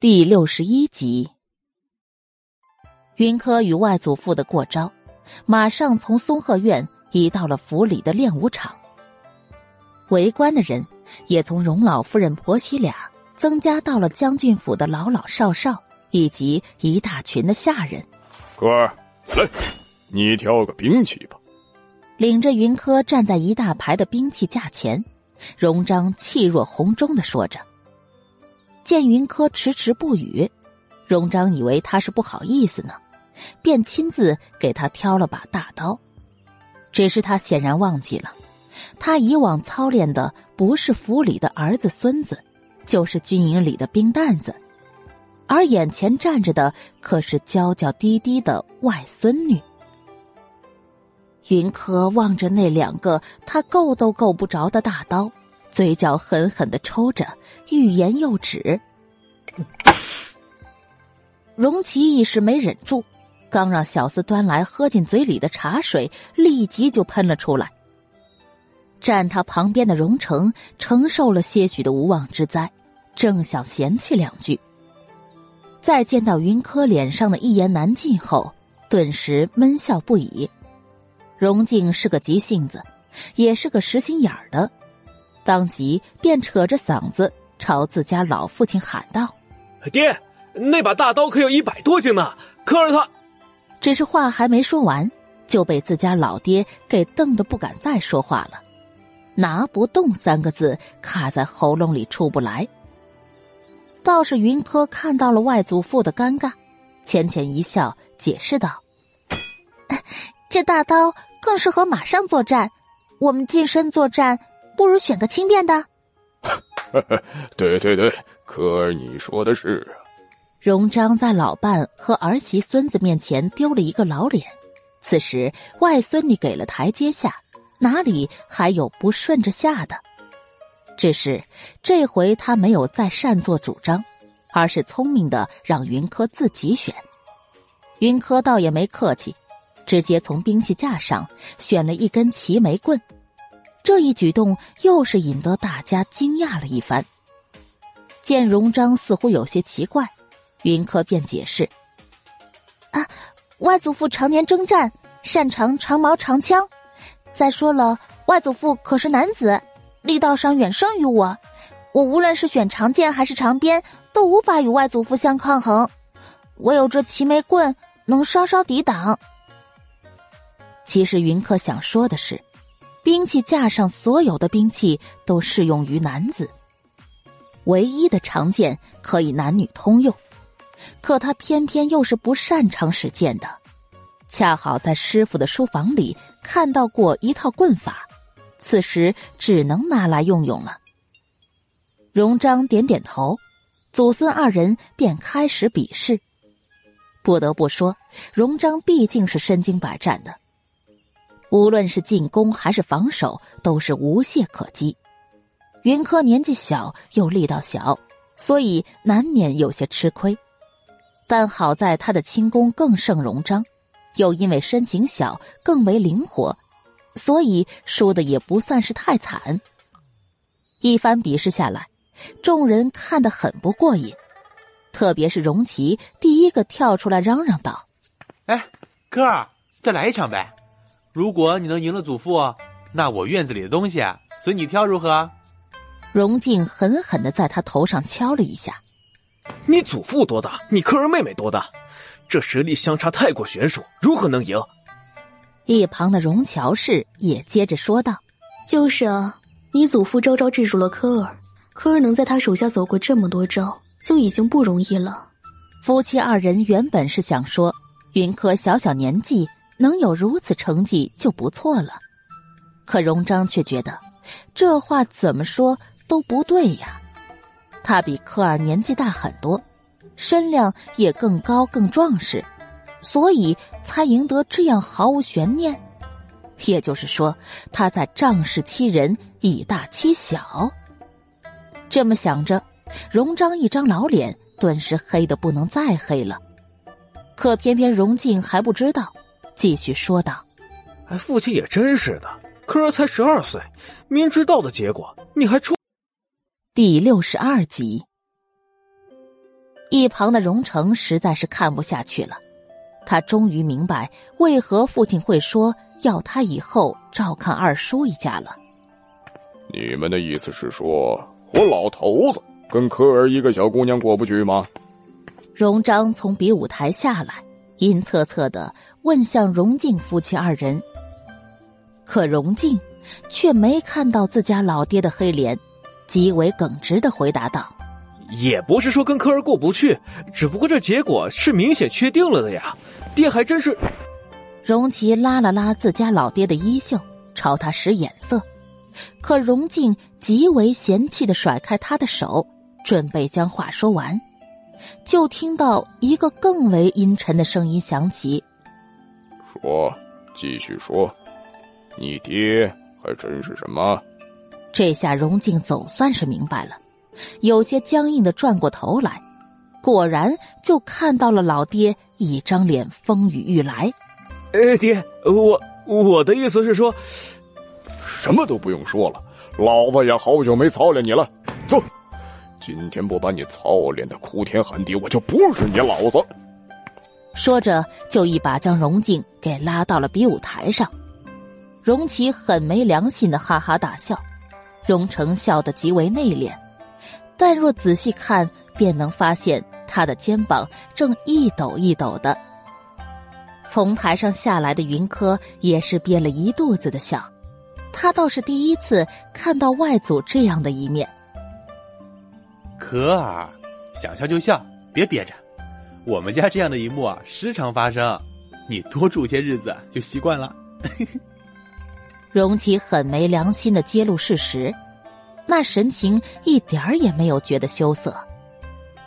第六十一集，云柯与外祖父的过招，马上从松鹤院移到了府里的练武场。围观的人也从荣老夫人婆媳俩增加到了将军府的老老少少以及一大群的下人。哥儿，来，你挑个兵器吧。领着云柯站在一大排的兵器架前，荣章气若虹钟的说着。见云柯迟迟不语，荣章以为他是不好意思呢，便亲自给他挑了把大刀。只是他显然忘记了，他以往操练的不是府里的儿子孙子，就是军营里的兵蛋子，而眼前站着的可是娇娇滴滴的外孙女。云柯望着那两个他够都够不着的大刀。嘴角狠狠的抽着，欲言又止。荣琪一时没忍住，刚让小厮端来喝进嘴里的茶水，立即就喷了出来。站他旁边的荣成承受了些许的无妄之灾，正想嫌弃两句，再见到云柯脸上的一言难尽后，顿时闷笑不已。荣静是个急性子，也是个实心眼儿的。当即便扯着嗓子朝自家老父亲喊道：“爹，那把大刀可有一百多斤呢！可儿他……”只是话还没说完，就被自家老爹给瞪得不敢再说话了。拿不动三个字卡在喉咙里出不来。倒是云柯看到了外祖父的尴尬，浅浅一笑，解释道：“这大刀更适合马上作战，我们近身作战。”不如选个轻便的。对 对对，科儿你说的是啊。荣章在老伴和儿媳孙子面前丢了一个老脸，此时外孙女给了台阶下，哪里还有不顺着下的？只是这回他没有再擅作主张，而是聪明的让云柯自己选。云柯倒也没客气，直接从兵器架上选了一根齐眉棍。这一举动又是引得大家惊讶了一番。见荣章似乎有些奇怪，云柯便解释：“啊，外祖父常年征战，擅长长矛长枪。再说了，外祖父可是男子，力道上远胜于我。我无论是选长剑还是长鞭，都无法与外祖父相抗衡。唯有这齐眉棍能稍稍抵挡。”其实云柯想说的是。兵器架上所有的兵器都适用于男子，唯一的长剑可以男女通用，可他偏偏又是不擅长使剑的。恰好在师傅的书房里看到过一套棍法，此时只能拿来用用了。荣章点点头，祖孙二人便开始比试。不得不说，荣章毕竟是身经百战的。无论是进攻还是防守，都是无懈可击。云柯年纪小又力道小，所以难免有些吃亏。但好在他的轻功更胜荣章，又因为身形小更为灵活，所以输的也不算是太惨。一番比试下来，众人看得很不过瘾，特别是荣琪第一个跳出来嚷嚷道：“哎，哥儿，再来一场呗！”如果你能赢了祖父，那我院子里的东西随你挑，如何？荣静狠狠的在他头上敲了一下。你祖父多大？你科儿妹妹多大？这实力相差太过悬殊，如何能赢？一旁的荣乔氏也接着说道：“就是啊，你祖父招招制住了科儿，科儿能在他手下走过这么多招，就已经不容易了。”夫妻二人原本是想说，云柯小小年纪。能有如此成绩就不错了，可荣章却觉得这话怎么说都不对呀。他比科尔年纪大很多，身量也更高更壮实，所以才赢得这样毫无悬念。也就是说，他在仗势欺人，以大欺小。这么想着，荣章一张老脸顿时黑的不能再黑了。可偏偏荣静还不知道。继续说道：“哎，父亲也真是的，科儿才十二岁，明知道的结果你还出。”第六十二集，一旁的荣成实在是看不下去了，他终于明白为何父亲会说要他以后照看二叔一家了。你们的意思是说我老头子跟科儿一个小姑娘过不去吗？荣章从比武台下来，阴恻恻的问向荣静夫妻二人。可荣静却没看到自家老爹的黑脸，极为耿直的回答道：“也不是说跟科儿过不去，只不过这结果是明显确定了的呀。爹还真是……”荣琪拉了拉自家老爹的衣袖，朝他使眼色，可荣静极为嫌弃的甩开他的手，准备将话说完。就听到一个更为阴沉的声音响起：“说，继续说，你爹还真是什么？”这下荣静总算是明白了，有些僵硬的转过头来，果然就看到了老爹一张脸风雨欲来。“哎，爹，我我的意思是说，什么都不用说了，老子也好久没操练你了，走。”今天不把你操练的哭天喊地，我就不是你老子！说着，就一把将荣静给拉到了比武台上。荣琪很没良心的哈哈大笑，荣成笑得极为内敛，但若仔细看，便能发现他的肩膀正一抖一抖的。从台上下来的云柯也是憋了一肚子的笑，他倒是第一次看到外祖这样的一面。可儿，想笑就笑，别憋着。我们家这样的一幕啊，时常发生，你多住些日子就习惯了。荣琪很没良心的揭露事实，那神情一点儿也没有觉得羞涩，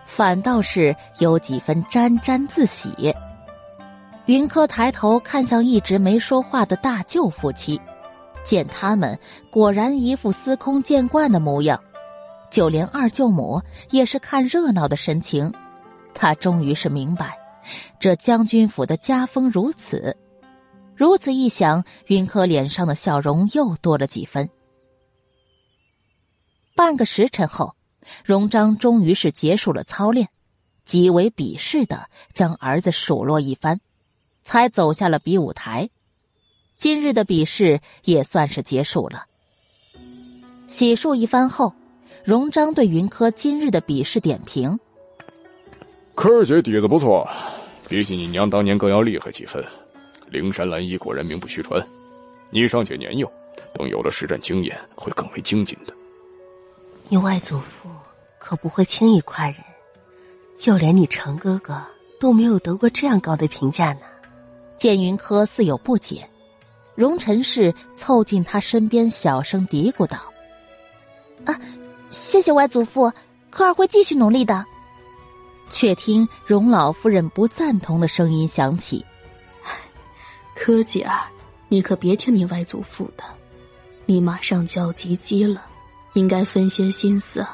反倒是有几分沾沾自喜。云柯抬头看向一直没说话的大舅夫妻，见他们果然一副司空见惯的模样。就连二舅母也是看热闹的神情，他终于是明白，这将军府的家风如此。如此一想，云柯脸上的笑容又多了几分。半个时辰后，荣章终于是结束了操练，极为鄙视的将儿子数落一番，才走下了比武台。今日的比试也算是结束了。洗漱一番后。荣章对云柯今日的比试点评：柯儿姐底子不错，比起你娘当年更要厉害几分。灵山蓝衣果然名不虚传，你尚且年幼，等有了实战经验，会更为精进的。你外祖父可不会轻易夸人，就连你成哥哥都没有得过这样高的评价呢。见云柯似有不解，荣尘氏凑近他身边，小声嘀咕道：“啊。”谢谢外祖父，科儿会继续努力的。却听荣老夫人不赞同的声音响起：“柯姐儿，你可别听你外祖父的，你马上就要及笄了，应该分些心思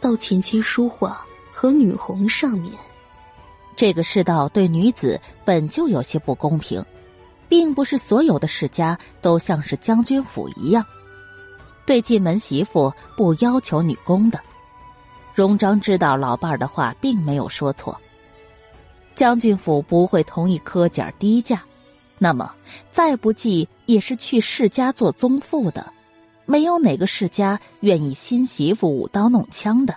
到琴棋书画和女红上面。这个世道对女子本就有些不公平，并不是所有的世家都像是将军府一样。”对进门媳妇不要求女工的，荣章知道老伴儿的话并没有说错。将军府不会同意柯姐低价，那么再不济也是去世家做宗妇的，没有哪个世家愿意新媳妇舞刀弄枪的。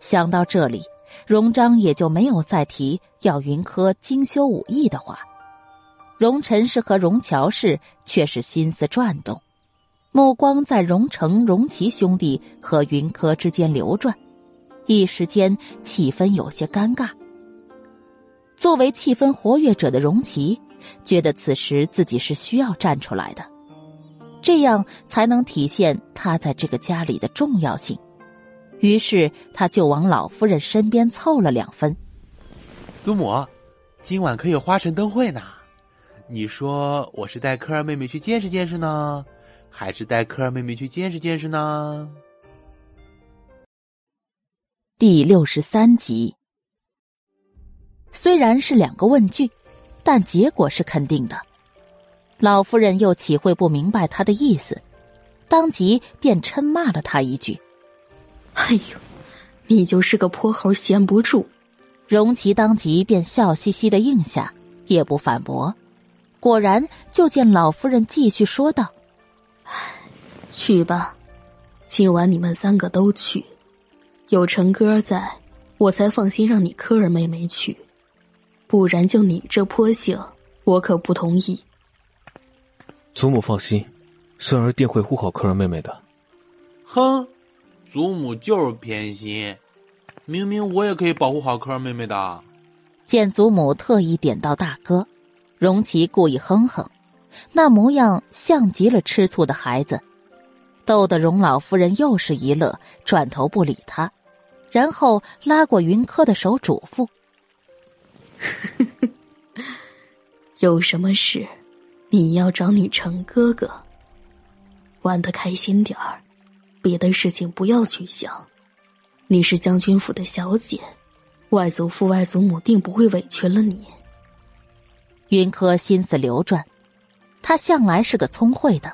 想到这里，荣章也就没有再提要云柯精修武艺的话。荣陈氏和荣乔氏却是心思转动。目光在荣成、荣奇兄弟和云柯之间流转，一时间气氛有些尴尬。作为气氛活跃者的荣奇，觉得此时自己是需要站出来的，这样才能体现他在这个家里的重要性。于是，他就往老夫人身边凑了两分。祖母，今晚可有花神灯会呢？你说我是带科儿妹妹去见识见识呢？还是带科儿妹妹去见识见识呢。第六十三集，虽然是两个问句，但结果是肯定的。老夫人又岂会不明白他的意思？当即便嗔骂了他一句：“哎呦，你就是个泼猴，闲不住。荣琪当即便笑嘻嘻的应下，也不反驳。果然，就见老夫人继续说道：“去吧，今晚你们三个都去。有陈哥在，我才放心让你科儿妹妹去。不然就你这泼性，我可不同意。”祖母放心，孙儿定会护好科儿妹妹的。哼，祖母就是偏心。明明我也可以保护好科儿妹妹的。见祖母特意点到大哥，荣琪故意哼哼，那模样像极了吃醋的孩子，逗得荣老夫人又是一乐，转头不理他，然后拉过云柯的手嘱咐：“有什么事，你要找你成哥哥。玩的开心点儿，别的事情不要去想。”你是将军府的小姐，外祖父外祖母定不会委屈了你。云柯心思流转，他向来是个聪慧的，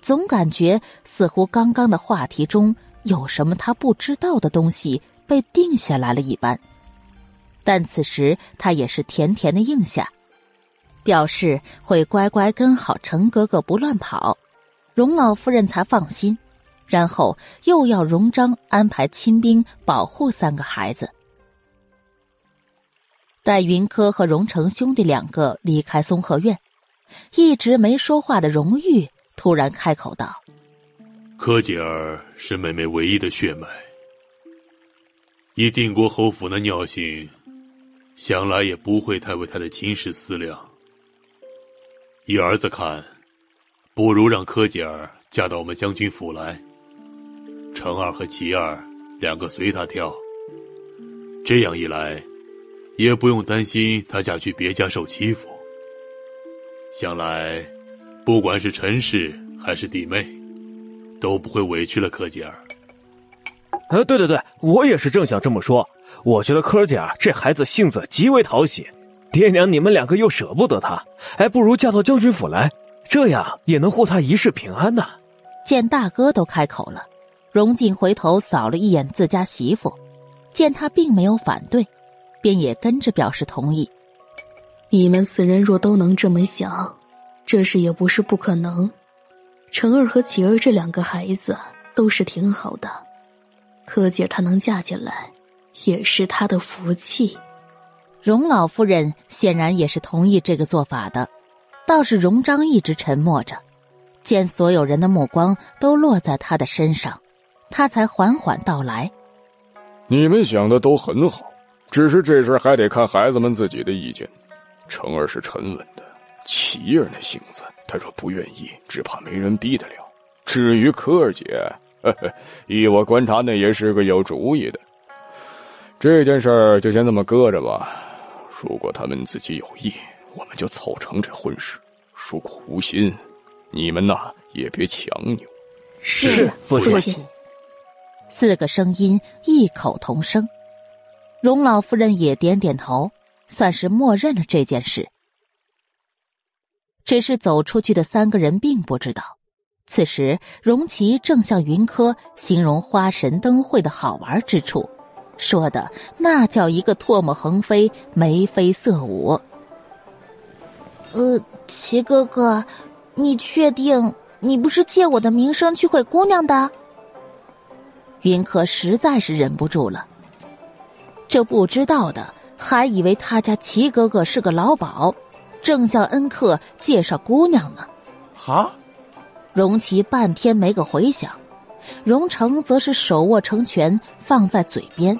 总感觉似乎刚刚的话题中有什么他不知道的东西被定下来了一般。但此时他也是甜甜的应下，表示会乖乖跟好程哥哥不乱跑，荣老夫人才放心。然后又要荣章安排亲兵保护三个孩子。待云柯和荣成兄弟两个离开松鹤院，一直没说话的荣玉突然开口道：“柯姐儿是妹妹唯一的血脉，以定国侯府的尿性，想来也不会太为她的亲事思量。以儿子看，不如让柯姐儿嫁到我们将军府来。”程二和齐二两个随他挑，这样一来，也不用担心他嫁去别家受欺负。想来，不管是陈氏还是弟妹，都不会委屈了柯姐儿。呃，对对对，我也是正想这么说。我觉得柯姐儿这孩子性子极为讨喜，爹娘你们两个又舍不得她，还不如嫁到将军府来，这样也能护她一世平安呢。见大哥都开口了。荣进回头扫了一眼自家媳妇，见他并没有反对，便也跟着表示同意。你们四人若都能这么想，这事也不是不可能。成儿和启儿这两个孩子都是挺好的，柯姐她能嫁进来，也是她的福气。荣老夫人显然也是同意这个做法的，倒是荣章一直沉默着，见所有人的目光都落在他的身上。他才缓缓道来：“你们想的都很好，只是这事还得看孩子们自己的意见。成儿是沉稳的，琪儿那性子，他若不愿意，只怕没人逼得了。至于柯儿姐，呵呵，依我观察，那也是个有主意的。这件事儿就先这么搁着吧。如果他们自己有意，我们就凑成这婚事；如果无心，你们呐也别强扭。”是父亲。四个声音异口同声，荣老夫人也点点头，算是默认了这件事。只是走出去的三个人并不知道，此时荣琪正向云柯形容花神灯会的好玩之处，说的那叫一个唾沫横飞，眉飞色舞。呃，齐哥哥，你确定你不是借我的名声去毁姑娘的？云柯实在是忍不住了，这不知道的还以为他家齐哥哥是个老鸨，正向恩客介绍姑娘呢。哈，荣琪半天没个回响，荣成则是手握成拳放在嘴边，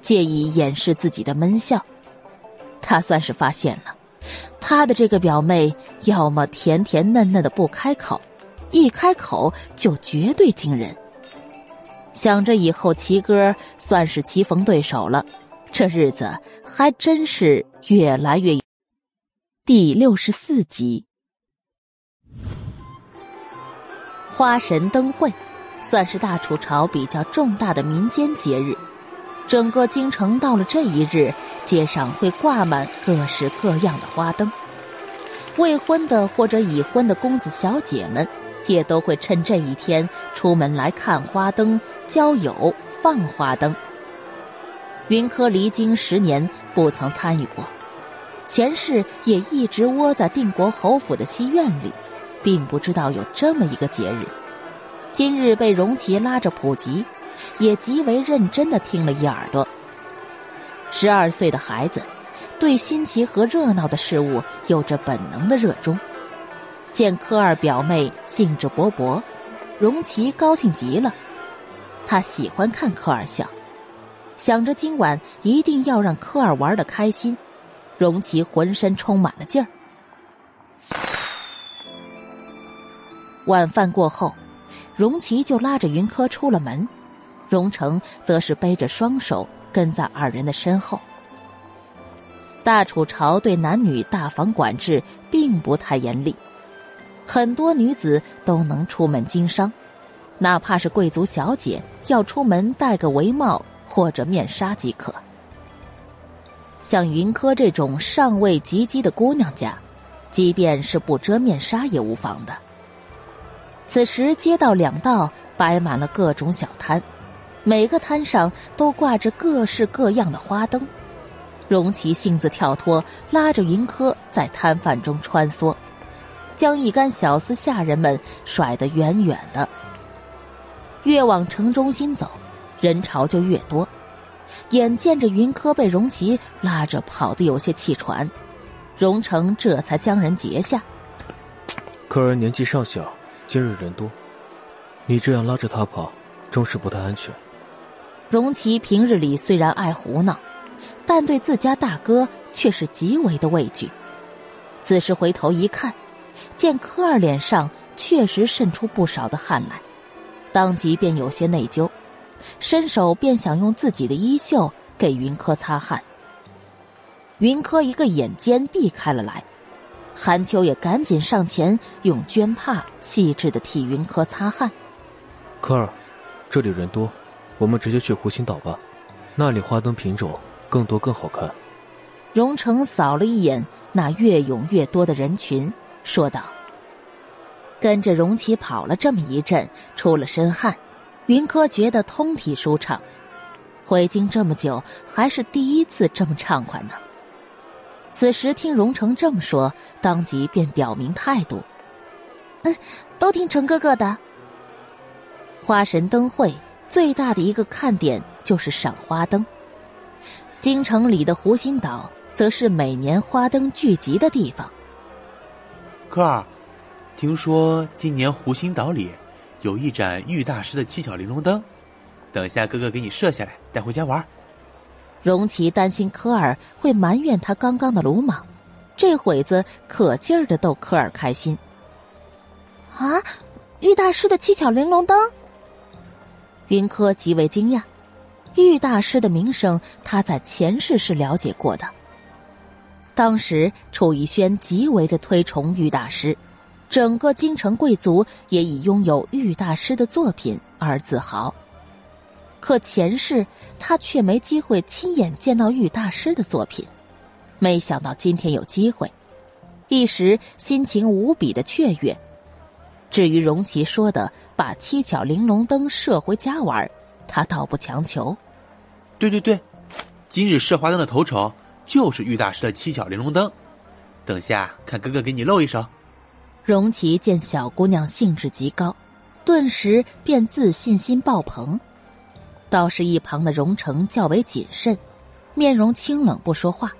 借以掩饰自己的闷笑。他算是发现了，他的这个表妹要么甜甜嫩嫩的不开口，一开口就绝对惊人。想着以后齐哥算是棋逢对手了，这日子还真是越来越。第六十四集，花神灯会算是大楚朝比较重大的民间节日，整个京城到了这一日，街上会挂满各式各样的花灯，未婚的或者已婚的公子小姐们也都会趁这一天出门来看花灯。交友放花灯，云柯离京十年，不曾参与过，前世也一直窝在定国侯府的西院里，并不知道有这么一个节日。今日被荣琪拉着普及，也极为认真的听了一耳朵。十二岁的孩子，对新奇和热闹的事物有着本能的热衷。见科二表妹兴致勃勃，荣琪高兴极了。他喜欢看科二笑，想着今晚一定要让科二玩的开心。荣琪浑身充满了劲儿。晚饭过后。荣琪就拉着云柯出了门，荣成则是背着双手跟在二人的身后。大楚朝对男女大房管制并不太严厉，很多女子都能出门经商，哪怕是贵族小姐要出门戴个围帽或者面纱即可。像云柯这种尚未及笄的姑娘家，即便是不遮面纱也无妨的。此时，街道两道摆满了各种小摊，每个摊上都挂着各式各样的花灯。荣琪性子跳脱，拉着云柯在摊贩中穿梭，将一干小厮下人们甩得远远的。越往城中心走，人潮就越多。眼见着云柯被荣琪拉着跑得有些气喘，荣成这才将人截下。柯儿年纪尚小。今日人多，你这样拉着他跑，终是不太安全。荣琪平日里虽然爱胡闹，但对自家大哥却是极为的畏惧。此时回头一看，见柯二脸上确实渗出不少的汗来，当即便有些内疚，伸手便想用自己的衣袖给云柯擦汗。云柯一个眼尖避开了来。韩秋也赶紧上前，用绢帕细致的替云柯擦汗。柯儿，这里人多，我们直接去湖心岛吧，那里花灯品种更多更好看。荣成扫了一眼那越涌越多的人群，说道：“跟着荣琪跑了这么一阵，出了身汗，云柯觉得通体舒畅。回京这么久，还是第一次这么畅快呢。”此时听荣成这么说，当即便表明态度：“嗯，都听成哥哥的。”花神灯会最大的一个看点就是赏花灯。京城里的湖心岛则是每年花灯聚集的地方。科儿，听说今年湖心岛里有一盏玉大师的七巧玲珑灯，等下哥哥给你射下来，带回家玩。荣琪担心科尔会埋怨他刚刚的鲁莽，这会子可劲儿的逗科尔开心。啊，玉大师的七巧玲珑灯！云柯极为惊讶，玉大师的名声他在前世是了解过的。当时楚逸轩极为的推崇玉大师，整个京城贵族也以拥有玉大师的作品而自豪。可前世他却没机会亲眼见到玉大师的作品，没想到今天有机会，一时心情无比的雀跃。至于荣琪说的把七巧玲珑灯射回家玩，他倒不强求。对对对，今日射花灯的头筹就是玉大师的七巧玲珑灯，等下看哥哥给你露一手。荣琪见小姑娘兴致极高，顿时便自信心爆棚。倒是一旁的荣成较为谨慎，面容清冷，不说话。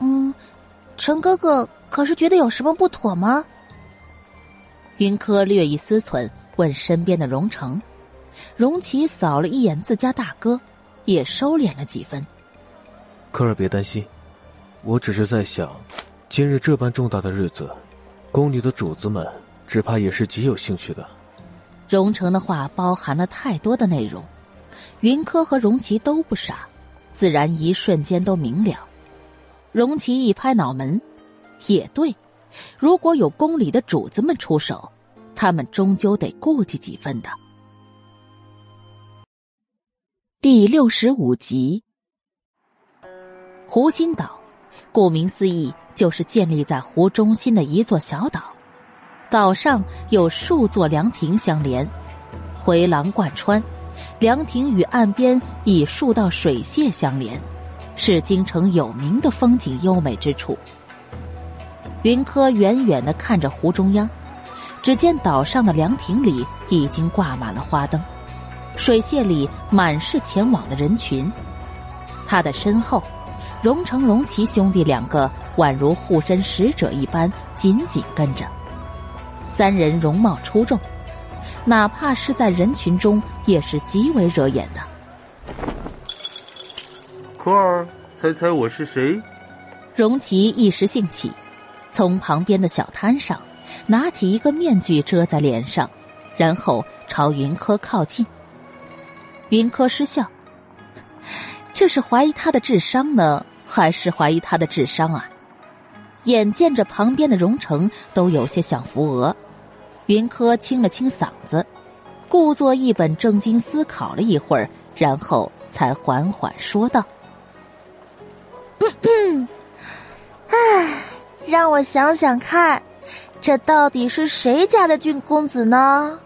嗯，陈哥哥可是觉得有什么不妥吗？云柯略一思忖，问身边的荣成。荣琪扫了一眼自家大哥，也收敛了几分。柯儿别担心，我只是在想，今日这般重大的日子，宫里的主子们只怕也是极有兴趣的。荣成的话包含了太多的内容，云柯和荣琪都不傻，自然一瞬间都明了。荣琪一拍脑门，也对，如果有宫里的主子们出手，他们终究得顾忌几分的。第六十五集，湖心岛，顾名思义，就是建立在湖中心的一座小岛。岛上有数座凉亭相连，回廊贯穿，凉亭与岸边以数道水榭相连，是京城有名的风景优美之处。云柯远远的看着湖中央，只见岛上的凉亭里已经挂满了花灯，水榭里满是前往的人群。他的身后，荣成、荣奇兄弟两个宛如护身使者一般紧紧跟着。三人容貌出众，哪怕是在人群中也是极为惹眼的。科儿，猜猜我是谁？荣奇一时兴起。从旁边的小摊上拿起一个面具遮在脸上，然后朝云柯靠近。云柯失笑，这是怀疑他的智商呢，还是怀疑他的智商啊？眼见着旁边的荣成都有些想扶额，云柯清了清嗓子，故作一本正经思考了一会儿，然后才缓缓说道：“嗯嗯，唉。”让我想想看，这到底是谁家的俊公子呢？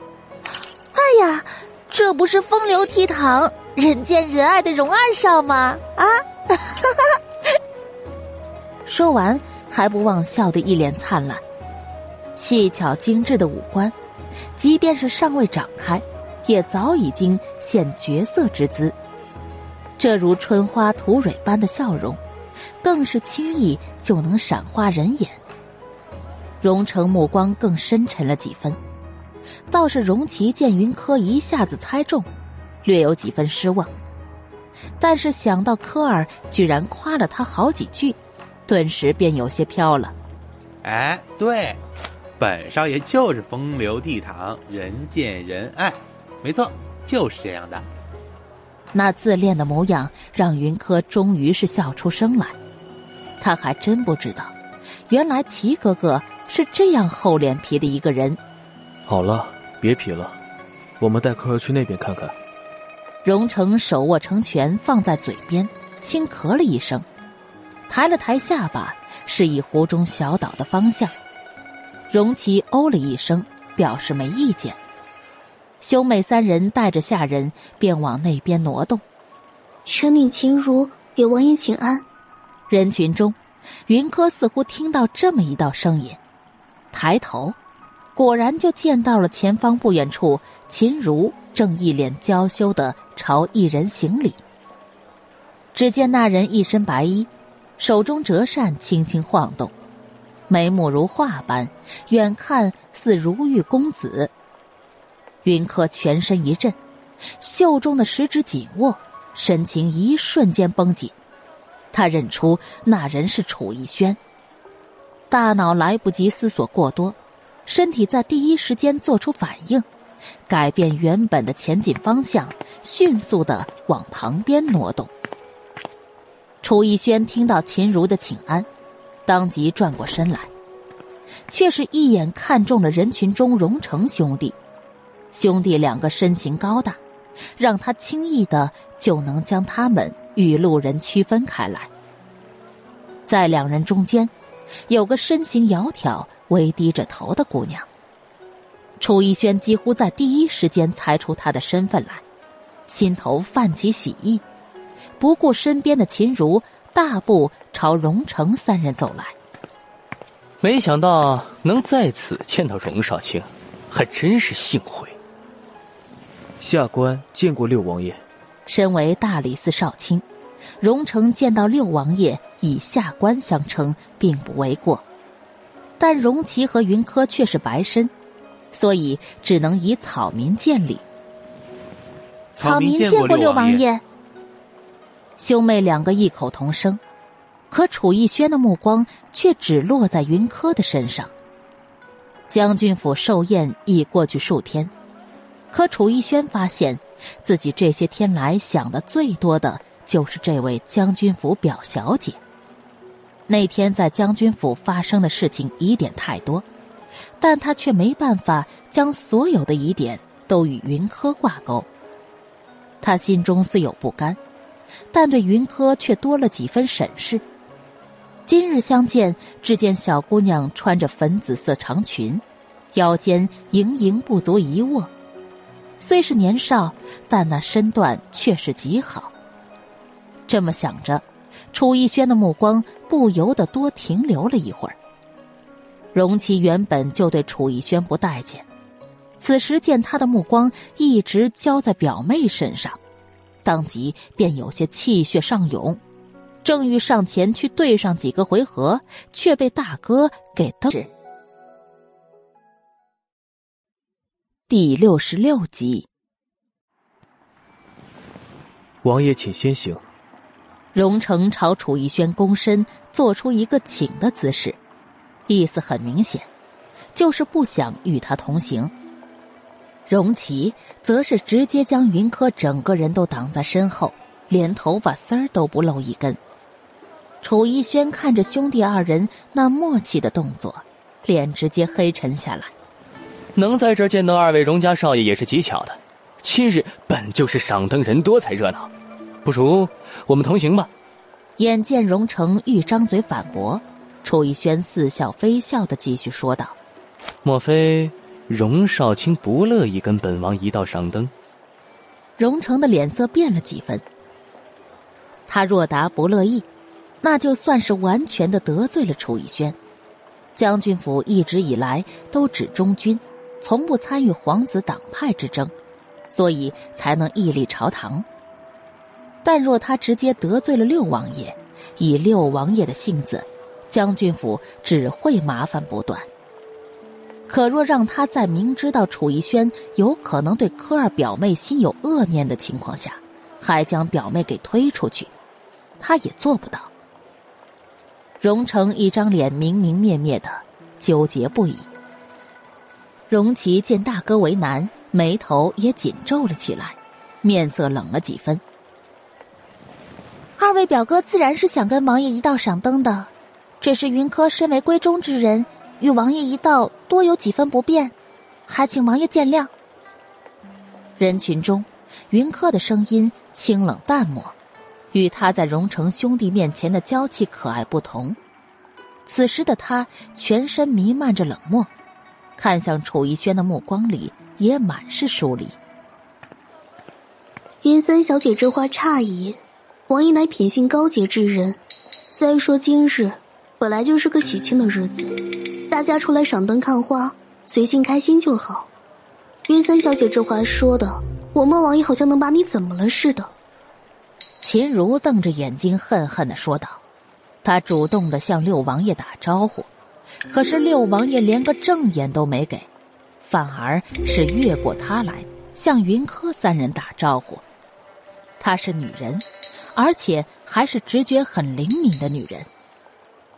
哎呀，这不是风流倜傥、人见人爱的荣二少吗？啊！哈 哈说完，还不忘笑得一脸灿烂。细巧精致的五官，即便是尚未长开，也早已经现绝色之姿。这如春花吐蕊般的笑容。更是轻易就能闪花人眼。荣成目光更深沉了几分，倒是荣琪见云柯一下子猜中，略有几分失望。但是想到柯儿居然夸了他好几句，顿时便有些飘了。哎，对，本少爷就是风流倜傥、人见人爱，没错，就是这样的。那自恋的模样让云柯终于是笑出声来。他还真不知道，原来齐哥哥是这样厚脸皮的一个人。好了，别皮了，我们带柯儿去那边看看。荣成手握成拳放在嘴边，轻咳了一声，抬了抬下巴，示意湖中小岛的方向。荣琪哦了一声，表示没意见。兄妹三人带着下人便往那边挪动。臣女秦如给王爷请安。人群中，云柯似乎听到这么一道声音，抬头，果然就见到了前方不远处，秦如正一脸娇羞的朝一人行礼。只见那人一身白衣，手中折扇轻轻晃动，眉目如画般，远看似如玉公子。云柯全身一震，袖中的十指紧握，神情一瞬间绷紧。他认出那人是楚逸轩，大脑来不及思索过多，身体在第一时间做出反应，改变原本的前进方向，迅速的往旁边挪动。楚逸轩听到秦如的请安，当即转过身来，却是一眼看中了人群中荣成兄弟。兄弟两个身形高大，让他轻易的就能将他们。与路人区分开来，在两人中间，有个身形窈窕、微低着头的姑娘。楚逸轩几乎在第一时间猜出她的身份来，心头泛起喜意，不顾身边的秦如，大步朝荣成三人走来。没想到能在此见到荣少卿，还真是幸会。下官见过六王爷。身为大理寺少卿，荣成见到六王爷以下官相称，并不为过。但荣琪和云柯却是白身，所以只能以草民见礼。草民见过六王爷。兄妹两个异口同声，可楚逸轩的目光却只落在云柯的身上。将军府寿宴已过去数天，可楚逸轩发现。自己这些天来想的最多的就是这位将军府表小姐。那天在将军府发生的事情疑点太多，但他却没办法将所有的疑点都与云柯挂钩。他心中虽有不甘，但对云柯却多了几分审视。今日相见，只见小姑娘穿着粉紫色长裙，腰间盈盈不足一握。虽是年少，但那身段却是极好。这么想着，楚逸轩的目光不由得多停留了一会儿。荣琪原本就对楚逸轩不待见，此时见他的目光一直交在表妹身上，当即便有些气血上涌，正欲上前去对上几个回合，却被大哥给瞪。第六十六集，王爷请先行。荣成朝楚逸轩躬身，做出一个请的姿势，意思很明显，就是不想与他同行。荣奇则是直接将云柯整个人都挡在身后，连头发丝儿都不露一根。楚逸轩看着兄弟二人那默契的动作，脸直接黑沉下来。能在这见到二位荣家少爷也是极巧的，今日本就是赏灯人多才热闹，不如我们同行吧。眼见荣成欲张嘴反驳，楚逸轩似笑非笑的继续说道：“莫非荣少卿不乐意跟本王一道赏灯？”荣成的脸色变了几分。他若答不乐意，那就算是完全的得罪了楚逸轩。将军府一直以来都只忠君。从不参与皇子党派之争，所以才能屹立朝堂。但若他直接得罪了六王爷，以六王爷的性子，将军府只会麻烦不断。可若让他在明知道楚逸轩有可能对科二表妹心有恶念的情况下，还将表妹给推出去，他也做不到。荣成一张脸明明灭灭的，纠结不已。荣琪见大哥为难，眉头也紧皱了起来，面色冷了几分。二位表哥自然是想跟王爷一道赏灯的，只是云柯身为闺中之人，与王爷一道多有几分不便，还请王爷见谅。人群中，云柯的声音清冷淡漠，与他在荣成兄弟面前的娇气可爱不同。此时的他全身弥漫着冷漠。看向楚逸轩的目光里也满是疏离。云三小姐这话诧异，王爷乃品性高洁之人。再说今日本来就是个喜庆的日子，大家出来赏灯看花，随性开心就好。云三小姐这话说的，我们王爷好像能把你怎么了似的。秦如瞪着眼睛恨恨的说道，他主动的向六王爷打招呼。可是六王爷连个正眼都没给，反而是越过他来向云柯三人打招呼。她是女人，而且还是直觉很灵敏的女人。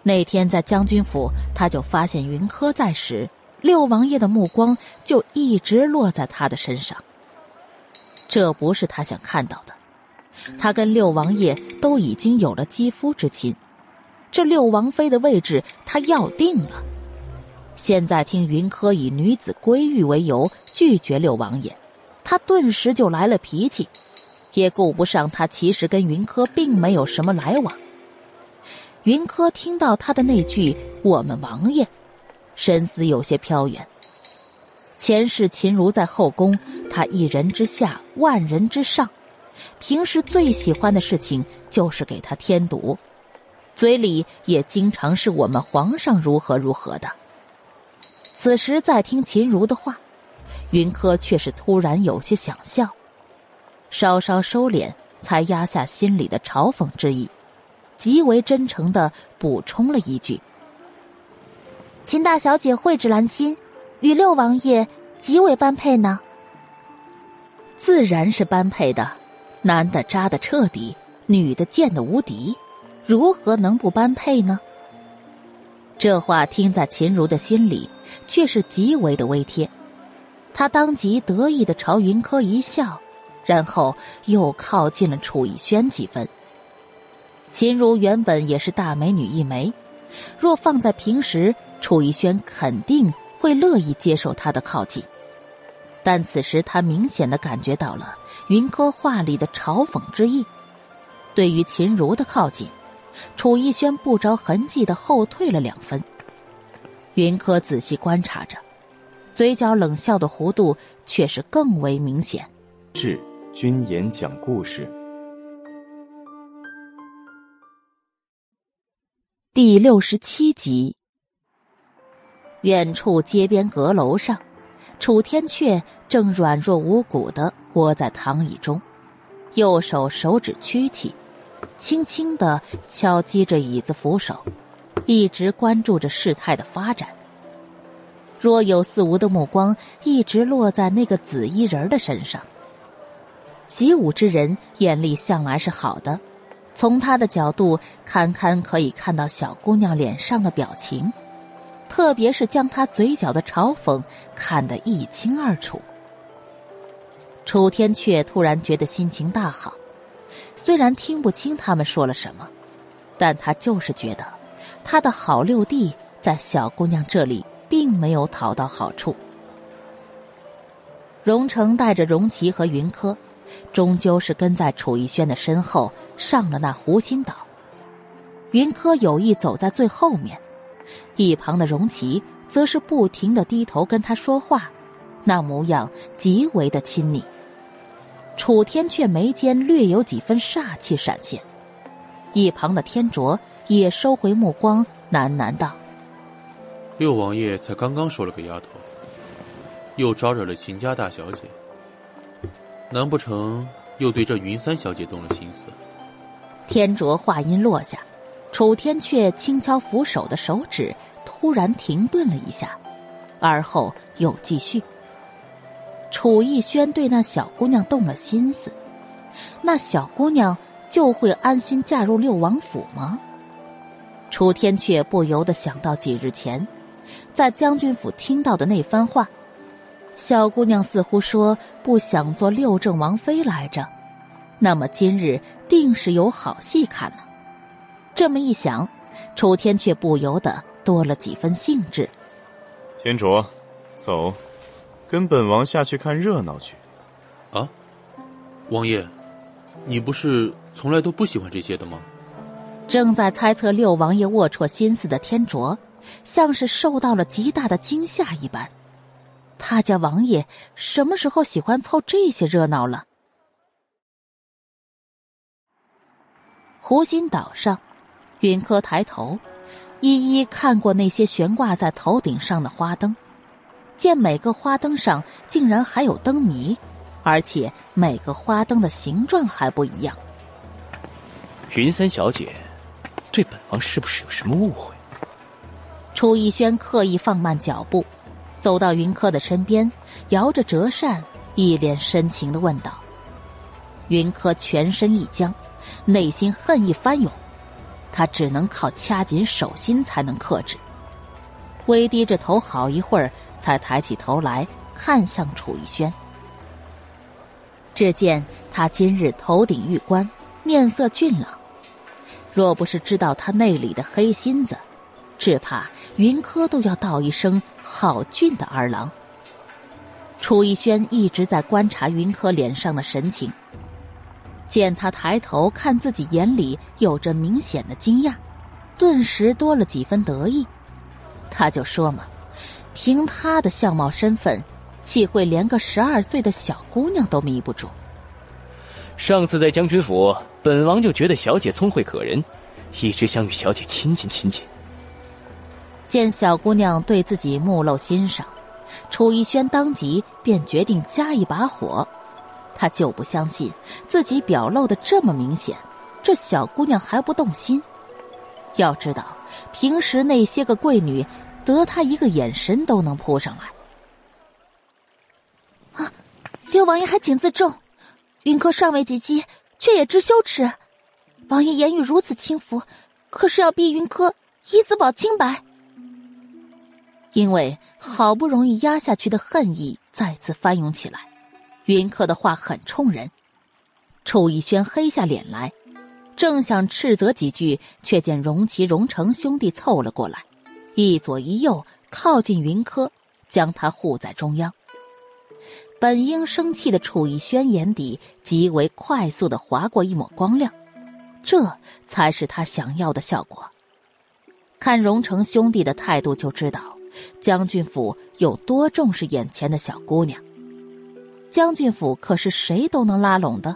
那天在将军府，他就发现云柯在时，六王爷的目光就一直落在他的身上。这不是他想看到的。他跟六王爷都已经有了肌肤之亲。这六王妃的位置，他要定了。现在听云柯以女子归玉为由拒绝六王爷，他顿时就来了脾气，也顾不上他其实跟云柯并没有什么来往。云柯听到他的那句“我们王爷”，神思有些飘远。前世秦如在后宫，他一人之下，万人之上，平时最喜欢的事情就是给他添堵。嘴里也经常是我们皇上如何如何的。此时再听秦如的话，云柯却是突然有些想笑，稍稍收敛，才压下心里的嘲讽之意，极为真诚的补充了一句：“秦大小姐蕙质兰心，与六王爷极为般配呢。”自然是般配的，男的扎的彻底，女的贱的无敌。如何能不般配呢？这话听在秦如的心里，却是极为的微贴。他当即得意的朝云柯一笑，然后又靠近了楚逸轩几分。秦如原本也是大美女一枚，若放在平时，楚逸轩肯定会乐意接受她的靠近。但此时他明显的感觉到了云柯话里的嘲讽之意，对于秦如的靠近。楚逸轩不着痕迹的后退了两分。云柯仔细观察着，嘴角冷笑的弧度却是更为明显。是君言讲故事第六十七集。远处街边阁楼上，楚天阙正软弱无骨的窝在躺椅中，右手手指屈起，轻轻的敲击着椅子扶手，一直关注着事态的发展。若有似无的目光一直落在那个紫衣人的身上。习武之人眼力向来是好的，从他的角度，堪堪可以看到小姑娘脸上的表情，特别是将她嘴角的嘲讽看得一清二楚。楚天阙突然觉得心情大好，虽然听不清他们说了什么，但他就是觉得，他的好六弟在小姑娘这里。并没有讨到好处。荣成带着荣琪和云柯，终究是跟在楚逸轩的身后上了那湖心岛。云柯有意走在最后面，一旁的荣琪则是不停的低头跟他说话，那模样极为的亲昵。楚天却眉间略有几分煞气闪现，一旁的天卓也收回目光，喃喃道。六王爷才刚刚收了个丫头，又招惹了秦家大小姐，难不成又对这云三小姐动了心思？天卓话音落下，楚天阙轻敲扶手的手指突然停顿了一下，而后又继续。楚逸轩对那小姑娘动了心思，那小姑娘就会安心嫁入六王府吗？楚天阙不由得想到几日前。在将军府听到的那番话，小姑娘似乎说不想做六正王妃来着。那么今日定是有好戏看了。这么一想，楚天却不由得多了几分兴致。天卓，走，跟本王下去看热闹去。啊，王爷，你不是从来都不喜欢这些的吗？正在猜测六王爷龌龊心思的天卓。像是受到了极大的惊吓一般，他家王爷什么时候喜欢凑这些热闹了？湖心岛上，云柯抬头，一一看过那些悬挂在头顶上的花灯，见每个花灯上竟然还有灯谜，而且每个花灯的形状还不一样。云三小姐，对本王是不是有什么误会？楚逸轩刻意放慢脚步，走到云柯的身边，摇着折扇，一脸深情的问道：“云柯全身一僵，内心恨意翻涌，他只能靠掐紧手心才能克制。微低着头，好一会儿，才抬起头来看向楚逸轩。只见他今日头顶玉冠，面色俊朗，若不是知道他内里的黑心子。”只怕云柯都要道一声“好俊的儿郎”。楚逸轩一直在观察云柯脸上的神情，见他抬头看自己，眼里有着明显的惊讶，顿时多了几分得意。他就说嘛：“凭他的相貌身份，岂会连个十二岁的小姑娘都迷不住？”上次在将军府，本王就觉得小姐聪慧可人，一直想与小姐亲近亲近。见小姑娘对自己目露欣赏，楚逸轩当即便决定加一把火。他就不相信自己表露的这么明显，这小姑娘还不动心。要知道，平时那些个贵女，得他一个眼神都能扑上来。啊，六王爷还请自重，云柯尚未及笄，却也知羞耻。王爷言语如此轻浮，可是要逼云柯以死保清白。因为好不容易压下去的恨意再次翻涌起来，云客的话很冲人。楚逸轩黑下脸来，正想斥责几句，却见荣琪、荣成兄弟凑了过来，一左一右靠近云柯，将他护在中央。本应生气的楚逸轩眼底极为快速的划过一抹光亮，这才是他想要的效果。看荣成兄弟的态度就知道。将军府有多重视眼前的小姑娘。将军府可是谁都能拉拢的，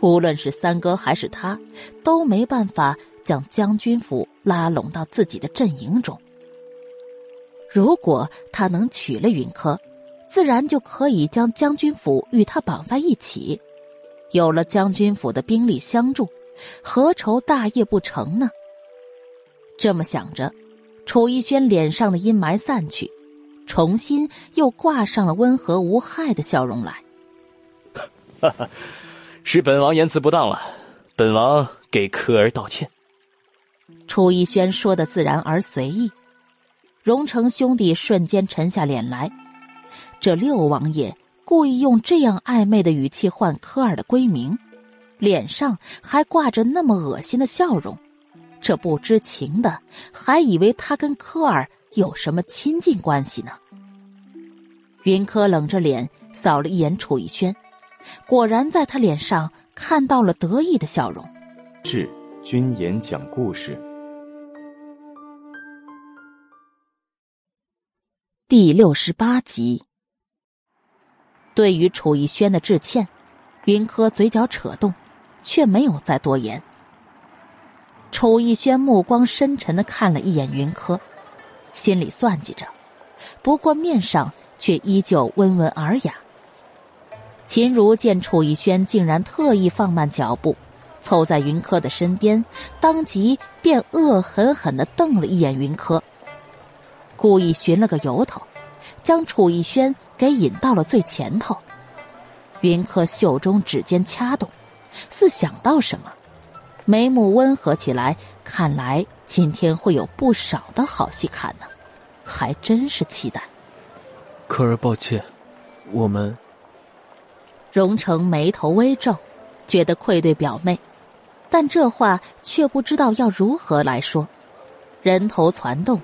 无论是三哥还是他，都没办法将将军府拉拢到自己的阵营中。如果他能娶了云柯，自然就可以将将军府与他绑在一起。有了将军府的兵力相助，何愁大业不成呢？这么想着，楚逸轩脸上的阴霾散去，重新又挂上了温和无害的笑容来。哈哈，是本王言辞不当了，本王给科儿道歉。楚逸轩说的自然而随意。荣成兄弟瞬间沉下脸来，这六王爷故意用这样暧昧的语气唤科尔的闺名，脸上还挂着那么恶心的笑容，这不知情的还以为他跟科尔有什么亲近关系呢。云柯冷着脸扫了一眼楚逸轩，果然在他脸上看到了得意的笑容。是君言讲故事。第六十八集，对于楚逸轩的致歉，云柯嘴角扯动，却没有再多言。楚逸轩目光深沉的看了一眼云柯，心里算计着，不过面上却依旧温文尔雅。秦如见楚逸轩竟然特意放慢脚步，凑在云柯的身边，当即便恶狠狠的瞪了一眼云柯。故意寻了个由头，将楚逸轩给引到了最前头。云柯袖中指尖掐动，似想到什么，眉目温和起来。看来今天会有不少的好戏看呢，还真是期待。可儿，抱歉，我们。荣成眉头微皱，觉得愧对表妹，但这话却不知道要如何来说，人头攒动。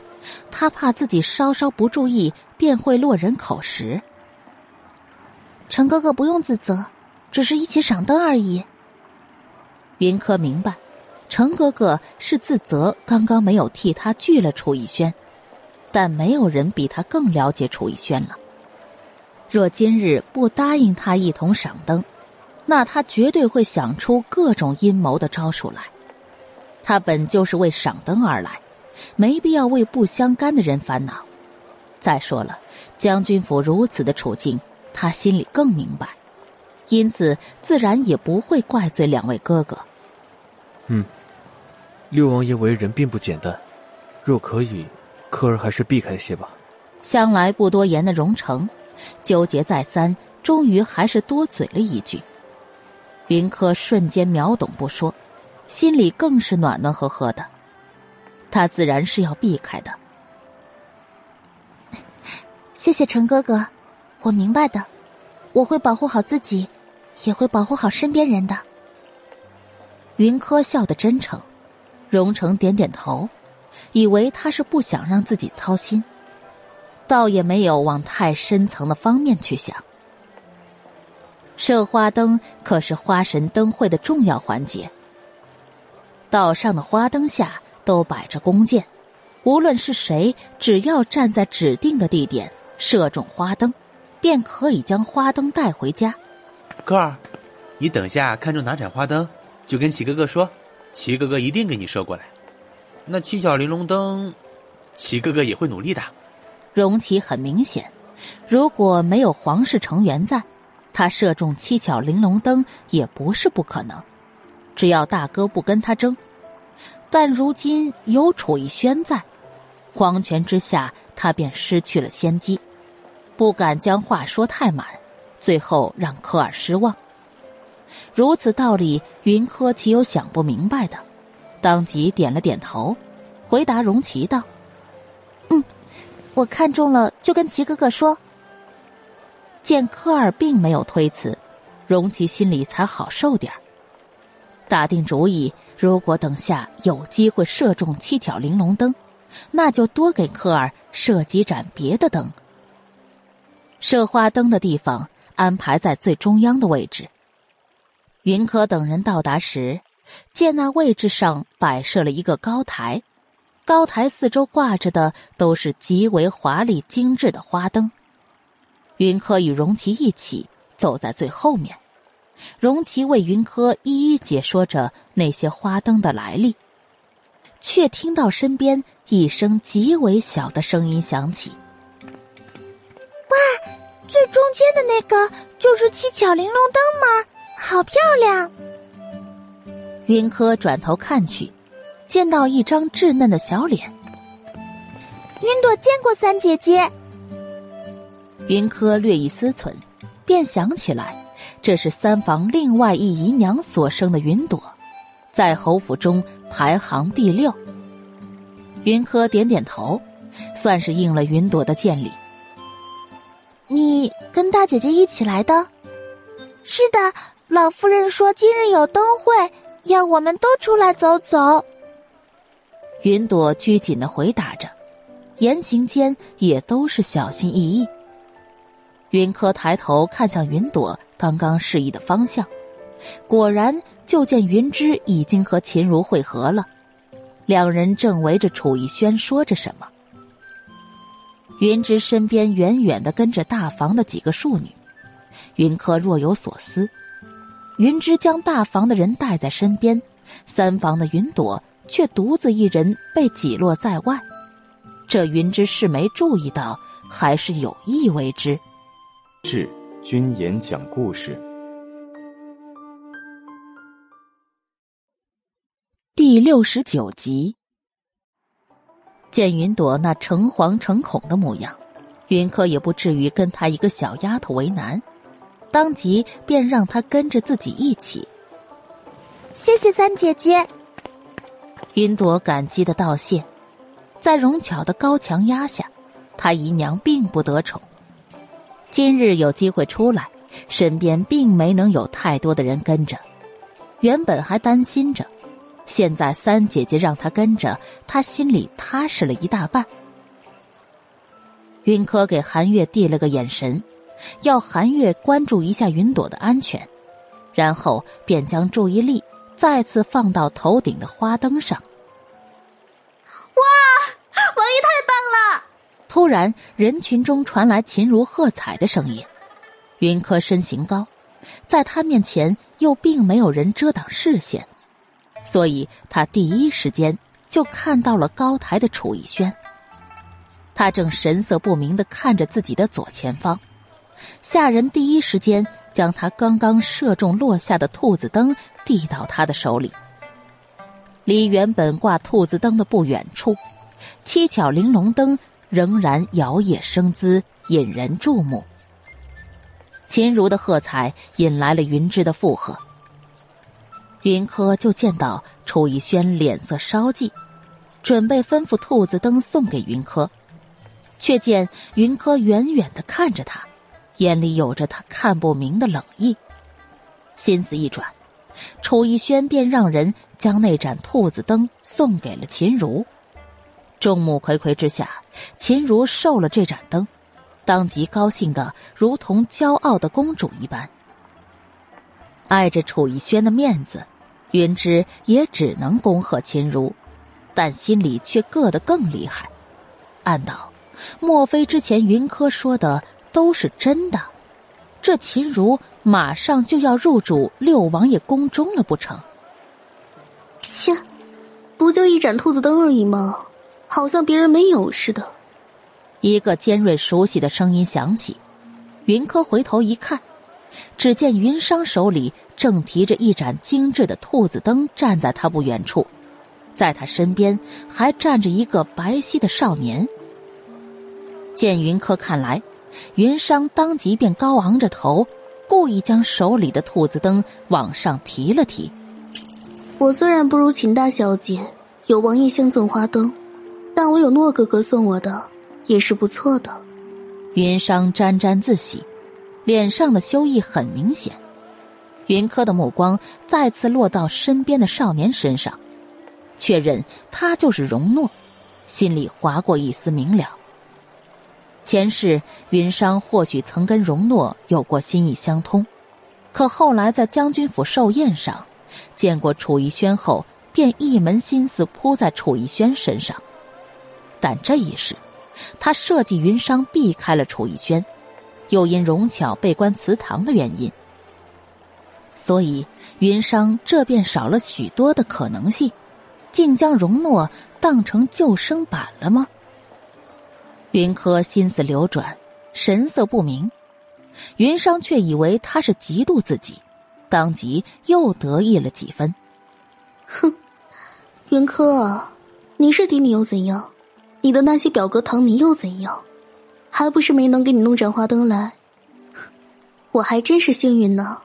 他怕自己稍稍不注意，便会落人口实。陈哥哥不用自责，只是一起赏灯而已。云柯明白，程哥哥是自责刚刚没有替他拒了楚逸轩，但没有人比他更了解楚逸轩了。若今日不答应他一同赏灯，那他绝对会想出各种阴谋的招数来。他本就是为赏灯而来。没必要为不相干的人烦恼。再说了，将军府如此的处境，他心里更明白，因此自然也不会怪罪两位哥哥。嗯，六王爷为人并不简单，若可以，科儿还是避开些吧。向来不多言的荣成，纠结再三，终于还是多嘴了一句。云柯瞬间秒懂不说，心里更是暖暖和和的。他自然是要避开的。谢谢陈哥哥，我明白的，我会保护好自己，也会保护好身边人的。云柯笑得真诚，荣成点点头，以为他是不想让自己操心，倒也没有往太深层的方面去想。射花灯可是花神灯会的重要环节，岛上的花灯下。都摆着弓箭，无论是谁，只要站在指定的地点射中花灯，便可以将花灯带回家。哥儿，你等下看中哪盏花灯，就跟齐哥哥说，齐哥哥一定给你射过来。那七巧玲珑灯，齐哥哥也会努力的。荣启很明显，如果没有皇室成员在，他射中七巧玲珑灯也不是不可能，只要大哥不跟他争。但如今有楚逸轩在，皇权之下，他便失去了先机，不敢将话说太满，最后让科尔失望。如此道理，云柯岂有想不明白的？当即点了点头，回答荣琪道：“嗯，我看中了，就跟齐哥哥说。”见科尔并没有推辞，荣琪心里才好受点打定主意。如果等下有机会射中七巧玲珑灯，那就多给科尔射几盏别的灯。射花灯的地方安排在最中央的位置。云柯等人到达时，见那位置上摆设了一个高台，高台四周挂着的都是极为华丽精致的花灯。云柯与荣琪一起走在最后面，荣琪为云柯一一解说着那些花灯的来历，却听到身边一声极为小的声音响起：“哇，最中间的那个就是七巧玲珑灯吗？好漂亮！”云柯转头看去。见到一张稚嫩的小脸，云朵见过三姐姐。云柯略一思忖，便想起来，这是三房另外一姨娘所生的云朵，在侯府中排行第六。云柯点点头，算是应了云朵的见礼。你跟大姐姐一起来的？是的，老夫人说今日有灯会，要我们都出来走走。云朵拘谨的回答着，言行间也都是小心翼翼。云柯抬头看向云朵刚刚示意的方向，果然就见云芝已经和秦如会合了，两人正围着楚逸轩说着什么。云芝身边远远的跟着大房的几个庶女，云柯若有所思。云芝将大房的人带在身边，三房的云朵。却独自一人被挤落在外，这云芝是没注意到，还是有意为之？是君言讲故事第六十九集。见云朵那诚惶诚恐的模样，云柯也不至于跟他一个小丫头为难，当即便让他跟着自己一起。谢谢三姐姐。云朵感激的道谢，在荣巧的高强压下，他姨娘并不得宠。今日有机会出来，身边并没能有太多的人跟着，原本还担心着，现在三姐姐让他跟着，他心里踏实了一大半。云柯给韩月递了个眼神，要韩月关注一下云朵的安全，然后便将注意力。再次放到头顶的花灯上。哇，王爷太棒了！突然，人群中传来秦如喝彩的声音。云柯身形高，在他面前又并没有人遮挡视线，所以他第一时间就看到了高台的楚逸轩。他正神色不明的看着自己的左前方，下人第一时间将他刚刚射中落下的兔子灯。递到他的手里。离原本挂兔子灯的不远处，七巧玲珑灯仍然摇曳生姿，引人注目。秦如的喝彩引来了云芝的附和。云柯就见到楚逸轩脸色稍霁，准备吩咐兔子灯送给云柯，却见云柯远远的看着他，眼里有着他看不明的冷意。心思一转。楚逸轩便让人将那盏兔子灯送给了秦如。众目睽睽之下，秦如受了这盏灯，当即高兴的如同骄傲的公主一般。碍着楚逸轩的面子，云芝也只能恭贺秦如，但心里却硌得更厉害，暗道：莫非之前云柯说的都是真的？这秦如马上就要入主六王爷宫中了，不成？切，不就一盏兔子灯而已吗？好像别人没有似的。一个尖锐熟悉的声音响起，云柯回头一看，只见云商手里正提着一盏精致的兔子灯，站在他不远处，在他身边还站着一个白皙的少年。见云柯看来。云商当即便高昂着头，故意将手里的兔子灯往上提了提。我虽然不如秦大小姐有王爷相赠花灯，但我有诺哥哥送我的，也是不错的。云商沾沾自喜，脸上的羞意很明显。云柯的目光再次落到身边的少年身上，确认他就是容诺，心里划过一丝明了。前世云商或许曾跟容诺有过心意相通，可后来在将军府寿宴上见过楚逸轩后，便一门心思扑在楚逸轩身上，但这一世，他设计云商避开了楚逸轩，又因容巧被关祠堂的原因，所以云商这便少了许多的可能性，竟将容诺当成救生板了吗？云柯心思流转，神色不明，云商却以为他是嫉妒自己，当即又得意了几分。哼，云柯，你是嫡女又怎样？你的那些表哥堂女又怎样？还不是没能给你弄盏花灯来？我还真是幸运呢。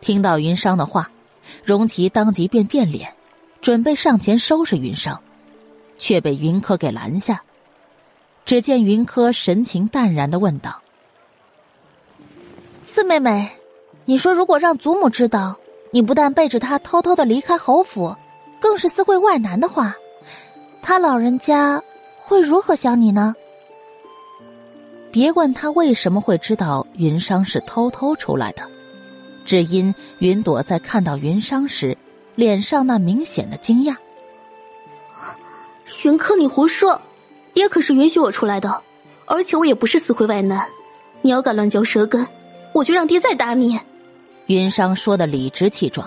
听到云商的话，荣琪当即便变脸，准备上前收拾云商，却被云柯给拦下。只见云柯神情淡然的问道：“四妹妹，你说如果让祖母知道，你不但背着她偷偷的离开侯府，更是私会外男的话，他老人家会如何想你呢？”别问他为什么会知道云商是偷偷出来的，只因云朵在看到云商时，脸上那明显的惊讶。云柯，你胡说！爹可是允许我出来的，而且我也不是死灰外男。你要敢乱嚼舌根，我就让爹再打你。云商说的理直气壮，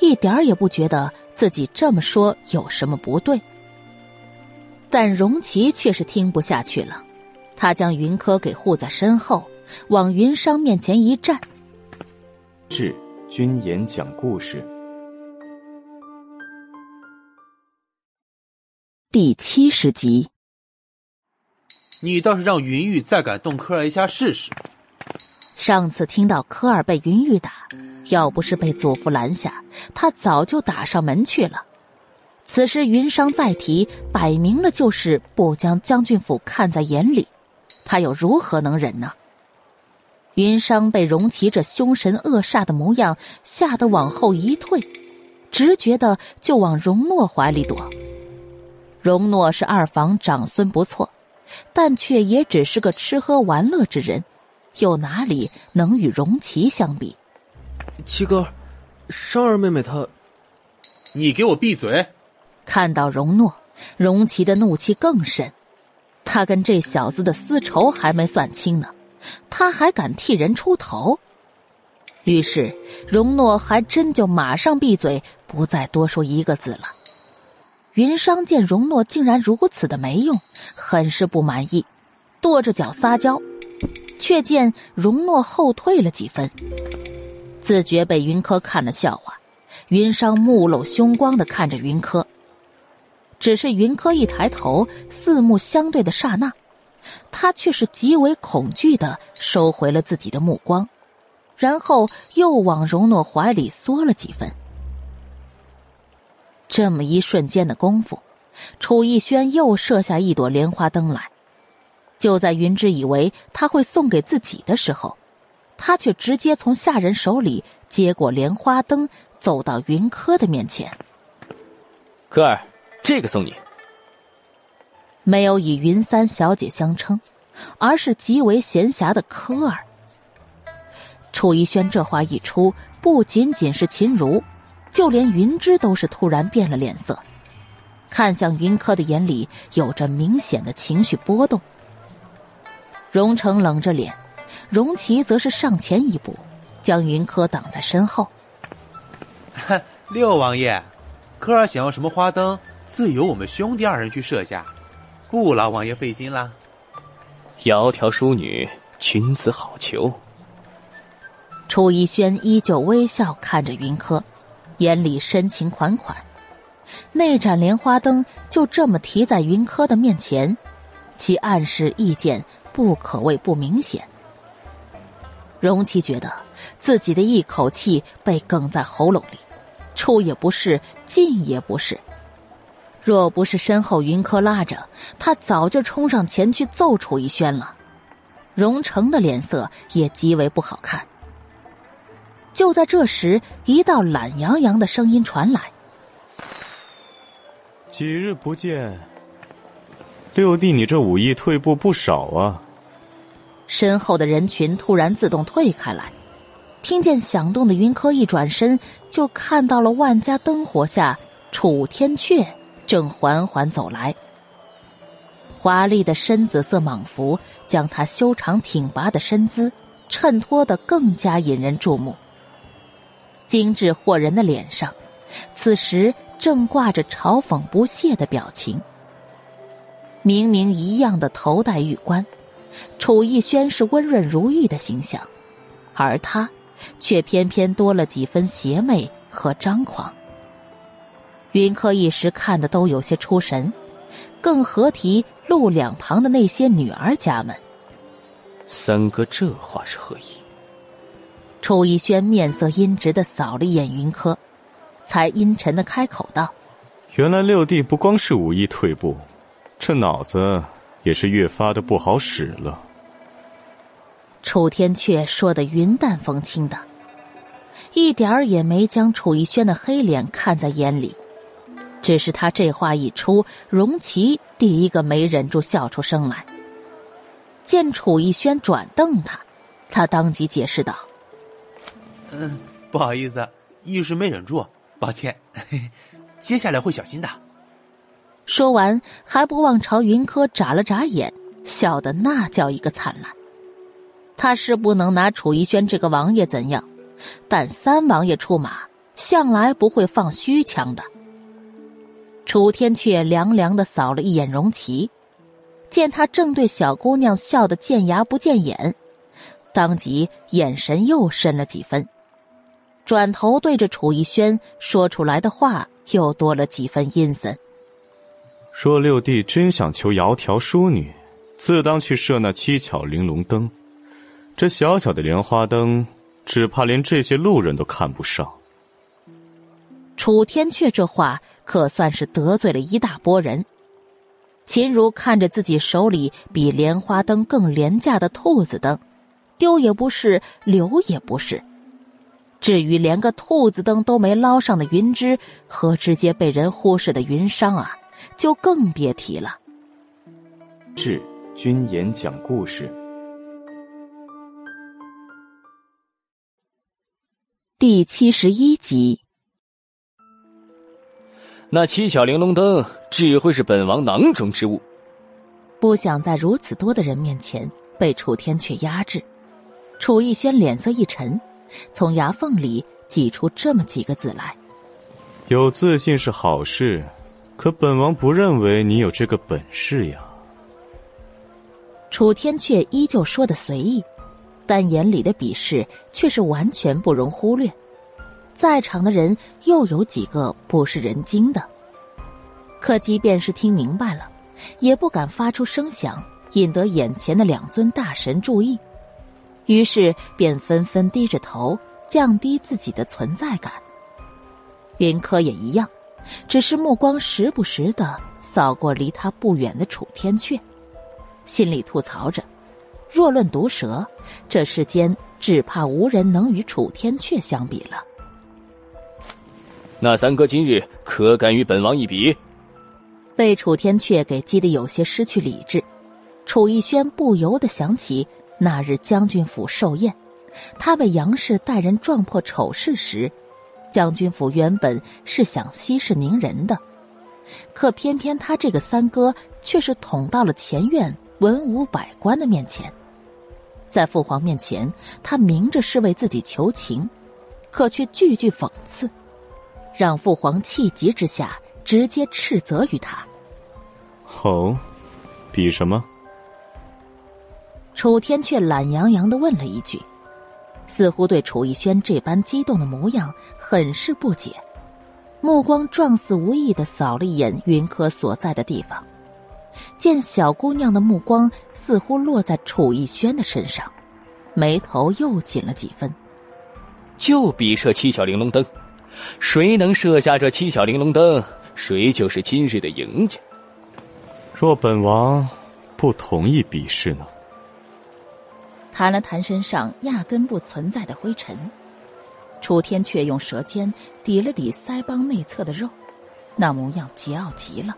一点儿也不觉得自己这么说有什么不对。但荣琪却是听不下去了，他将云柯给护在身后，往云商面前一站。是君言讲故事第七十集。你倒是让云玉再敢动科儿一下试试。上次听到科儿被云玉打，要不是被祖父拦下，他早就打上门去了。此时云商再提，摆明了就是不将将军府看在眼里，他又如何能忍呢？云商被荣琪这凶神恶煞的模样吓得往后一退，直觉的就往容诺怀里躲。容诺是二房长孙，不错。但却也只是个吃喝玩乐之人，又哪里能与荣琪相比？七哥，商儿妹妹她……你给我闭嘴！看到荣诺，荣琪的怒气更甚。他跟这小子的私仇还没算清呢，他还敢替人出头？于是荣诺还真就马上闭嘴，不再多说一个字了。云商见容诺竟然如此的没用，很是不满意，跺着脚撒娇，却见容诺后退了几分，自觉被云柯看了笑话。云商目露凶光的看着云柯，只是云柯一抬头，四目相对的刹那，他却是极为恐惧的收回了自己的目光，然后又往容诺怀里缩了几分。这么一瞬间的功夫，楚逸轩又射下一朵莲花灯来。就在云芝以为他会送给自己的时候，他却直接从下人手里接过莲花灯，走到云柯的面前。柯儿，这个送你。没有以云三小姐相称，而是极为闲暇的柯儿。楚逸轩这话一出，不仅仅是秦如。就连云芝都是突然变了脸色，看向云柯的眼里有着明显的情绪波动。荣成冷着脸，荣琪则是上前一步，将云柯挡在身后。六王爷，柯儿想要什么花灯，自有我们兄弟二人去设下，不劳王爷费心啦。窈窕淑女，君子好逑。楚逸轩依旧微笑看着云柯。眼里深情款款，那盏莲花灯就这么提在云柯的面前，其暗示意见不可谓不明显。荣琪觉得自己的一口气被哽在喉咙里，出也不是，进也不是。若不是身后云柯拉着，他早就冲上前去揍楚逸轩了。荣成的脸色也极为不好看。就在这时，一道懒洋洋的声音传来：“几日不见，六弟，你这武艺退步不少啊！”身后的人群突然自动退开来，听见响动的云柯一转身，就看到了万家灯火下楚天阙正缓缓走来。华丽的深紫色蟒服将他修长挺拔的身姿衬托得更加引人注目。精致惑人的脸上，此时正挂着嘲讽不屑的表情。明明一样的头戴玉冠，楚逸轩是温润如玉的形象，而他却偏偏多了几分邪魅和张狂。云柯一时看的都有些出神，更何提路两旁的那些女儿家们。三哥这话是何意？楚逸轩面色阴直的扫了一眼云柯，才阴沉的开口道：“原来六弟不光是武艺退步，这脑子也是越发的不好使了。”楚天阙说的云淡风轻的，一点儿也没将楚逸轩的黑脸看在眼里。只是他这话一出，荣琪第一个没忍住笑出声来。见楚逸轩转瞪他，他当即解释道：“嗯，不好意思，一时没忍住，抱歉，接下来会小心的。”说完，还不忘朝云柯眨了眨眼，笑得那叫一个灿烂。他是不能拿楚逸轩这个王爷怎样，但三王爷出马，向来不会放虚枪的。楚天却凉凉的扫了一眼荣琪，见他正对小姑娘笑得见牙不见眼，当即眼神又深了几分，转头对着楚逸轩说出来的话又多了几分阴森。若六弟真想求窈窕淑女，自当去设那七巧玲珑灯。这小小的莲花灯，只怕连这些路人都看不上。楚天阙这话。可算是得罪了一大波人。秦如看着自己手里比莲花灯更廉价的兔子灯，丢也不是，留也不是。至于连个兔子灯都没捞上的云芝和直接被人忽视的云商啊，就更别提了。是君言讲故事第七十一集。那七巧玲珑灯只会是本王囊中之物，不想在如此多的人面前被楚天阙压制。楚逸轩脸色一沉，从牙缝里挤出这么几个字来：“有自信是好事，可本王不认为你有这个本事呀。”楚天却依旧说的随意，但眼里的鄙视却是完全不容忽略。在场的人又有几个不是人精的？可即便是听明白了，也不敢发出声响，引得眼前的两尊大神注意，于是便纷纷低着头，降低自己的存在感。云柯也一样，只是目光时不时的扫过离他不远的楚天阙，心里吐槽着：若论毒舌，这世间只怕无人能与楚天阙相比了。那三哥今日可敢与本王一比？被楚天阙给激得有些失去理智，楚逸轩不由得想起那日将军府寿宴，他被杨氏带人撞破丑事时，将军府原本是想息事宁人的，可偏偏他这个三哥却是捅到了前院文武百官的面前，在父皇面前，他明着是为自己求情，可却句句讽刺。让父皇气急之下直接斥责于他。哦，比什么？楚天却懒洋洋的问了一句，似乎对楚逸轩这般激动的模样很是不解，目光状似无意的扫了一眼云柯所在的地方，见小姑娘的目光似乎落在楚逸轩的身上，眉头又紧了几分。就比射七小玲珑灯。谁能射下这七小玲珑灯，谁就是今日的赢家。若本王不同意比试呢？弹了弹身上压根不存在的灰尘，楚天却用舌尖抵了抵腮帮内侧的肉，那模样桀骜极了。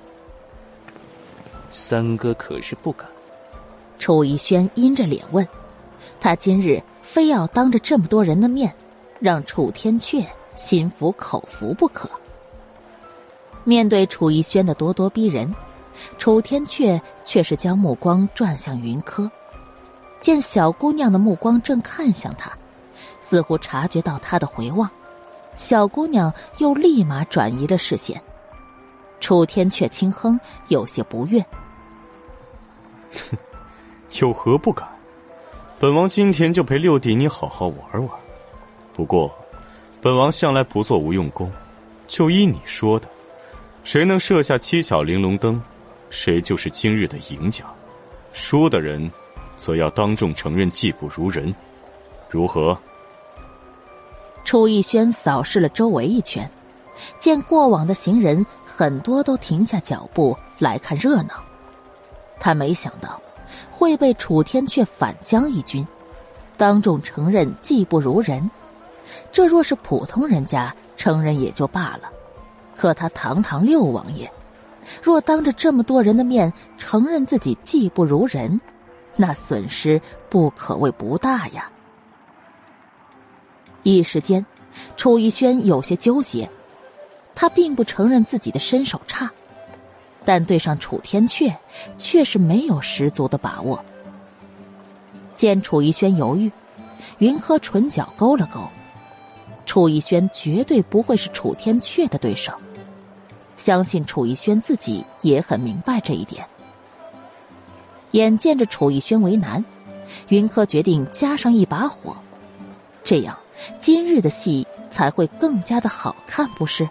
三哥可是不敢？楚逸轩阴着脸问，他今日非要当着这么多人的面，让楚天阙。心服口服不可。面对楚逸轩的咄咄逼人，楚天阙却是将目光转向云柯，见小姑娘的目光正看向他，似乎察觉到他的回望，小姑娘又立马转移了视线。楚天阙轻哼，有些不悦：“哼，有何不敢？本王今天就陪六弟你好好玩玩。不过，本王向来不做无用功，就依你说的，谁能设下七巧玲珑灯？”谁就是今日的赢家，输的人，则要当众承认技不如人，如何？楚逸轩扫视了周围一圈，见过往的行人很多都停下脚步来看热闹，他没想到会被楚天阙反将一军，当众承认技不如人。这若是普通人家承认也就罢了，可他堂堂六王爷。若当着这么多人的面承认自己技不如人，那损失不可谓不大呀。一时间，楚逸轩有些纠结。他并不承认自己的身手差，但对上楚天阙，却是没有十足的把握。见楚逸轩犹豫，云柯唇角勾了勾，楚逸轩绝对不会是楚天阙的对手。相信楚逸轩自己也很明白这一点。眼见着楚逸轩为难，云柯决定加上一把火，这样今日的戏才会更加的好看，不是？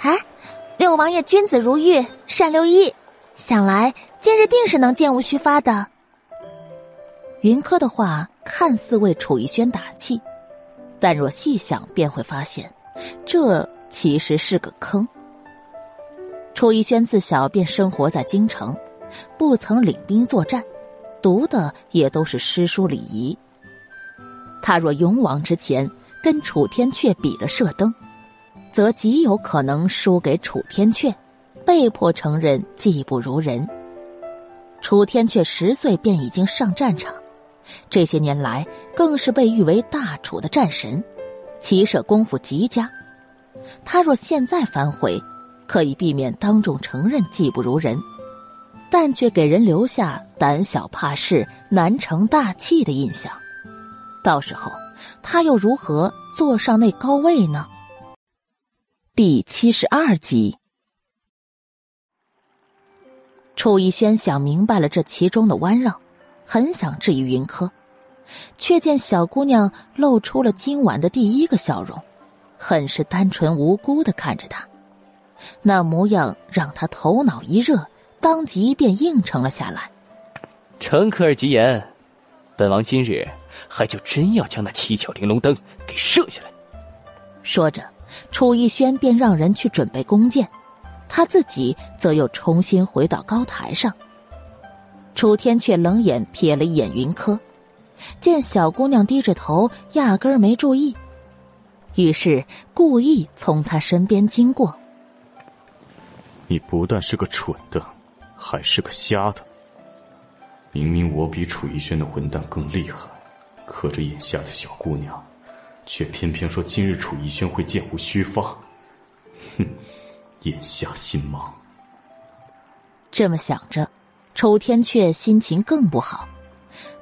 哎，六王爷君子如玉，善六艺，想来今日定是能箭无虚发的。云柯的话看似为楚逸轩打气，但若细想便会发现，这其实是个坑。楚逸轩自小便生活在京城，不曾领兵作战，读的也都是诗书礼仪。他若勇往直前，跟楚天阙比了射灯，则极有可能输给楚天阙，被迫承认技不如人。楚天阙十岁便已经上战场，这些年来更是被誉为大楚的战神，骑射功夫极佳。他若现在反悔，可以避免当众承认技不如人，但却给人留下胆小怕事、难成大器的印象。到时候，他又如何坐上那高位呢？第七十二集，楚逸轩想明白了这其中的弯绕，很想质疑云柯，却见小姑娘露出了今晚的第一个笑容，很是单纯无辜的看着他。那模样让他头脑一热，当即便应承了下来。承可儿吉言，本王今日还就真要将那七巧玲珑灯给射下来。说着，楚逸轩便让人去准备弓箭，他自己则又重新回到高台上。楚天却冷眼瞥了一眼云柯，见小姑娘低着头，压根儿没注意，于是故意从他身边经过。你不但是个蠢的，还是个瞎的。明明我比楚逸轩的混蛋更厉害，可这眼下的小姑娘，却偏偏说今日楚逸轩会剑无虚发。哼，眼下心盲。这么想着，楚天阙心情更不好。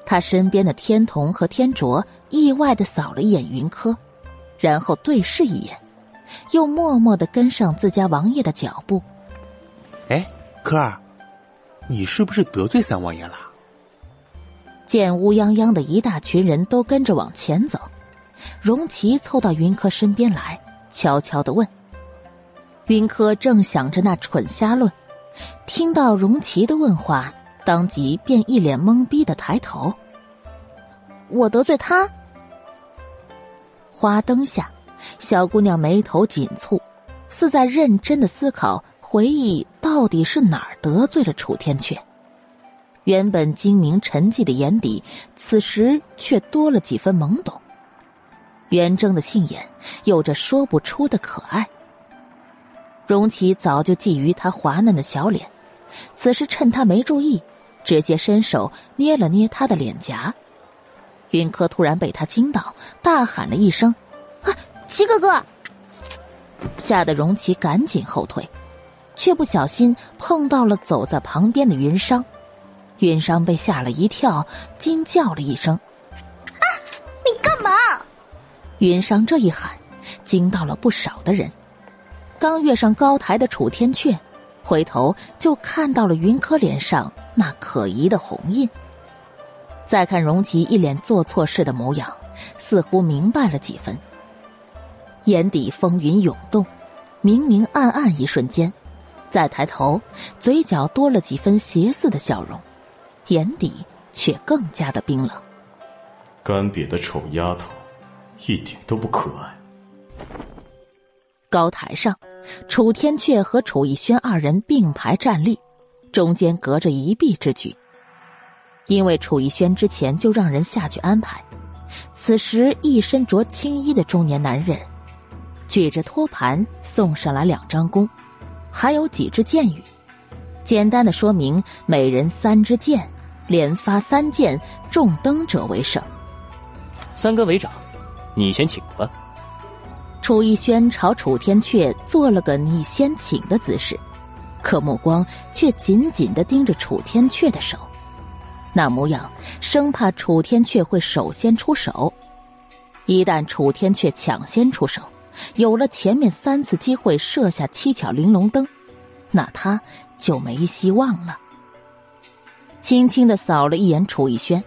他身边的天童和天卓意外的扫了一眼云柯，然后对视一眼，又默默的跟上自家王爷的脚步。哎，柯儿，你是不是得罪三王爷了？见乌泱泱的一大群人都跟着往前走，荣琪凑到云柯身边来，悄悄的问。云柯正想着那蠢瞎论，听到荣琪的问话，当即便一脸懵逼的抬头。我得罪他？花灯下，小姑娘眉头紧蹙，似在认真的思考。回忆到底是哪儿得罪了楚天阙？原本精明沉寂的眼底，此时却多了几分懵懂。元征的杏眼有着说不出的可爱。荣琪早就觊觎他滑嫩的小脸，此时趁他没注意，直接伸手捏了捏他的脸颊。云柯突然被他惊到，大喊了一声：“啊，齐哥哥！”吓得荣琪赶紧后退。却不小心碰到了走在旁边的云商。云商被吓了一跳，惊叫了一声：“啊！你干嘛？”云商这一喊，惊到了不少的人。刚跃上高台的楚天阙，回头就看到了云柯脸上那可疑的红印。再看荣琪一脸做错事的模样，似乎明白了几分。眼底风云涌动，明明暗暗一瞬间，再抬头，嘴角多了几分邪肆的笑容。眼底却更加的冰冷。干瘪的丑丫头，一点都不可爱。高台上，楚天阙和楚逸轩二人并排站立，中间隔着一臂之距。因为楚逸轩之前就让人下去安排，此时一身着青衣的中年男人，举着托盘送上来两张弓，还有几支箭羽，简单的说明每人三支箭。连发三箭，中灯者为胜。三哥为长，你先请吧。楚逸轩朝楚天阙做了个你先请的姿势，可目光却紧紧的盯着楚天阙的手，那模样生怕楚天阙会首先出手。一旦楚天阙抢先出手，有了前面三次机会射下七巧玲珑灯，那他就没希望了。轻轻的扫了一眼楚逸轩，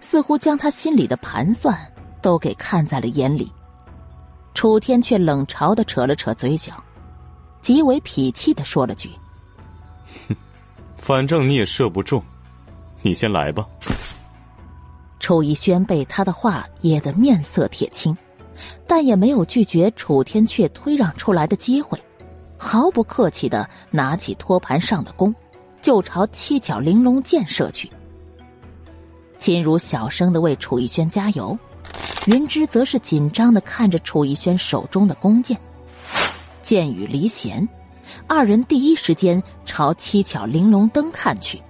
似乎将他心里的盘算都给看在了眼里。楚天却冷嘲的扯了扯嘴角，极为痞气的说了句：“哼，反正你也射不中，你先来吧。”楚逸轩被他的话噎得面色铁青，但也没有拒绝楚天阙推让出来的机会，毫不客气的拿起托盘上的弓。就朝七巧玲珑箭射去。秦如小声的为楚逸轩加油，云芝则是紧张的看着楚逸轩手中的弓箭。箭雨离弦，二人第一时间朝七巧玲珑灯看去，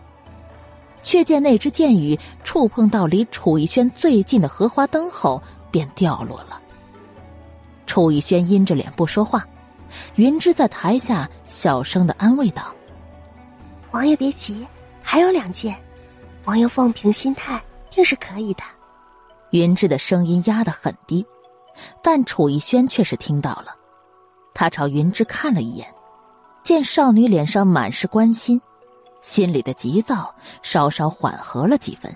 却见那只箭雨触碰到离楚逸轩最近的荷花灯后，便掉落了。楚逸轩阴着脸不说话，云芝在台下小声的安慰道。王爷别急，还有两件，王爷放平心态，定是可以的。云芝的声音压得很低，但楚逸轩却是听到了。他朝云芝看了一眼，见少女脸上满是关心，心里的急躁稍稍缓和了几分。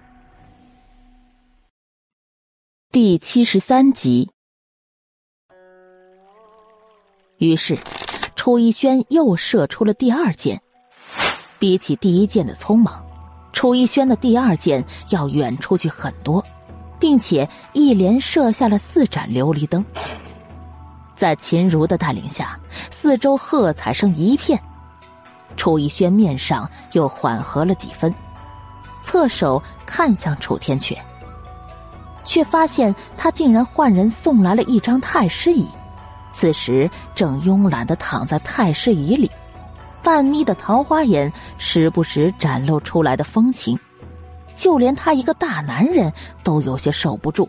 第七十三集，于是楚逸轩又射出了第二箭。比起第一箭的匆忙，楚逸轩的第二箭要远出去很多，并且一连射下了四盏琉璃灯。在秦如的带领下，四周喝彩声一片，楚逸轩面上又缓和了几分，侧手看向楚天阙，却发现他竟然换人送来了一张太师椅，此时正慵懒的躺在太师椅里。半眯的桃花眼，时不时展露出来的风情，就连他一个大男人都有些受不住，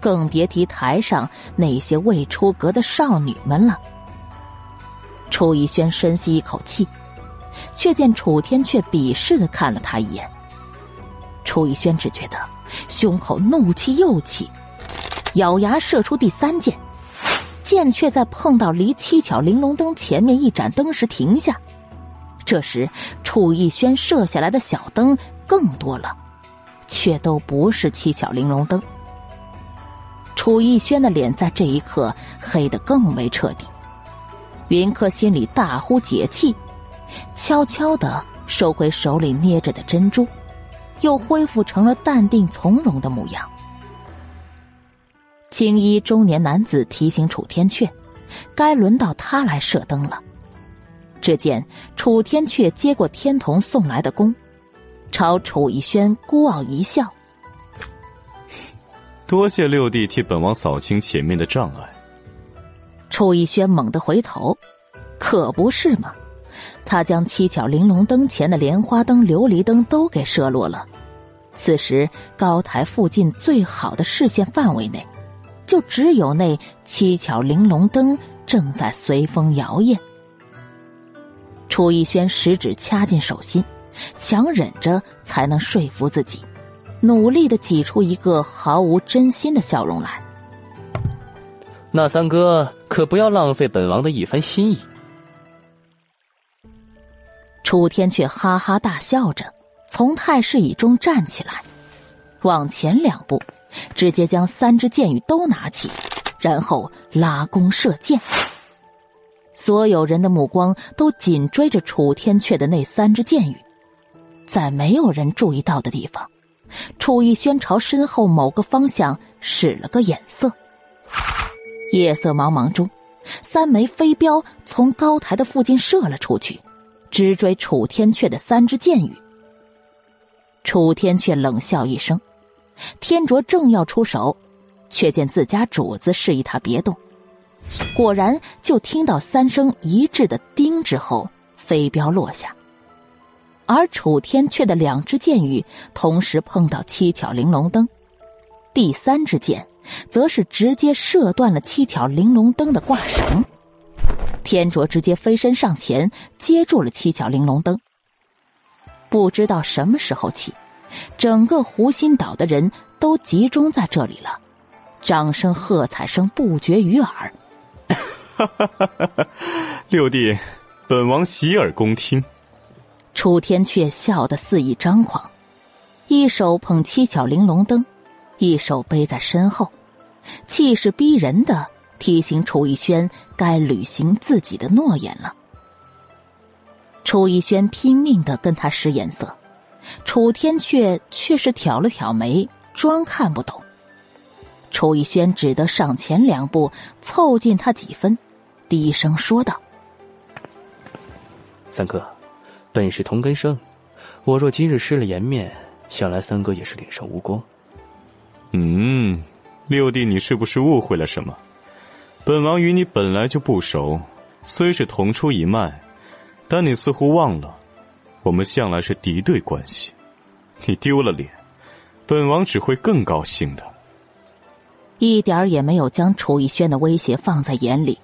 更别提台上那些未出阁的少女们了。楚逸轩深吸一口气，却见楚天却鄙视的看了他一眼。楚逸轩只觉得胸口怒气又起，咬牙射出第三箭，剑却在碰到离七巧玲珑灯前面一盏灯时停下。这时，楚逸轩射下来的小灯更多了，却都不是七巧玲珑灯。楚逸轩的脸在这一刻黑得更为彻底。云柯心里大呼解气，悄悄的收回手里捏着的珍珠，又恢复成了淡定从容的模样。青衣中年男子提醒楚天阙，该轮到他来射灯了。只见楚天阙接过天童送来的弓，朝楚逸轩孤傲一笑：“ 多谢六弟替本王扫清前面的障碍。”楚逸轩猛地回头，可不是嘛？他将七巧玲珑灯前的莲花灯、琉璃灯都给射落了。此时高台附近最好的视线范围内，就只有那七巧玲珑灯正在随风摇曳。楚逸轩食指掐进手心，强忍着才能说服自己，努力的挤出一个毫无真心的笑容来。那三哥可不要浪费本王的一番心意。楚天却哈哈大笑着，从太师椅中站起来，往前两步，直接将三支箭羽都拿起，然后拉弓射箭。所有人的目光都紧追着楚天阙的那三支箭羽，在没有人注意到的地方，楚逸轩朝身后某个方向使了个眼色。夜色茫茫中，三枚飞镖从高台的附近射了出去，直追楚天阙的三支箭羽。楚天阙冷笑一声，天卓正要出手，却见自家主子示意他别动。果然，就听到三声一致的“叮”之后，飞镖落下，而楚天阙的两支箭羽同时碰到七巧玲珑灯，第三支箭则是直接射断了七巧玲珑灯的挂绳。天卓直接飞身上前接住了七巧玲珑灯。不知道什么时候起，整个湖心岛的人都集中在这里了，掌声、喝彩声不绝于耳。六弟，本王洗耳恭听。楚天阙笑得肆意张狂，一手捧七巧玲珑灯，一手背在身后，气势逼人的提醒楚逸轩该履行自己的诺言了。楚逸轩拼命的跟他使眼色，楚天阙却是挑了挑眉，装看不懂。楚逸轩只得上前两步，凑近他几分。低声说道：“三哥，本是同根生，我若今日失了颜面，想来三哥也是脸上无光。”嗯，六弟，你是不是误会了什么？本王与你本来就不熟，虽是同出一脉，但你似乎忘了，我们向来是敌对关系。你丢了脸，本王只会更高兴的。一点儿也没有将楚逸轩的威胁放在眼里。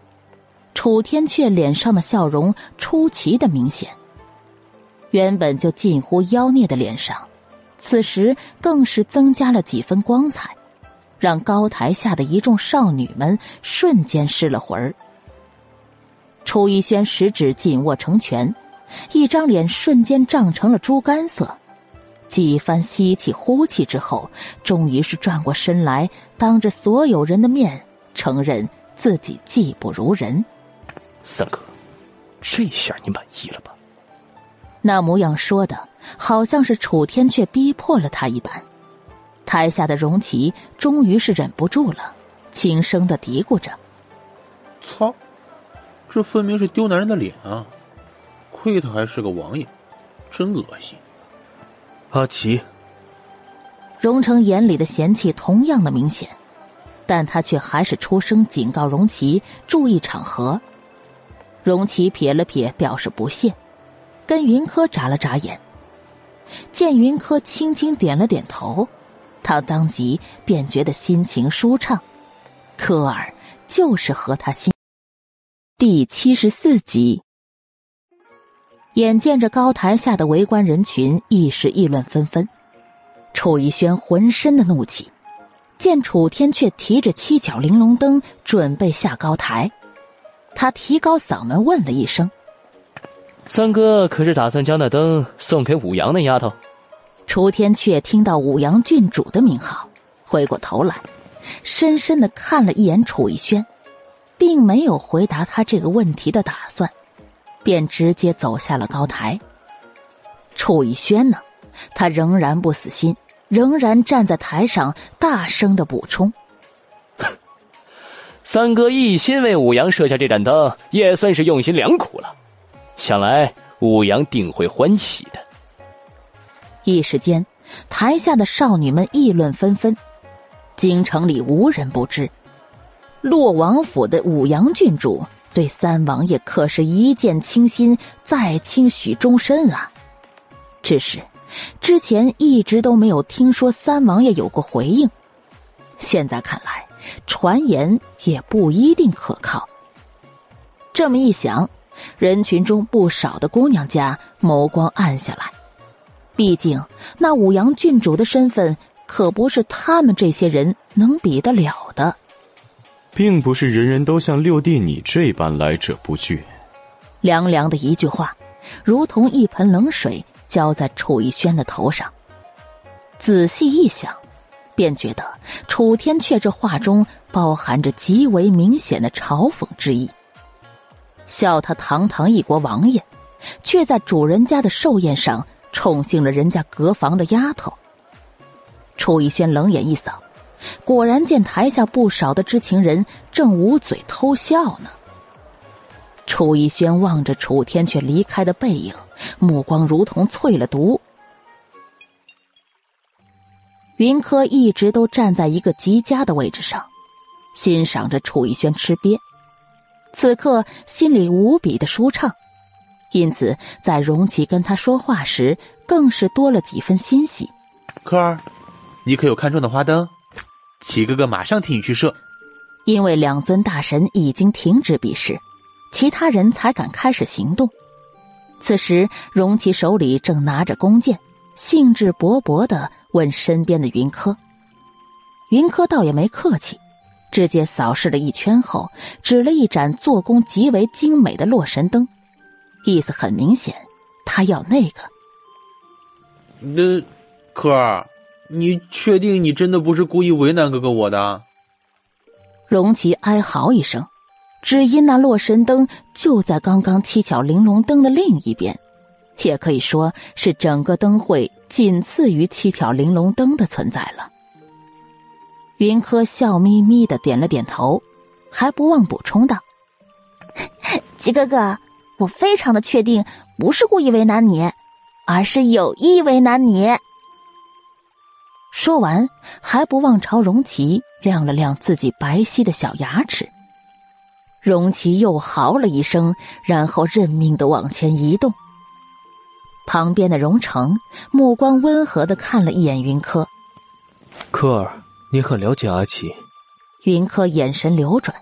楚天阙脸上的笑容出奇的明显，原本就近乎妖孽的脸上，此时更是增加了几分光彩，让高台下的一众少女们瞬间失了魂儿。楚逸轩食指紧握成拳，一张脸瞬间涨成了猪肝色，几番吸气呼气之后，终于是转过身来，当着所有人的面承认自己技不如人。三哥，这下你满意了吧？那模样说的，好像是楚天却逼迫了他一般。台下的荣琪终于是忍不住了，轻声的嘀咕着：“操，这分明是丢男人的脸啊！亏他还是个王爷，真恶心。”阿奇，荣成眼里的嫌弃同样的明显，但他却还是出声警告荣奇注意场合。荣奇撇了撇，表示不屑，跟云柯眨了眨眼。见云柯轻轻点了点头，他当即便觉得心情舒畅。科尔就是和他心。第七十四集，眼见着高台下的围观人群一时议论纷纷，楚逸轩浑身的怒气，见楚天却提着七角玲珑灯准备下高台。他提高嗓门问了一声：“三哥可是打算将那灯送给武阳那丫头？”楚天却听到武阳郡主的名号，回过头来，深深的看了一眼楚逸轩，并没有回答他这个问题的打算，便直接走下了高台。楚逸轩呢，他仍然不死心，仍然站在台上大声的补充。三哥一心为武阳设下这盏灯，也算是用心良苦了。想来武阳定会欢喜的。一时间，台下的少女们议论纷纷。京城里无人不知，洛王府的武阳郡主对三王爷可是一见倾心，再倾许终身啊。只是，之前一直都没有听说三王爷有过回应。现在看来。传言也不一定可靠。这么一想，人群中不少的姑娘家眸光暗下来。毕竟那武阳郡主的身份可不是他们这些人能比得了的。并不是人人都像六弟你这般来者不拒。凉凉的一句话，如同一盆冷水浇在楚逸轩的头上。仔细一想，便觉得楚天阙这话中包含着极为明显的嘲讽之意。笑他堂堂一国王爷，却在主人家的寿宴上宠幸了人家隔房的丫头。楚逸轩冷眼一扫。果然见台下不少的知情人正捂嘴偷笑呢。楚逸轩望着楚天却离开的背影，目光如同淬了毒。云柯一直都站在一个极佳的位置上，欣赏着楚逸轩吃瘪，此刻心里无比的舒畅，因此在荣琪跟他说话时，更是多了几分欣喜。柯儿，你可有看中的花灯？齐哥哥马上替你去射。因为两尊大神已经停止比试，其他人才敢开始行动。此时，荣奇手里正拿着弓箭，兴致勃勃的问身边的云柯。云柯倒也没客气，直接扫视了一圈后，指了一盏做工极为精美的洛神灯，意思很明显，他要那个。那，柯儿。你确定你真的不是故意为难哥哥我的？荣琪哀嚎一声，只因那洛神灯就在刚刚七巧玲珑灯的另一边，也可以说是整个灯会仅次于七巧玲珑灯的存在了。云柯笑眯眯的点了点头，还不忘补充道：“ 齐哥哥，我非常的确定不是故意为难你，而是有意为难你。”说完，还不忘朝荣琪亮了亮自己白皙的小牙齿。荣琪又嚎了一声，然后认命的往前移动。旁边的荣成目光温和的看了一眼云柯，柯儿，你很了解阿奇。云柯眼神流转，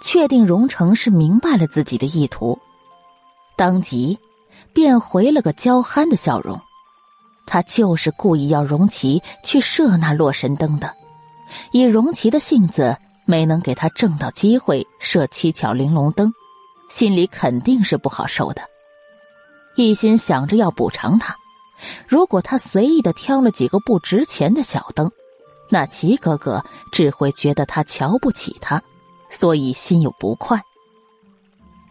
确定荣成是明白了自己的意图，当即便回了个娇憨的笑容。他就是故意要荣琪去射那洛神灯的，以荣琪的性子，没能给他挣到机会射七巧玲珑灯，心里肯定是不好受的。一心想着要补偿他，如果他随意的挑了几个不值钱的小灯，那齐哥哥只会觉得他瞧不起他，所以心有不快。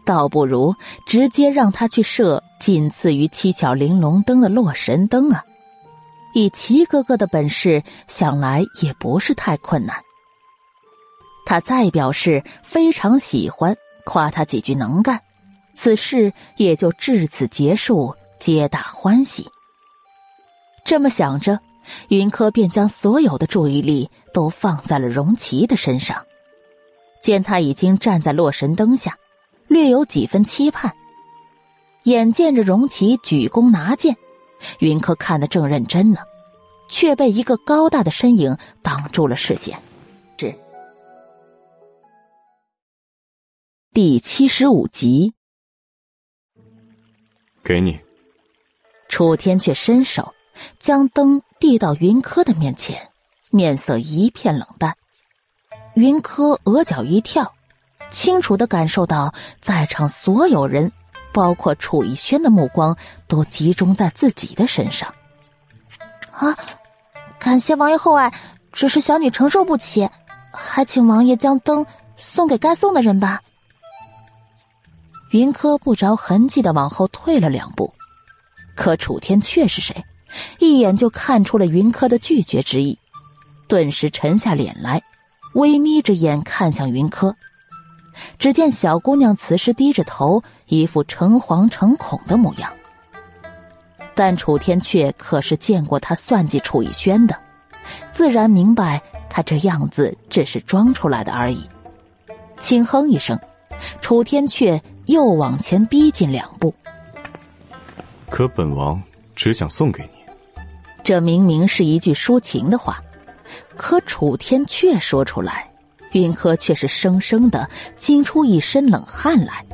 倒不如直接让他去射仅次于七巧玲珑灯的洛神灯啊！以齐哥哥的本事，想来也不是太困难。他再表示非常喜欢，夸他几句能干，此事也就至此结束，皆大欢喜。这么想着，云柯便将所有的注意力都放在了荣琪的身上。见他已经站在洛神灯下。略有几分期盼，眼见着荣琪举弓拿剑，云柯看得正认真呢，却被一个高大的身影挡住了视线。是第七十五集，给你。楚天却伸手将灯递到云柯的面前，面色一片冷淡。云柯额角一跳。清楚的感受到，在场所有人，包括楚逸轩的目光都集中在自己的身上。啊！感谢王爷厚爱，只是小女承受不起，还请王爷将灯送给该送的人吧。云柯不着痕迹的往后退了两步，可楚天却是谁？一眼就看出了云柯的拒绝之意，顿时沉下脸来，微眯着眼看向云柯。只见小姑娘此时低着头，一副诚惶诚恐的模样。但楚天阙可是见过他算计楚逸轩的，自然明白他这样子只是装出来的而已。轻哼一声，楚天阙又往前逼近两步。可本王只想送给你。这明明是一句抒情的话，可楚天阙说出来。云柯却是生生的惊出一身冷汗来，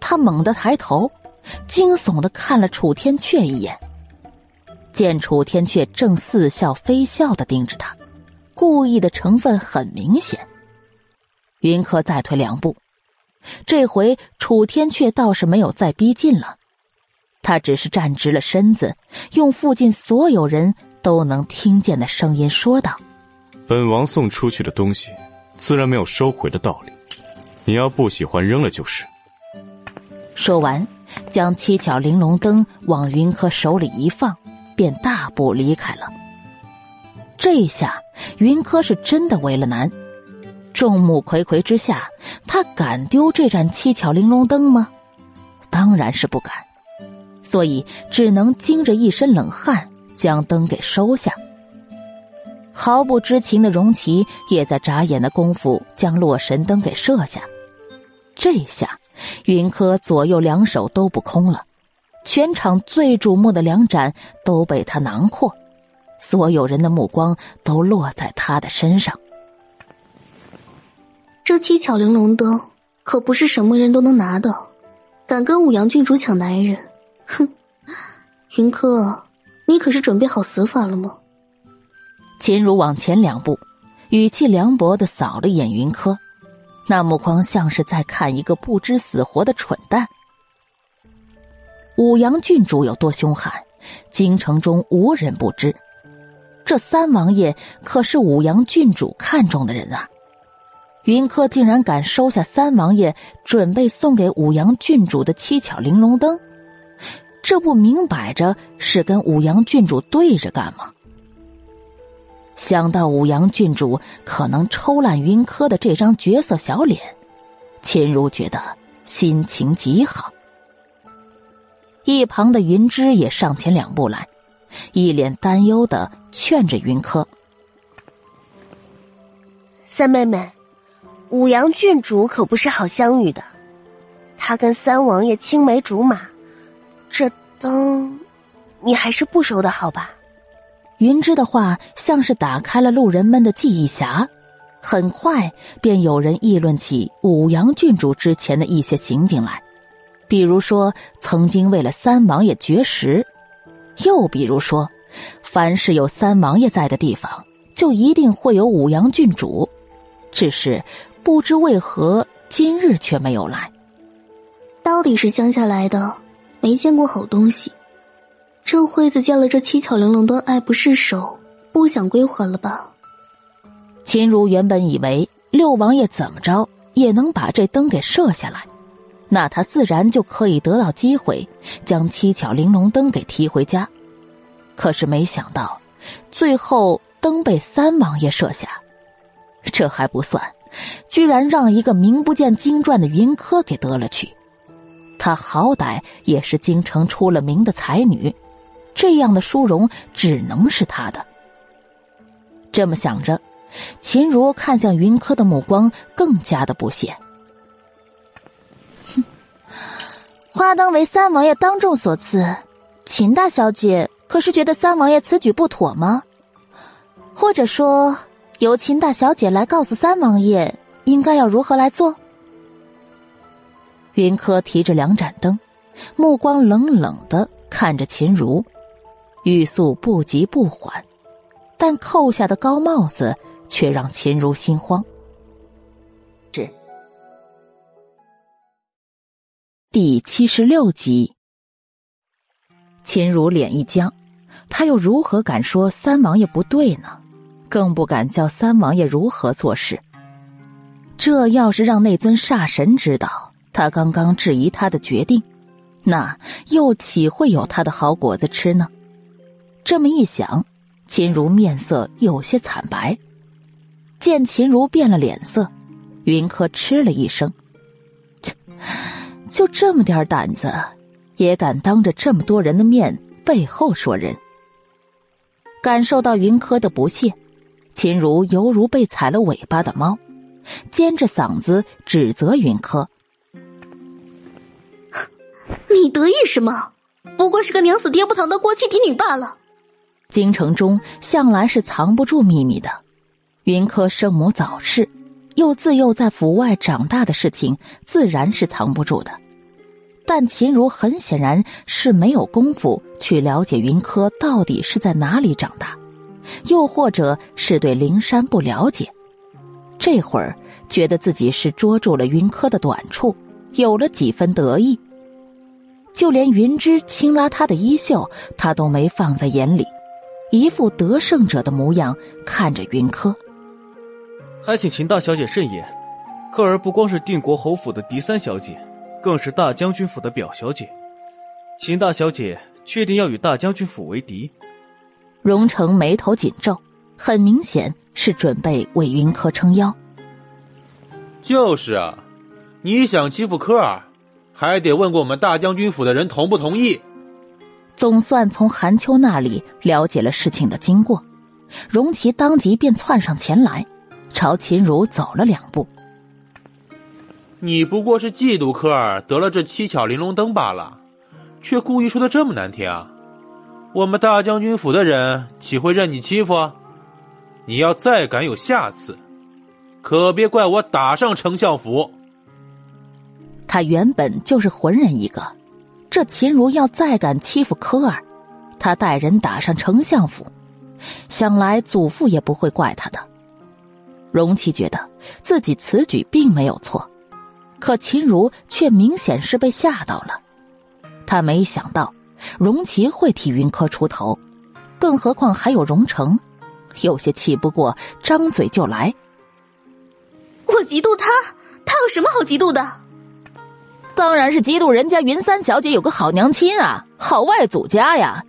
他猛地抬头，惊悚的看了楚天阙一眼。见楚天阙正似笑非笑的盯着他，故意的成分很明显。云柯再退两步，这回楚天阙倒是没有再逼近了，他只是站直了身子，用附近所有人都能听见的声音说道：“本王送出去的东西，自然没有收回的道理。你要不喜欢，扔了就是。”说完，将七巧玲珑灯往云柯手里一放，便大步离开了。这下，云柯是真的为了难。众目睽睽之下，他敢丢这盏七巧玲珑灯吗？当然是不敢，所以只能惊着一身冷汗，将灯给收下。毫不知情的荣琪也在眨眼的功夫将洛神灯给射下。这下，云柯左右两手都不空了，全场最瞩目的两盏都被他囊括，所有人的目光都落在他的身上。这七巧玲珑灯可不是什么人都能拿的，敢跟五阳郡主抢男人，哼！云柯，你可是准备好死法了吗？秦如往前两步，语气凉薄的扫了眼云柯，那目光像是在看一个不知死活的蠢蛋。五阳郡主有多凶悍，京城中无人不知。这三王爷可是五阳郡主看中的人啊！云柯竟然敢收下三王爷准备送给五阳郡主的七巧玲珑灯，这不明摆着是跟五阳郡主对着干吗？想到五阳郡主可能抽烂云柯的这张绝色小脸，秦如觉得心情极好。一旁的云芝也上前两步来，一脸担忧的劝着云柯：“三妹妹。”五阳郡主可不是好相遇的，他跟三王爷青梅竹马，这灯，你还是不收的好吧？云芝的话像是打开了路人们的记忆匣，很快便有人议论起五阳郡主之前的一些行径来，比如说曾经为了三王爷绝食，又比如说，凡是有三王爷在的地方，就一定会有五阳郡主，只是。不知为何今日却没有来，到底是乡下来的，没见过好东西。这惠子见了这七巧玲珑灯爱不释手，不想归还了吧？秦如原本以为六王爷怎么着也能把这灯给射下来，那他自然就可以得到机会将七巧玲珑灯给提回家。可是没想到，最后灯被三王爷射下，这还不算。居然让一个名不见经传的云柯给得了去，他好歹也是京城出了名的才女，这样的殊荣只能是他的。这么想着，秦如看向云柯的目光更加的不屑。哼，花灯为三王爷当众所赐，秦大小姐可是觉得三王爷此举不妥吗？或者说？由秦大小姐来告诉三王爷，应该要如何来做。云柯提着两盏灯，目光冷冷的看着秦如，语速不急不缓，但扣下的高帽子却让秦如心慌。是第七十六集，秦如脸一僵，他又如何敢说三王爷不对呢？更不敢叫三王爷如何做事。这要是让那尊煞神知道他刚刚质疑他的决定，那又岂会有他的好果子吃呢？这么一想，秦如面色有些惨白。见秦如变了脸色，云柯嗤了一声：“切，就这么点胆子，也敢当着这么多人的面背后说人？”感受到云柯的不屑。秦如犹如被踩了尾巴的猫，尖着嗓子指责云柯：“你得意什么？不过是个娘死爹不疼的过气嫡女罢了。”京城中向来是藏不住秘密的，云柯生母早逝，又自幼在府外长大的事情，自然是藏不住的。但秦如很显然是没有功夫去了解云柯到底是在哪里长大，又或者是对灵山不了解。这会儿觉得自己是捉住了云柯的短处，有了几分得意。就连云芝轻拉他的衣袖，他都没放在眼里，一副得胜者的模样看着云柯。还请秦大小姐慎言，柯儿不光是定国侯府的嫡三小姐。更是大将军府的表小姐，秦大小姐确定要与大将军府为敌？荣成眉头紧皱，很明显是准备为云柯撑腰。就是啊，你想欺负科尔，还得问过我们大将军府的人同不同意。总算从韩秋那里了解了事情的经过，荣琪当即便窜上前来，朝秦如走了两步。你不过是嫉妒科尔得了这七巧玲珑灯罢了，却故意说的这么难听啊！我们大将军府的人岂会任你欺负？你要再敢有下次，可别怪我打上丞相府。他原本就是浑人一个，这秦如要再敢欺负科儿，他带人打上丞相府，想来祖父也不会怪他的。荣琪觉得自己此举并没有错。可秦如却明显是被吓到了，他没想到荣琪会替云柯出头，更何况还有荣成，有些气不过，张嘴就来。我嫉妒他，他有什么好嫉妒的？当然是嫉妒人家云三小姐有个好娘亲啊，好外祖家呀。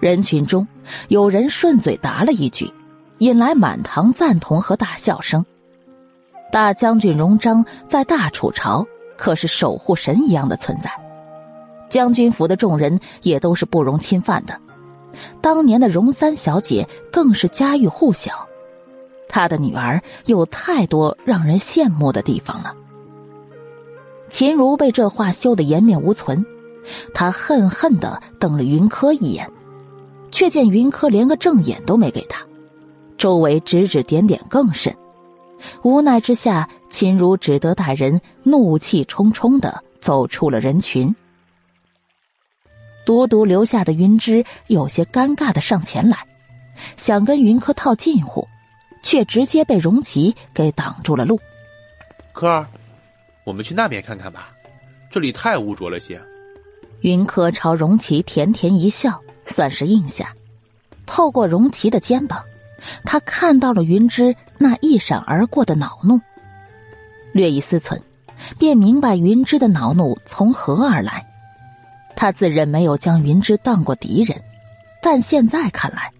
人群中有人顺嘴答了一句，引来满堂赞同和大笑声。大将军荣章在大楚朝可是守护神一样的存在，将军府的众人也都是不容侵犯的。当年的荣三小姐更是家喻户晓，她的女儿有太多让人羡慕的地方了。秦如被这话羞得颜面无存，他恨恨的瞪了云柯一眼，却见云柯连个正眼都没给他，周围指指点点更甚。无奈之下，秦如只得带人怒气冲冲的走出了人群。独独留下的云芝有些尴尬的上前来，想跟云柯套近乎，却直接被荣琪给挡住了路。柯儿，我们去那边看看吧，这里太污浊了些。云柯朝荣琪甜甜一笑，算是应下。透过荣琪的肩膀，他看到了云芝。那一闪而过的恼怒，略一思忖，便明白云芝的恼怒从何而来。他自认没有将云芝当过敌人，但现在看来，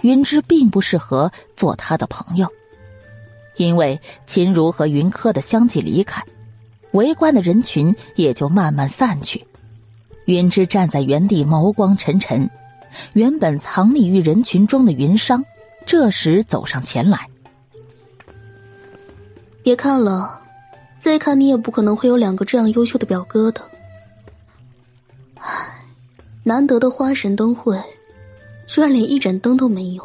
云芝并不适合做他的朋友。因为秦如和云柯的相继离开，围观的人群也就慢慢散去。云芝站在原地，眸光沉沉。原本藏匿于人群中的云商，这时走上前来。别看了，再看你也不可能会有两个这样优秀的表哥的。唉，难得的花神灯会，居然连一盏灯都没有，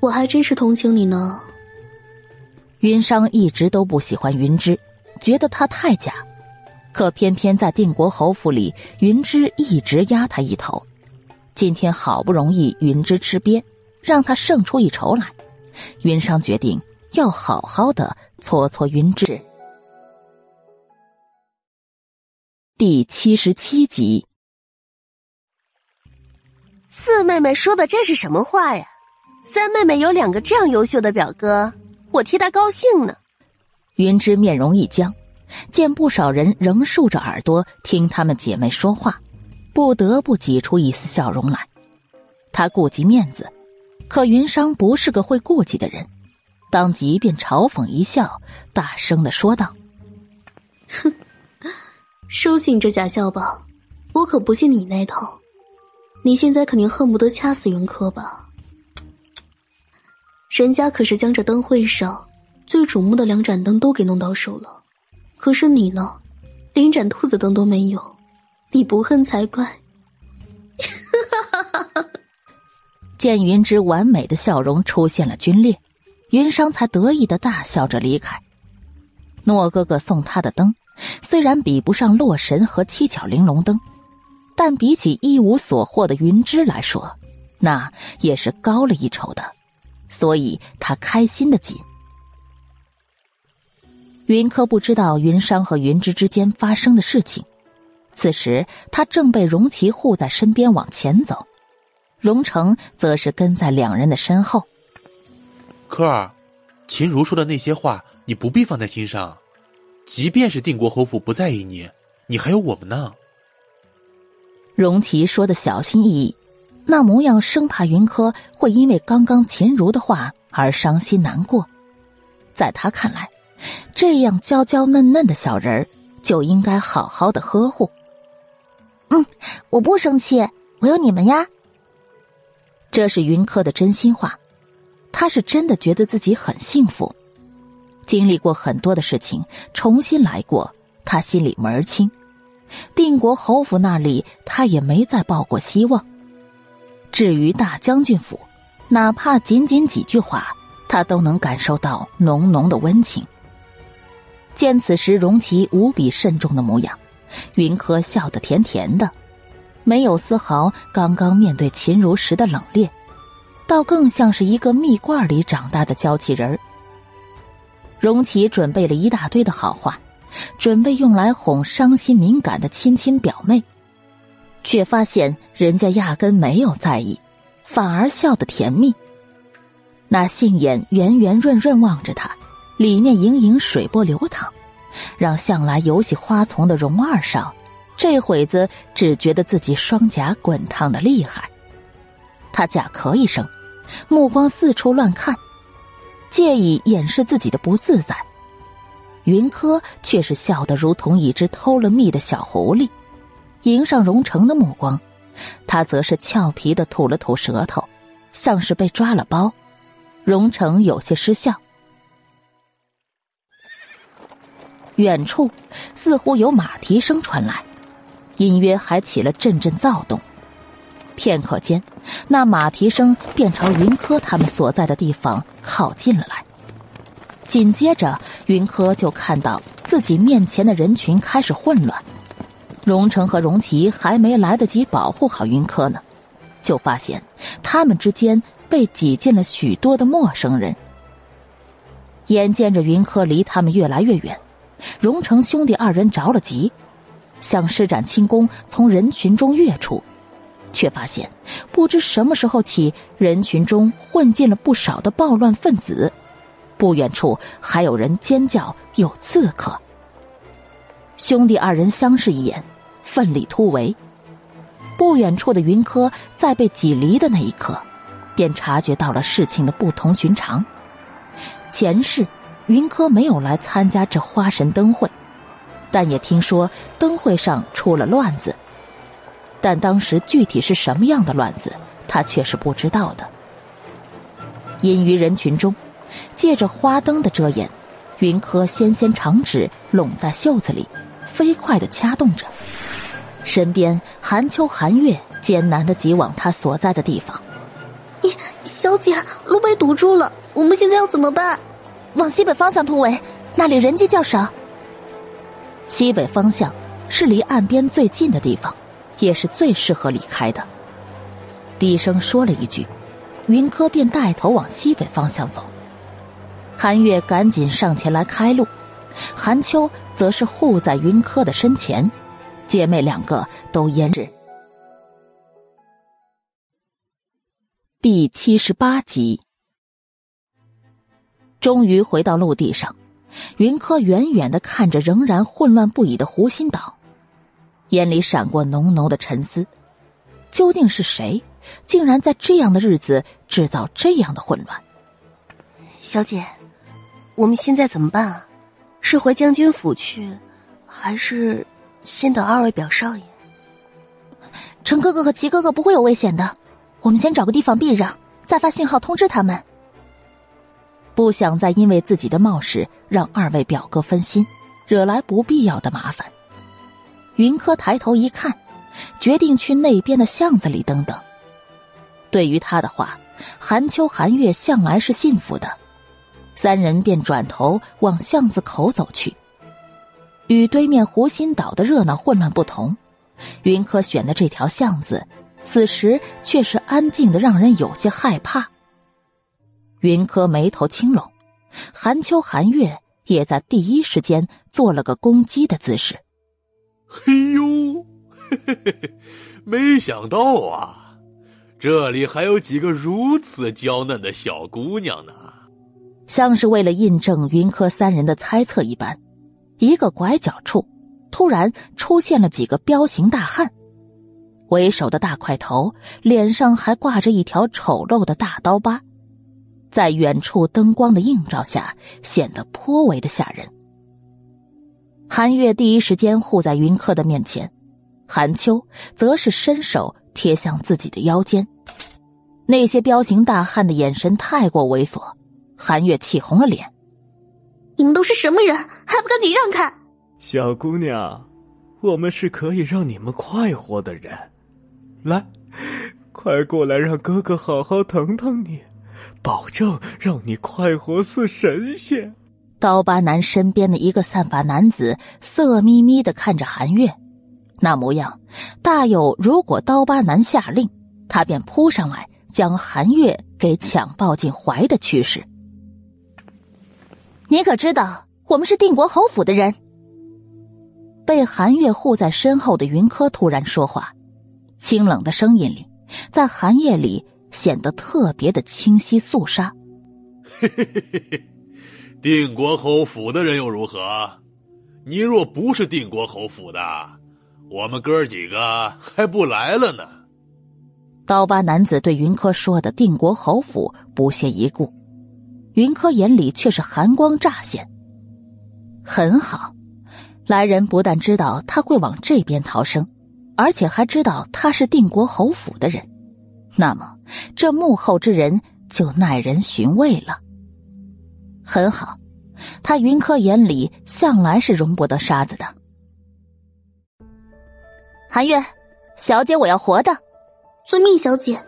我还真是同情你呢。云商一直都不喜欢云芝，觉得他太假，可偏偏在定国侯府里，云芝一直压他一头。今天好不容易云芝吃瘪，让他胜出一筹来，云商决定。要好好的搓搓云芝。第七十七集，四妹妹说的这是什么话呀？三妹妹有两个这样优秀的表哥，我替她高兴呢。云芝面容一僵，见不少人仍竖着耳朵听她们姐妹说话，不得不挤出一丝笑容来。她顾及面子，可云商不是个会顾忌的人。当即便嘲讽一笑，大声的说道：“哼，收起你这假笑吧，我可不信你那套。你现在肯定恨不得掐死云柯吧？人家可是将这灯会上最瞩目的两盏灯都给弄到手了，可是你呢，连盏兔子灯都没有，你不恨才怪。”见云芝完美的笑容出现了皲裂。云商才得意的大笑着离开。诺哥哥送他的灯虽然比不上洛神和七巧玲珑灯，但比起一无所获的云芝来说，那也是高了一筹的，所以他开心的紧。云柯不知道云商和云芝之间发生的事情，此时他正被荣琪护在身边往前走，荣成则是跟在两人的身后。科儿，秦如说的那些话，你不必放在心上。即便是定国侯府不在意你，你还有我们呢。荣琪说的小心翼翼，那模样生怕云柯会因为刚刚秦如的话而伤心难过。在他看来，这样娇娇嫩嫩的小人儿就应该好好的呵护。嗯，我不生气，我有你们呀。这是云柯的真心话，他是真的觉得自己很幸福。经历过很多的事情，重新来过，他心里门儿清。定国侯府那里，他也没再抱过希望。至于大将军府，哪怕仅仅几句话，他都能感受到浓浓的温情。见此时荣琪无比慎重的模样，云柯笑得甜甜的，没有丝毫刚刚面对秦如时的冷冽，倒更像是一个蜜罐里长大的娇气人儿。荣琪准备了一大堆的好话，准备用来哄伤心敏感的亲亲表妹，却发现人家压根没有在意，反而笑得甜蜜。那杏眼圆圆润润望着他，里面盈盈水波流淌，让向来游戏花丛的荣二少，这会子只觉得自己双颊滚烫的厉害。他假咳一声，目光四处乱看。借以掩饰自己的不自在，云柯却是笑得如同一只偷了蜜的小狐狸，迎上荣成的目光，他则是俏皮的吐了吐舌头，像是被抓了包。荣成有些失笑。远处似乎有马蹄声传来，隐约还起了阵阵躁动。片刻间，那马蹄声便朝云柯他们所在的地方靠近了来。紧接着，云柯就看到自己面前的人群开始混乱。荣成和荣琪还没来得及保护好云柯呢，就发现他们之间被挤进了许多的陌生人。眼见着云柯离他们越来越远，荣成兄弟二人着了急，想施展轻功从人群中跃出。却发现，不知什么时候起，人群中混进了不少的暴乱分子。不远处还有人尖叫，有刺客。兄弟二人相视一眼，奋力突围。不远处的云柯在被挤离的那一刻，便察觉到了事情的不同寻常。前世，云柯没有来参加这花神灯会，但也听说灯会上出了乱子。但当时具体是什么样的乱子，他却是不知道的。隐于人群中，借着花灯的遮掩，云柯纤纤长指拢在袖子里，飞快的掐动着。身边寒秋、寒月艰难的挤往他所在的地方。你小姐，路被堵住了，我们现在要怎么办？往西北方向突围，那里人迹较少。西北方向是离岸边最近的地方。也是最适合离开的。低声说了一句，云柯便带头往西北方向走。韩月赶紧上前来开路，韩秋则是护在云柯的身前，姐妹两个都胭脂。第七十八集，终于回到陆地上，云柯远远的看着仍然混乱不已的湖心岛。眼里闪过浓浓的沉思，究竟是谁，竟然在这样的日子制造这样的混乱？小姐，我们现在怎么办啊？是回将军府去，还是先等二位表少爷？陈哥哥和齐哥哥不会有危险的，我们先找个地方避让，再发信号通知他们。不想再因为自己的冒失让二位表哥分心，惹来不必要的麻烦。云柯抬头一看，决定去那边的巷子里等等。对于他的话，韩秋、韩月向来是信服的，三人便转头往巷子口走去。与对面湖心岛的热闹混乱不同，云柯选的这条巷子，此时却是安静的，让人有些害怕。云柯眉头轻拢，韩秋、韩月也在第一时间做了个攻击的姿势。嘿呦，嘿嘿嘿，没想到啊，这里还有几个如此娇嫩的小姑娘呢。像是为了印证云柯三人的猜测一般，一个拐角处，突然出现了几个彪形大汉，为首的大块头脸上还挂着一条丑陋的大刀疤，在远处灯光的映照下，显得颇为的吓人。韩月第一时间护在云柯的面前，韩秋则是伸手贴向自己的腰间。那些彪形大汉的眼神太过猥琐。韩月气红了脸，你们都是什么人？还不赶紧让开！小姑娘，我们是可以让你们快活的人，来，快过来，让哥哥好好疼疼你，保证让你快活似神仙。刀疤男身边的一个散发男子色眯眯的看着韩月，那模样大有如果刀疤男下令，他便扑上来将韩月给抢抱进怀的趋势。你可知道，我们是定国侯府的人？被韩月护在身后的云柯突然说话，清冷的声音里，在寒夜里显得特别的清晰肃杀。嘿嘿嘿嘿嘿，定国侯府的人又如何？你若不是定国侯府的，我们哥几个还不来了呢。刀疤男子对云柯说的“定国侯府”不屑一顾。云柯眼里却是寒光乍现。很好，来人不但知道他会往这边逃生，而且还知道他是定国侯府的人，那么这幕后之人就耐人寻味了。很好，他云柯眼里向来是容不得沙子的。韩月，小姐，我要活的，遵命，小姐。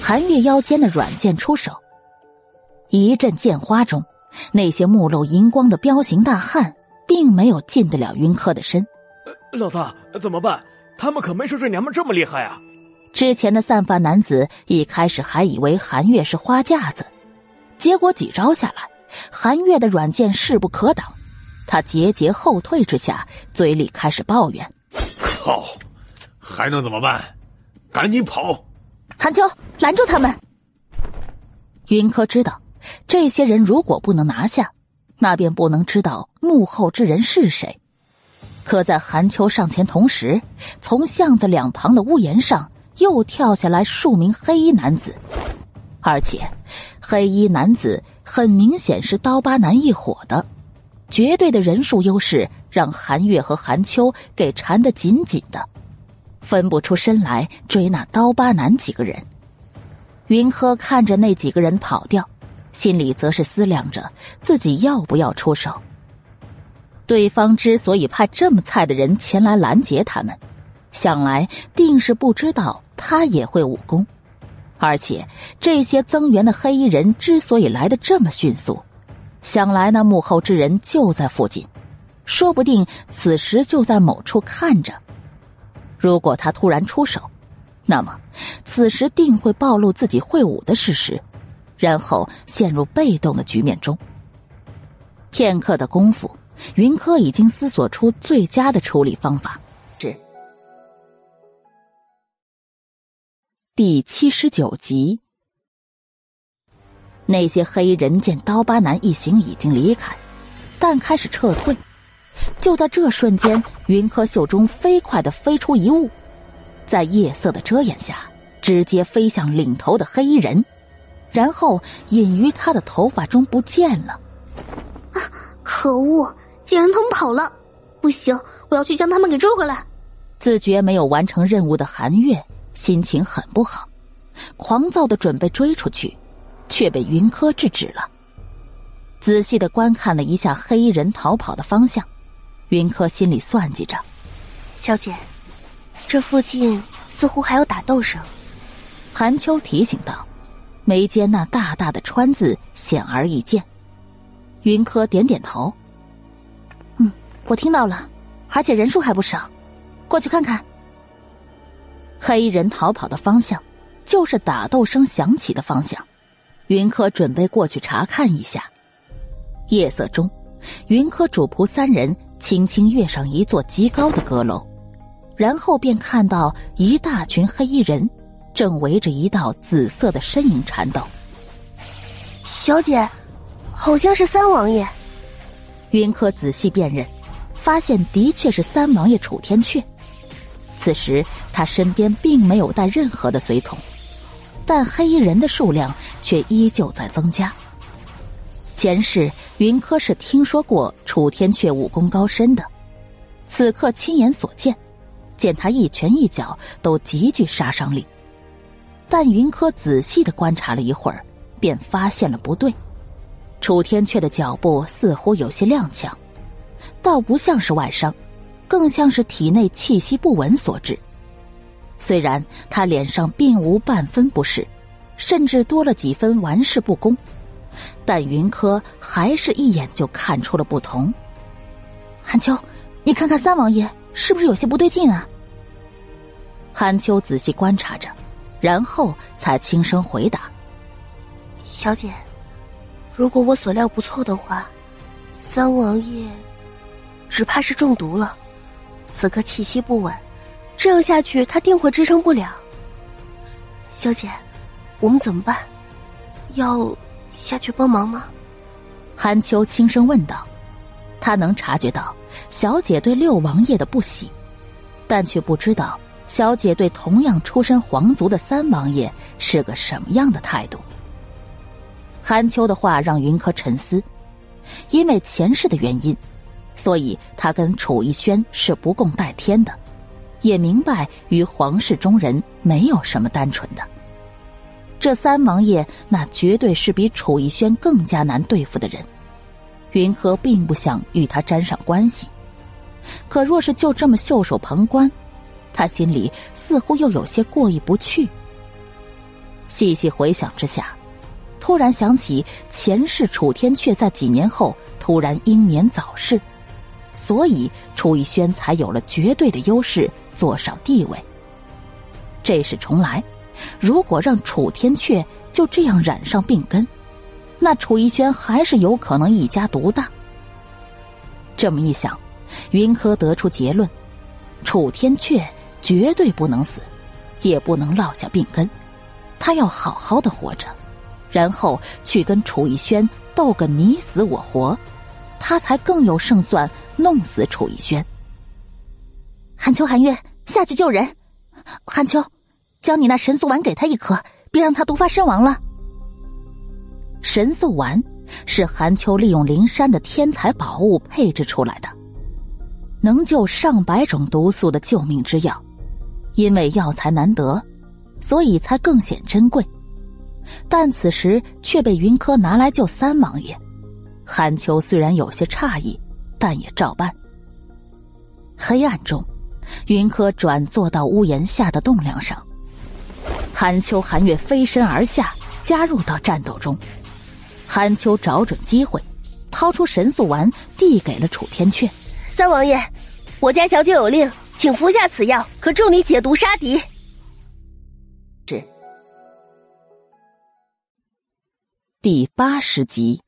韩月腰间的软剑出手。一阵剑花中，那些目露银光的彪形大汉并没有进得了云柯的身。老大，怎么办？他们可没说这娘们这么厉害啊！之前的散发男子一开始还以为韩月是花架子，结果几招下来，韩月的软剑势不可挡，他节节后退之下，嘴里开始抱怨：“靠，还能怎么办？赶紧跑！”韩秋，拦住他们！云柯知道。这些人如果不能拿下，那便不能知道幕后之人是谁。可在韩秋上前同时，从巷子两旁的屋檐上又跳下来数名黑衣男子，而且黑衣男子很明显是刀疤男一伙的，绝对的人数优势让韩月和韩秋给缠得紧紧的，分不出身来追那刀疤男几个人。云柯看着那几个人跑掉。心里则是思量着自己要不要出手。对方之所以派这么菜的人前来拦截他们，想来定是不知道他也会武功。而且这些增援的黑衣人之所以来的这么迅速，想来那幕后之人就在附近，说不定此时就在某处看着。如果他突然出手，那么此时定会暴露自己会武的事实。然后陷入被动的局面中。片刻的功夫，云柯已经思索出最佳的处理方法。第七十九集。那些黑衣人见刀疤男一行已经离开，但开始撤退。就在这瞬间，云柯袖中飞快的飞出一物，在夜色的遮掩下，直接飞向领头的黑衣人。然后隐于他的头发中不见了。啊！可恶，竟然他们跑了！不行，我要去将他们给追回来。自觉没有完成任务的韩月心情很不好，狂躁的准备追出去，却被云柯制止了。仔细的观看了一下黑衣人逃跑的方向，云柯心里算计着：小姐，这附近似乎还有打斗声。韩秋提醒道。眉间那大大的“川”字显而易见，云柯点点头，嗯，我听到了，而且人数还不少，过去看看。黑衣人逃跑的方向，就是打斗声响起的方向。云柯准备过去查看一下。夜色中，云柯主仆三人轻轻跃上一座极高的阁楼，然后便看到一大群黑衣人正围着一道紫色的身影缠斗。小姐，好像是三王爷。云柯仔细辨认，发现的确是三王爷楚天阙。此时他身边并没有带任何的随从，但黑衣人的数量却依旧在增加。前世云柯是听说过楚天阙武功高深的，此刻亲眼所见，见他一拳一脚都极具杀伤力。但云柯仔细的观察了一会儿，便发现了不对。楚天阙的脚步似乎有些踉跄，倒不像是外伤，更像是体内气息不稳所致。虽然他脸上并无半分不适，甚至多了几分玩世不恭，但云柯还是一眼就看出了不同。韩秋，你看看三王爷是不是有些不对劲啊？韩秋仔细观察着，然后才轻声回答：“小姐。”如果我所料不错的话，三王爷只怕是中毒了。此刻气息不稳，这样下去他定会支撑不了。小姐，我们怎么办？要下去帮忙吗？韩秋轻声问道。他能察觉到小姐对六王爷的不喜，但却不知道小姐对同样出身皇族的三王爷是个什么样的态度。韩秋的话让云柯沉思，因为前世的原因，所以他跟楚逸轩是不共戴天的，也明白与皇室中人没有什么单纯的。这三王爷那绝对是比楚逸轩更加难对付的人，云柯并不想与他沾上关系，可若是就这么袖手旁观，他心里似乎又有些过意不去。细细回想之下。突然想起前世楚天阙在几年后突然英年早逝，所以楚逸轩才有了绝对的优势，坐上帝位。这是重来，如果让楚天阙就这样染上病根，那楚逸轩还是有可能一家独大。这么一想，云柯得出结论：楚天阙绝对不能死，也不能落下病根，他要好好的活着。然后去跟楚逸轩斗个你死我活，他才更有胜算弄死楚逸轩。韩秋、韩月下去救人，韩秋，将你那神速丸给他一颗，别让他毒发身亡了。神速丸是韩秋利用灵山的天才宝物配置出来的，能救上百种毒素的救命之药，因为药材难得，所以才更显珍贵。但此时却被云柯拿来救三王爷，韩秋虽然有些诧异，但也照办。黑暗中，云柯转坐到屋檐下的栋梁上，韩秋、韩月飞身而下，加入到战斗中。韩秋找准机会，掏出神速丸，递给了楚天阙：“三王爷，我家小姐有令，请服下此药，可助你解毒杀敌。”第八十集，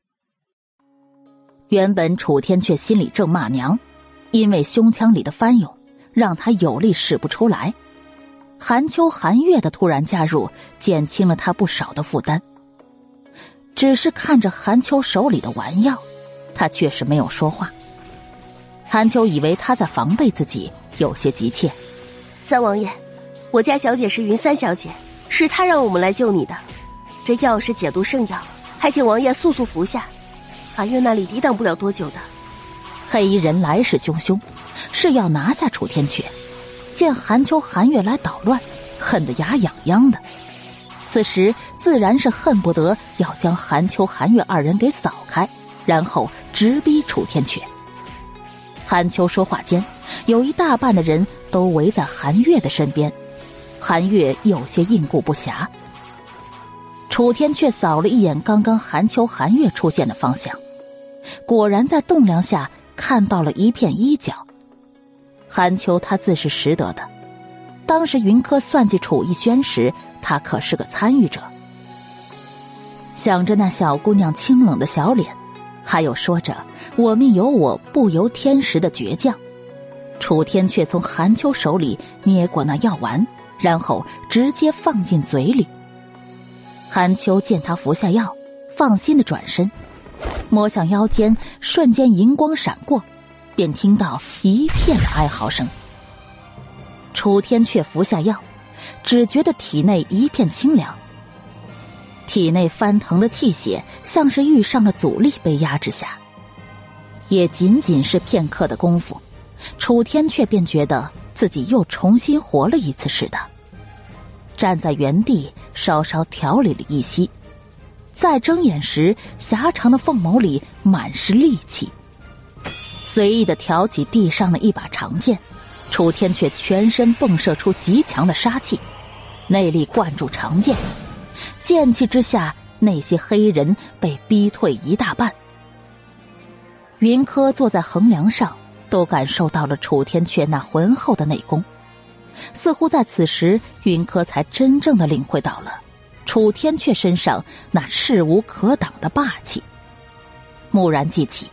原本楚天阙心里正骂娘，因为胸腔里的翻涌让他有力使不出来。韩秋、韩月的突然加入，减轻了他不少的负担。只是看着韩秋手里的丸药，他却是没有说话。韩秋以为他在防备自己，有些急切。三王爷，我家小姐是云三小姐，是她让我们来救你的。这药是解毒圣药。还请王爷速速服下，韩月那里抵挡不了多久的。黑衣人来势汹汹，是要拿下楚天阙。见韩秋、韩月来捣乱，恨得牙痒痒的。此时自然是恨不得要将韩秋、韩月二人给扫开，然后直逼楚天阙。韩秋说话间，有一大半的人都围在韩月的身边，韩月有些应顾不暇。楚天却扫了一眼刚刚韩秋、韩月出现的方向，果然在栋梁下看到了一片衣角。韩秋他自是识得的，当时云柯算计楚逸轩时，他可是个参与者。想着那小姑娘清冷的小脸，还有说着“我命由我不由天时”的倔强，楚天却从韩秋手里捏过那药丸，然后直接放进嘴里。韩秋见他服下药，放心的转身，摸向腰间，瞬间银光闪过。便听到一片哀嚎声。楚天却服下药，只觉得体内一片清凉，体内翻腾的气血像是遇上了阻力被压制下。也仅仅是片刻的功夫，楚天却便觉得自己又重新活了一次似的，站在原地稍稍调理了一息，再睁眼时，狭长的凤眸里满是戾气。随意的挑起地上的一把长剑，楚天却全身迸射出极强的杀气，内力灌注长剑，剑气之下，那些黑人被逼退一大半。云柯坐在横梁上，都感受到了楚天阙那浑厚的内功，似乎在此时，云柯才真正的领会到了楚天阙身上那势无可挡的霸气。蓦然记起。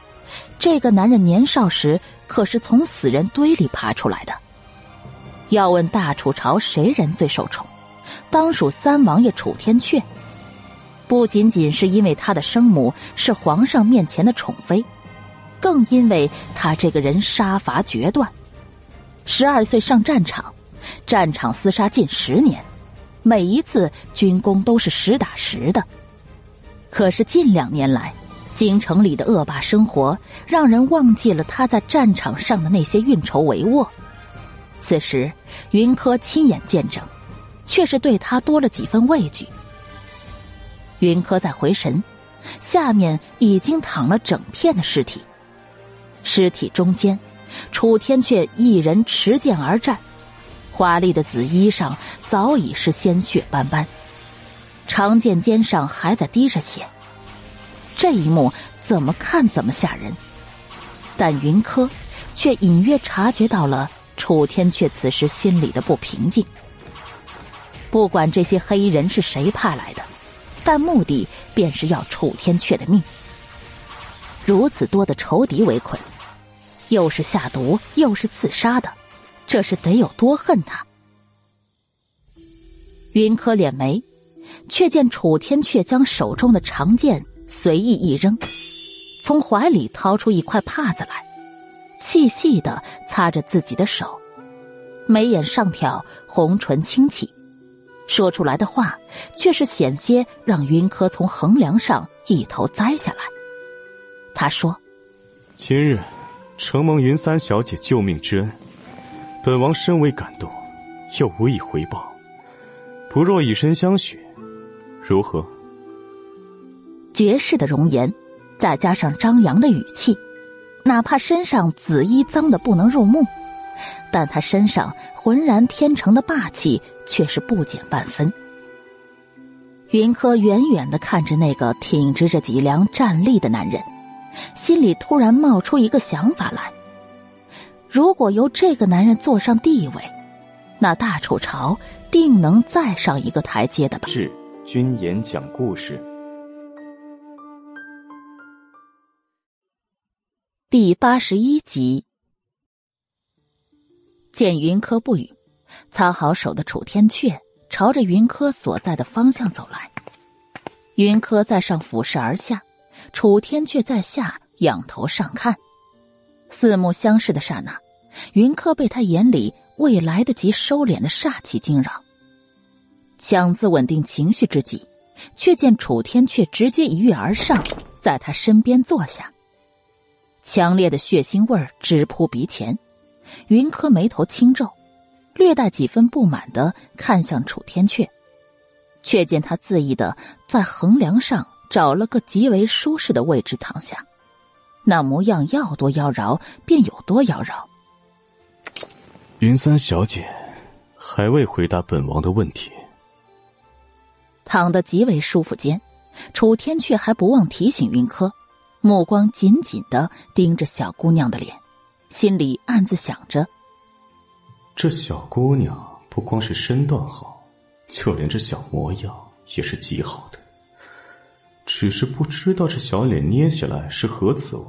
这个男人年少时可是从死人堆里爬出来的。要问大楚朝谁人最受宠，当属三王爷楚天阙。不仅仅是因为他的生母是皇上面前的宠妃，更因为他这个人杀伐决断。十二岁上战场，战场厮杀近十年，每一次军功都是实打实的。可是近两年来，京城里的恶霸生活，让人忘记了他在战场上的那些运筹帷幄。此时，云柯亲眼见证，却是对他多了几分畏惧。云柯在回神，下面已经躺了整片的尸体，尸体中间，楚天却一人持剑而战，华丽的紫衣上早已是鲜血斑斑，长剑尖上还在滴着血。这一幕怎么看怎么吓人，但云柯却隐约察觉到了楚天阙此时心里的不平静。不管这些黑衣人是谁派来的，但目的便是要楚天阙的命。如此多的仇敌围困，又是下毒又是刺杀的，这是得有多恨他？云柯敛眉，却见楚天却将手中的长剑。随意一扔，从怀里掏出一块帕子来，细细的擦着自己的手，眉眼上挑，红唇轻启，说出来的话却是险些让云柯从横梁上一头栽下来。他说：“今日承蒙云三小姐救命之恩，本王深为感动，又无以回报，不若以身相许，如何？”绝世的容颜，再加上张扬的语气，哪怕身上紫衣脏的不能入目，但他身上浑然天成的霸气却是不减半分。云柯远远的看着那个挺直着脊梁站立的男人，心里突然冒出一个想法来：如果由这个男人坐上帝位，那大楚朝定能再上一个台阶的吧？是君言讲故事。第八十一集，见云柯不语，擦好手的楚天阙朝着云柯所在的方向走来。云柯在上俯视而下，楚天阙在下仰头上看，四目相视的刹那，云柯被他眼里未来得及收敛的煞气惊扰，强自稳定情绪之际，却见楚天阙直接一跃而上，在他身边坐下。强烈的血腥味直扑鼻前，云柯眉头轻皱，略带几分不满的看向楚天阙，却见他恣意的在横梁上找了个极为舒适的位置躺下，那模样要多妖娆便有多妖娆。云三小姐还未回答本王的问题。躺得极为舒服间，楚天却还不忘提醒云柯。目光紧紧的盯着小姑娘的脸，心里暗自想着：这小姑娘不光是身段好，就连这小模样也是极好的。只是不知道这小脸捏起来是何滋味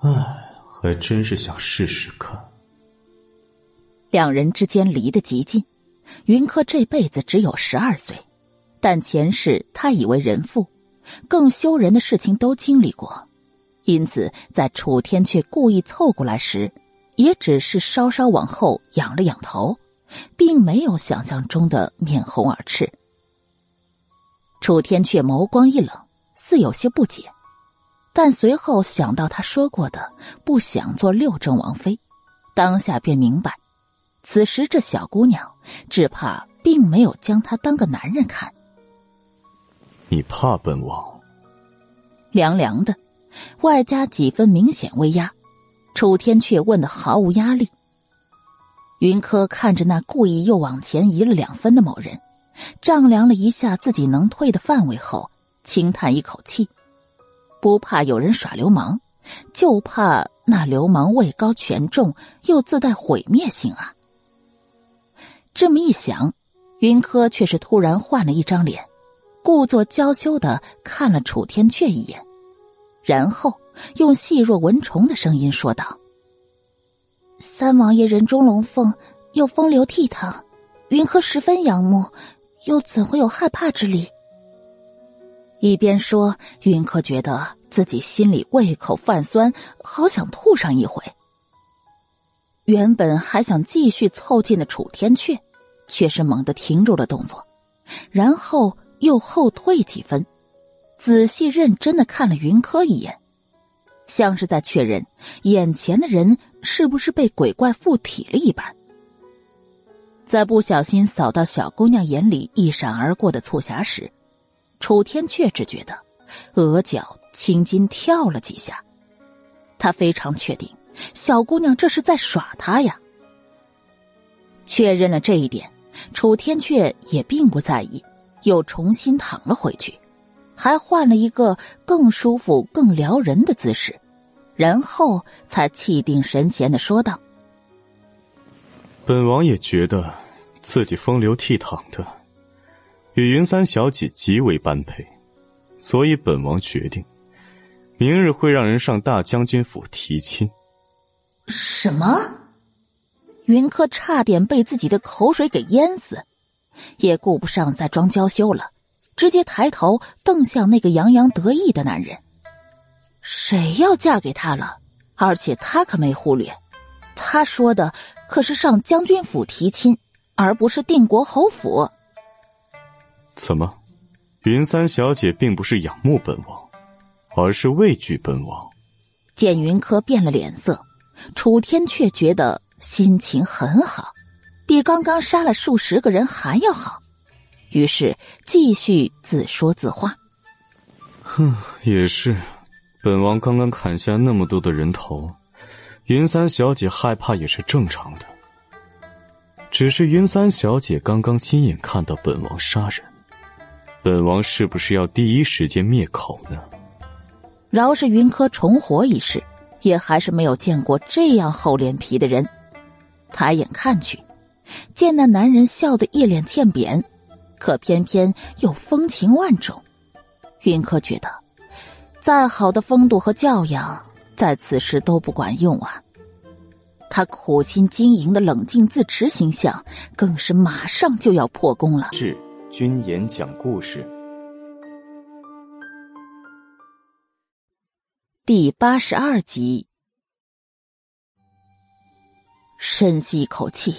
唉，还真是想试试看。两人之间离得极近，云柯这辈子只有十二岁，但前世他以为人父，更羞人的事情都经历过，因此在楚天却故意凑过来时，也只是稍稍往后仰了仰头，并没有想象中的面红耳赤。楚天却眸光一冷，似有些不解，但随后想到他说过的不想做六正王妃，当下便明白，此时这小姑娘只怕并没有将他当个男人看。你怕本王？凉凉的，外加几分明显威压，楚天却问的毫无压力。云柯看着那故意又往前移了两分的某人。丈量了一下自己能退的范围后，轻叹一口气：“不怕有人耍流氓，就怕那流氓位高权重，又自带毁灭性啊！”这么一想，云柯却是突然换了一张脸，故作娇羞的看了楚天阙一眼，然后用细若蚊虫的声音说道：“三王爷人中龙凤，又风流倜傥，云柯十分仰慕。”又怎会有害怕之理？一边说，云柯觉得自己心里胃口泛酸，好想吐上一回。原本还想继续凑近的楚天阙，却是猛地停住了动作，然后又后退几分，仔细认真的看了云柯一眼，像是在确认眼前的人是不是被鬼怪附体了一般。在不小心扫到小姑娘眼里一闪而过的促狭时，楚天却只觉得额角青筋跳了几下。他非常确定，小姑娘这是在耍他呀。确认了这一点，楚天却也并不在意，又重新躺了回去，还换了一个更舒服、更撩人的姿势，然后才气定神闲的说道。本王也觉得自己风流倜傥的，与云三小姐极为般配，所以本王决定，明日会让人上大将军府提亲。什么？云柯差点被自己的口水给淹死，也顾不上再装娇羞了，直接抬头瞪向那个洋洋得意的男人。谁要嫁给他了？而且他可没忽略，他说的。可是上将军府提亲，而不是定国侯府。怎么，云三小姐并不是仰慕本王，而是畏惧本王？见云柯变了脸色，楚天却觉得心情很好，比刚刚杀了数十个人还要好，于是继续自说自话：“哼，也是，本王刚刚砍下那么多的人头。”云三小姐害怕也是正常的，只是云三小姐刚刚亲眼看到本王杀人，本王是不是要第一时间灭口呢？饶是云柯重活一世，也还是没有见过这样厚脸皮的人。抬眼看去，见那男人笑得一脸欠扁，可偏偏又风情万种。云柯觉得，再好的风度和教养。在此时都不管用啊！他苦心经营的冷静自持形象，更是马上就要破功了。是君言讲故事第八十二集。深吸一口气，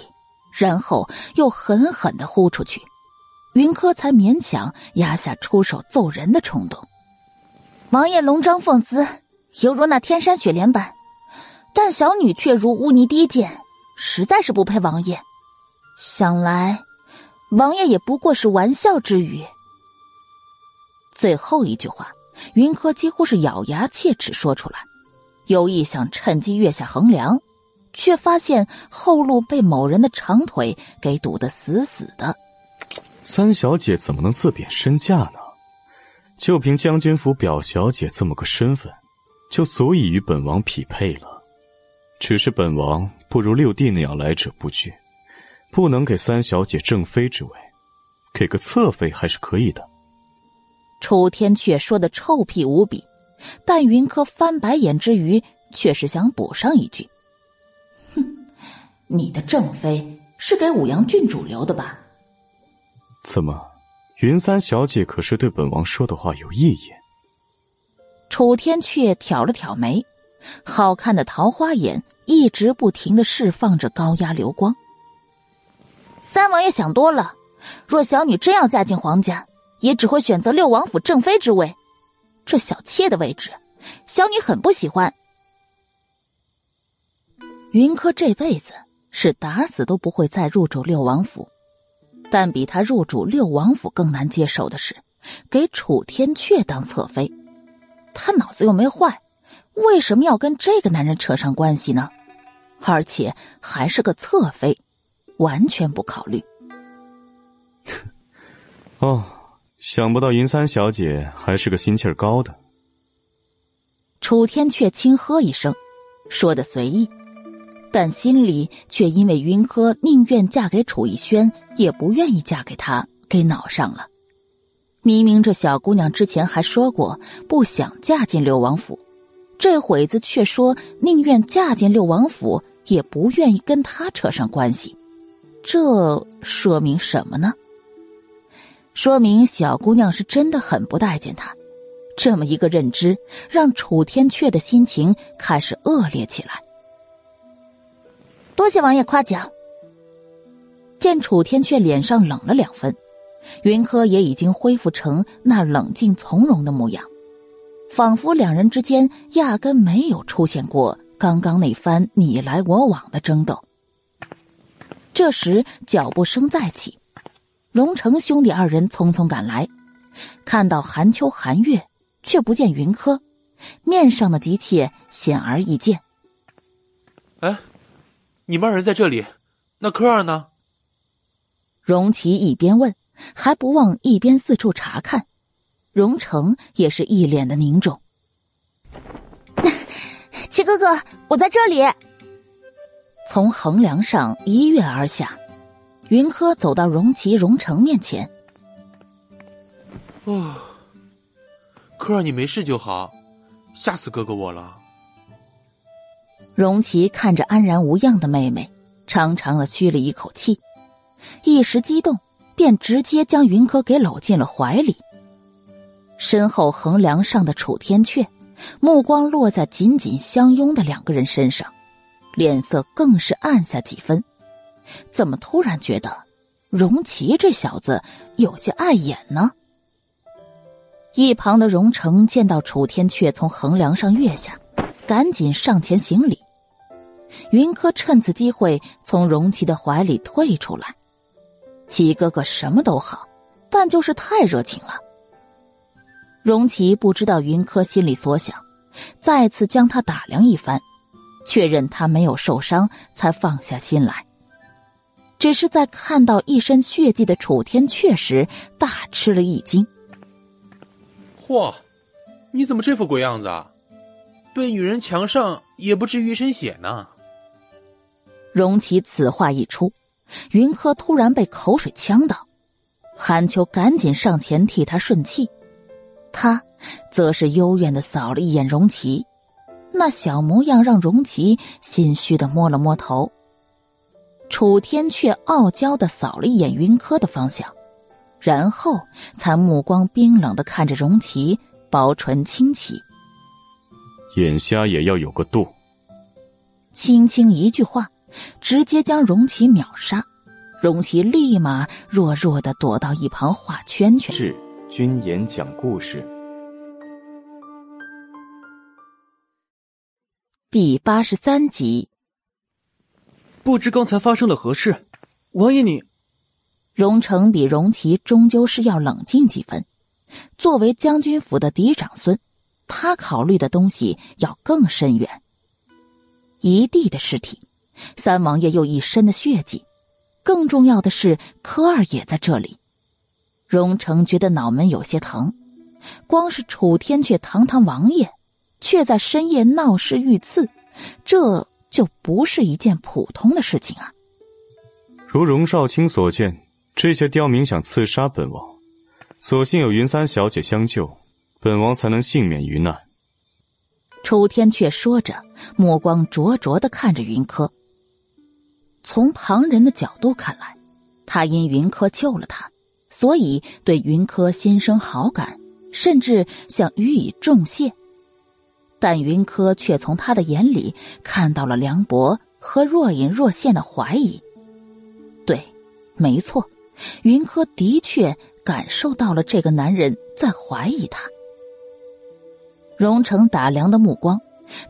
然后又狠狠的呼出去，云柯才勉强压下出手揍人的冲动。王爷龙章凤姿。犹如那天山雪莲般，但小女却如污泥低贱，实在是不配王爷。想来，王爷也不过是玩笑之语。最后一句话，云柯几乎是咬牙切齿说出来，有意想趁机跃下横梁，却发现后路被某人的长腿给堵得死死的。三小姐怎么能自贬身价呢？就凭将军府表小姐这么个身份，就足以与本王匹配了。只是本王不如六弟那样来者不拒，不能给三小姐正妃之位，给个侧妃还是可以的。楚天阙说的臭屁无比，但云柯翻白眼之余，却是想补上一句：“哼，你的正妃是给武阳郡主留的吧？”怎么，云三小姐可是对本王说的话有异议？楚天阙挑了挑眉。好看的桃花眼一直不停的释放着高压流光。三王爷想多了，若小女真要嫁进皇家，也只会选择六王府正妃之位。这小妾的位置，小女很不喜欢。云柯这辈子是打死都不会再入主六王府，但比他入主六王府更难接受的是，给楚天阙当侧妃。他脑子又没坏。为什么要跟这个男人扯上关系呢？而且还是个侧妃，完全不考虑。哦，想不到云三小姐还是个心气儿高的。楚天却轻呵一声，说的随意，但心里却因为云柯宁愿嫁给楚逸轩，也不愿意嫁给他，给恼上了。明明这小姑娘之前还说过不想嫁进六王府。这会子却说宁愿嫁进六王府，也不愿意跟他扯上关系，这说明什么呢？说明小姑娘是真的很不待见他。这么一个认知，让楚天阙的心情开始恶劣起来。多谢王爷夸奖。见楚天阙脸上冷了两分，云柯也已经恢复成那冷静从容的模样。仿佛两人之间压根没有出现过刚刚那番你来我往的争斗。这时脚步声再起，荣成兄弟二人匆匆赶来，看到寒秋、寒月，却不见云柯，面上的急切显而易见。哎，你们二人在这里，那柯儿呢？荣奇一边问，还不忘一边四处查看。荣成也是一脸的凝重。齐哥哥，我在这里。从横梁上一跃而下，云柯走到荣琪、荣成面前。哦，柯儿，你没事就好，吓死哥哥我了。荣琪看着安然无恙的妹妹，长长的吁了一口气，一时激动，便直接将云柯给搂进了怀里。身后横梁上的楚天阙，目光落在紧紧相拥的两个人身上，脸色更是暗下几分。怎么突然觉得荣琪这小子有些碍眼呢？一旁的荣成见到楚天阙从横梁上跃下，赶紧上前行礼。云柯趁此机会从荣琪的怀里退出来。齐哥哥什么都好，但就是太热情了。荣琪不知道云柯心里所想，再次将他打量一番，确认他没有受伤，才放下心来。只是在看到一身血迹的楚天阙时，大吃了一惊。嚯，你怎么这副鬼样子啊？被女人强上也不至于一身血呢。荣琪此话一出，云柯突然被口水呛到，韩秋赶紧上前替他顺气。他，则是幽怨的扫了一眼荣琪，那小模样让荣琪心虚的摸了摸头。楚天却傲娇的扫了一眼云柯的方向，然后才目光冰冷的看着荣琪，薄唇轻启：“眼瞎也要有个度。”轻轻一句话，直接将荣琪秒杀。荣琪立马弱弱的躲到一旁画圈圈。是。君言讲故事第八十三集。不知刚才发生了何事，王爷你。荣成比荣琪终究是要冷静几分。作为将军府的嫡长孙，他考虑的东西要更深远。一地的尸体，三王爷又一身的血迹，更重要的是，柯二也在这里。荣成觉得脑门有些疼，光是楚天阙堂堂王爷，却在深夜闹事遇刺，这就不是一件普通的事情啊！如荣少卿所见，这些刁民想刺杀本王，所幸有云三小姐相救，本王才能幸免于难。楚天阙说着，目光灼灼的看着云柯。从旁人的角度看来，他因云柯救了他。所以对云柯心生好感，甚至想予以重谢，但云柯却从他的眼里看到了梁博和若隐若现的怀疑。对，没错，云柯的确感受到了这个男人在怀疑他。荣成打量的目光，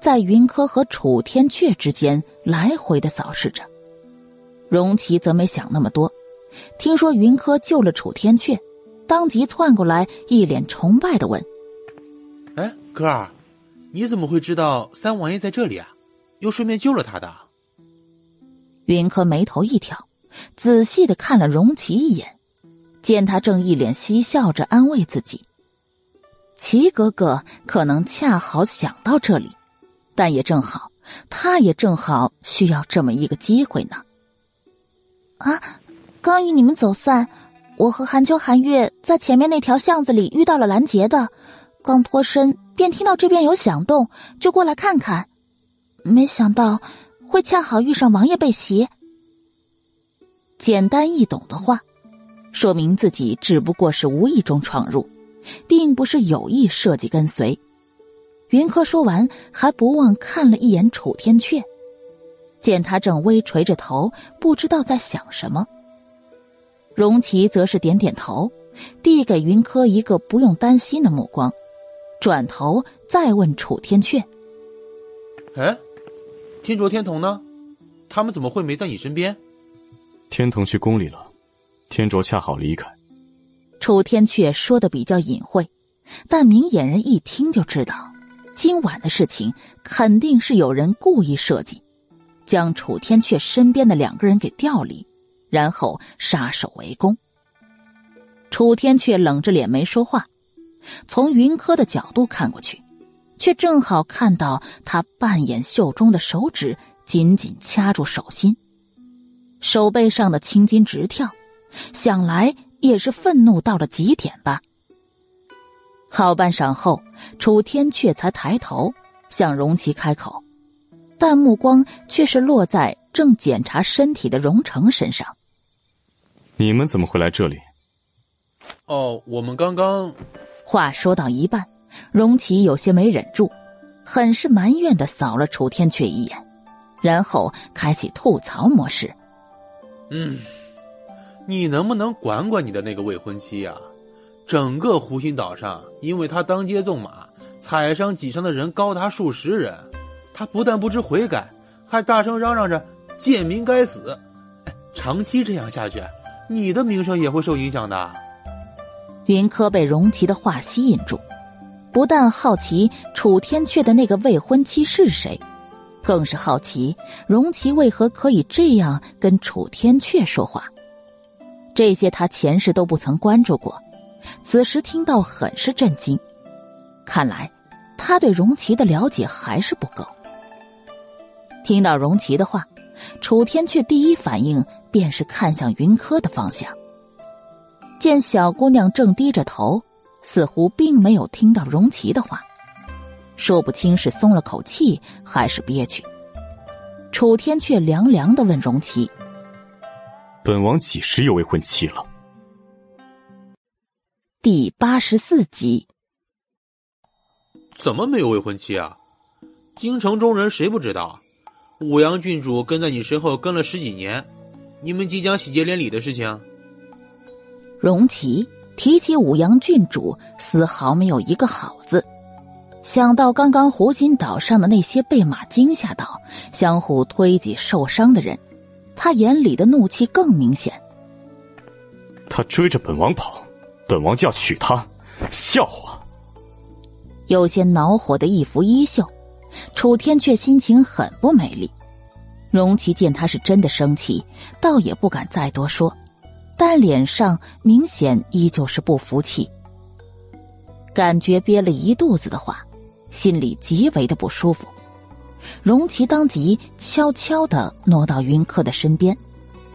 在云柯和楚天阙之间来回的扫视着，荣琪则没想那么多。听说云柯救了楚天阙，当即窜过来，一脸崇拜的问：“哎，哥儿，你怎么会知道三王爷在这里啊？又顺便救了他的？”云柯眉头一挑，仔细的看了荣琪一眼，见他正一脸嬉笑着安慰自己。齐哥哥可能恰好想到这里，但也正好，他也正好需要这么一个机会呢。啊！刚与你们走散，我和寒秋、寒月在前面那条巷子里遇到了拦截的，刚脱身便听到这边有响动，就过来看看，没想到会恰好遇上王爷被袭。简单易懂的话，说明自己只不过是无意中闯入，并不是有意设计跟随。云柯说完，还不忘看了一眼楚天阙，见他正微垂着头，不知道在想什么。荣琪则是点点头，递给云柯一个不用担心的目光，转头再问楚天阙：“哎，天卓、天童呢？他们怎么会没在你身边？”天童去宫里了，天卓恰好离开。楚天阙说的比较隐晦，但明眼人一听就知道，今晚的事情肯定是有人故意设计，将楚天阙身边的两个人给调离。然后杀手为攻。楚天阙冷着脸没说话，从云柯的角度看过去，却正好看到他半掩袖中的手指紧紧掐住手心，手背上的青筋直跳，想来也是愤怒到了极点吧。好半晌后，楚天阙才抬头向荣琪开口，但目光却是落在正检查身体的荣成身上。你们怎么会来这里？哦，我们刚刚……话说到一半，荣琪有些没忍住，很是埋怨的扫了楚天阙一眼，然后开启吐槽模式。嗯，你能不能管管你的那个未婚妻呀？整个湖心岛上，因为他当街纵马，踩伤挤伤的人高达数十人，他不但不知悔改，还大声嚷嚷着“贱民该死”。长期这样下去。你的名声也会受影响的。云柯被荣琪的话吸引住，不但好奇楚天阙的那个未婚妻是谁，更是好奇荣琪为何可以这样跟楚天阙说话。这些他前世都不曾关注过，此时听到很是震惊。看来他对荣琪的了解还是不够。听到荣琪的话，楚天阙第一反应。便是看向云柯的方向，见小姑娘正低着头，似乎并没有听到荣琪的话，说不清是松了口气还是憋屈。楚天却凉凉的问荣琪：“本王几时有未婚妻了？”第八十四集。怎么没有未婚妻啊？京城中人谁不知道？武阳郡主跟在你身后跟了十几年。你们即将喜结连理的事情，荣琪提起五阳郡主，丝毫没有一个好字。想到刚刚湖心岛上的那些被马惊吓到、相互推挤受伤的人，他眼里的怒气更明显。他追着本王跑，本王就要娶她，笑话！有些恼火的一拂衣袖，楚天却心情很不美丽。荣琪见他是真的生气，倒也不敢再多说，但脸上明显依旧是不服气。感觉憋了一肚子的话，心里极为的不舒服。荣琪当即悄悄的挪到云柯的身边，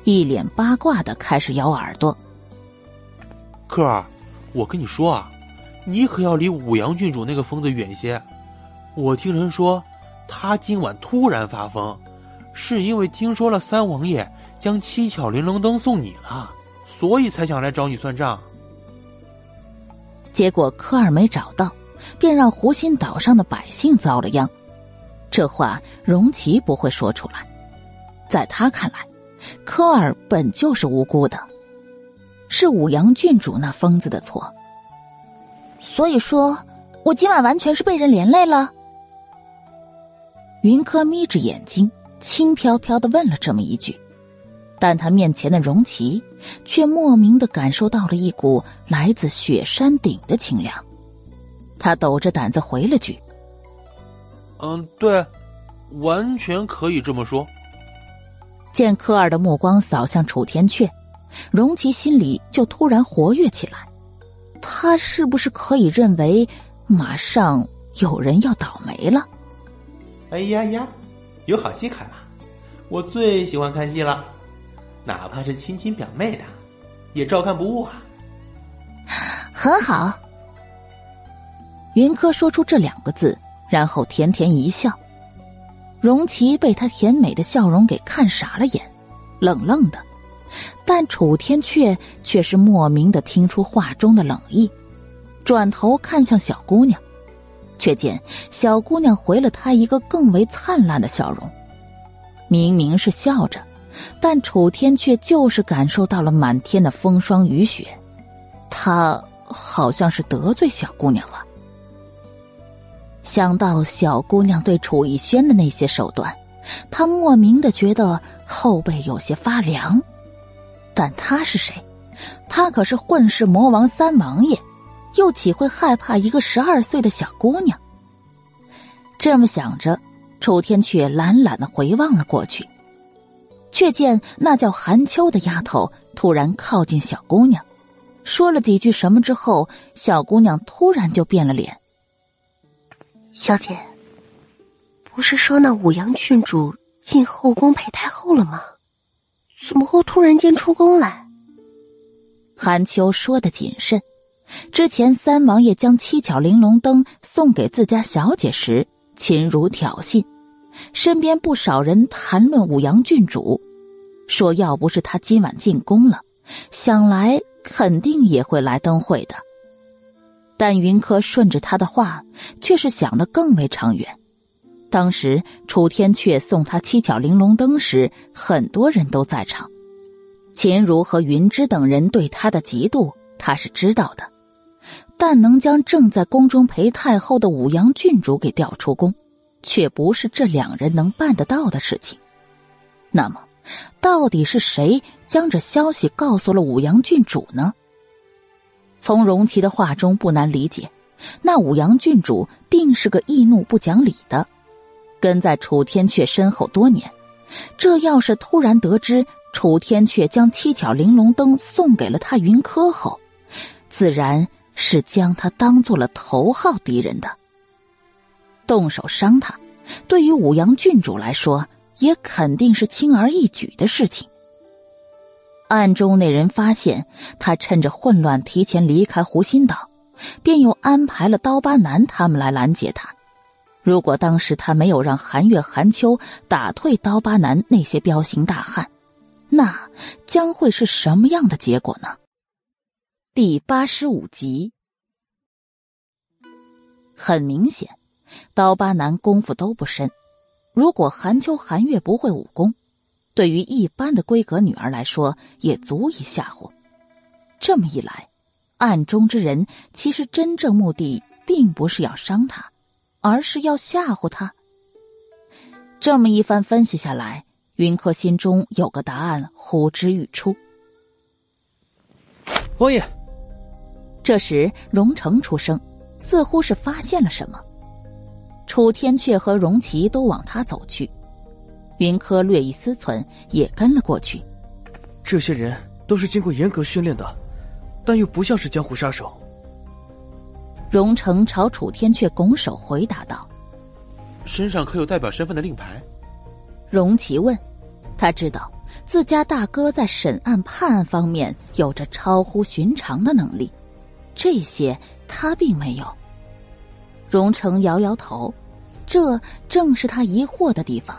一脸八卦的开始咬耳朵。客儿，我跟你说啊，你可要离五阳郡主那个疯子远些。我听人说，他今晚突然发疯，是因为听说了三王爷将七巧玲珑灯送你了，所以才想来找你算账。结果科尔没找到，便让湖心岛上的百姓遭了殃。这话荣琪不会说出来，在他看来，科尔本就是无辜的，是五阳郡主那疯子的错。所以说，我今晚完全是被人连累了。云柯眯着眼睛，轻飘飘的问了这么一句。但他面前的荣琪，却莫名的感受到了一股来自雪山顶的清凉。他抖着胆子回了句：“嗯，对，完全可以这么说。”见科尔的目光扫向楚天阙，荣琪心里就突然活跃起来。他是不是可以认为，马上有人要倒霉了？哎呀呀，有好戏看了！我最喜欢看戏了。哪怕是亲亲表妹的，也照看不误啊！很好。云柯说出这两个字，然后甜甜一笑。荣琪被他甜美的笑容给看傻了眼，冷愣的。但楚天阙却是莫名的听出话中的冷意，转头看向小姑娘，却见小姑娘回了他一个更为灿烂的笑容，明明是笑着。但楚天却就是感受到了满天的风霜雨雪，他好像是得罪小姑娘了。想到小姑娘对楚逸轩的那些手段，他莫名的觉得后背有些发凉。但他是谁？他可是混世魔王三王爷，又岂会害怕一个十二岁的小姑娘？这么想着，楚天却懒懒的回望了过去。却见那叫韩秋的丫头突然靠近小姑娘，说了几句什么之后，小姑娘突然就变了脸。小姐，不是说那武阳郡主进后宫陪太后了吗？怎么会突然间出宫来？韩秋说的谨慎，之前三王爷将七巧玲珑灯送给自家小姐时，秦如挑衅。身边不少人谈论五阳郡主，说要不是他今晚进宫了，想来肯定也会来灯会的。但云柯顺着他的话，却是想的更为长远。当时楚天阙送他七巧玲珑灯时，很多人都在场，秦如和云芝等人对他的嫉妒，他是知道的。但能将正在宫中陪太后的武阳郡主给调出宫。却不是这两人能办得到的事情。那么，到底是谁将这消息告诉了武阳郡主呢？从荣琪的话中不难理解，那武阳郡主定是个易怒不讲理的，跟在楚天阙身后多年。这要是突然得知楚天阙将七巧玲珑灯送给了他云柯后，自然是将他当做了头号敌人的。动手伤他，对于五阳郡主来说，也肯定是轻而易举的事情。暗中那人发现他趁着混乱提前离开湖心岛，便又安排了刀疤男他们来拦截他。如果当时他没有让韩月、韩秋打退刀疤男那些彪形大汉，那将会是什么样的结果呢？第八十五集，很明显。刀疤男功夫都不深，如果韩秋、韩月不会武功，对于一般的闺阁女儿来说也足以吓唬。这么一来，暗中之人其实真正目的并不是要伤他，而是要吓唬他。这么一番分析下来，云柯心中有个答案呼之欲出。王爷，这时荣成出声，似乎是发现了什么。楚天阙和荣琪都往他走去，云柯略一思忖，也跟了过去。这些人都是经过严格训练的，但又不像是江湖杀手。荣成朝楚天阙拱手回答道：“身上可有代表身份的令牌？”荣琪问：“他知道自家大哥在审案判案方面有着超乎寻常的能力，这些他并没有。”荣成摇摇头，这正是他疑惑的地方。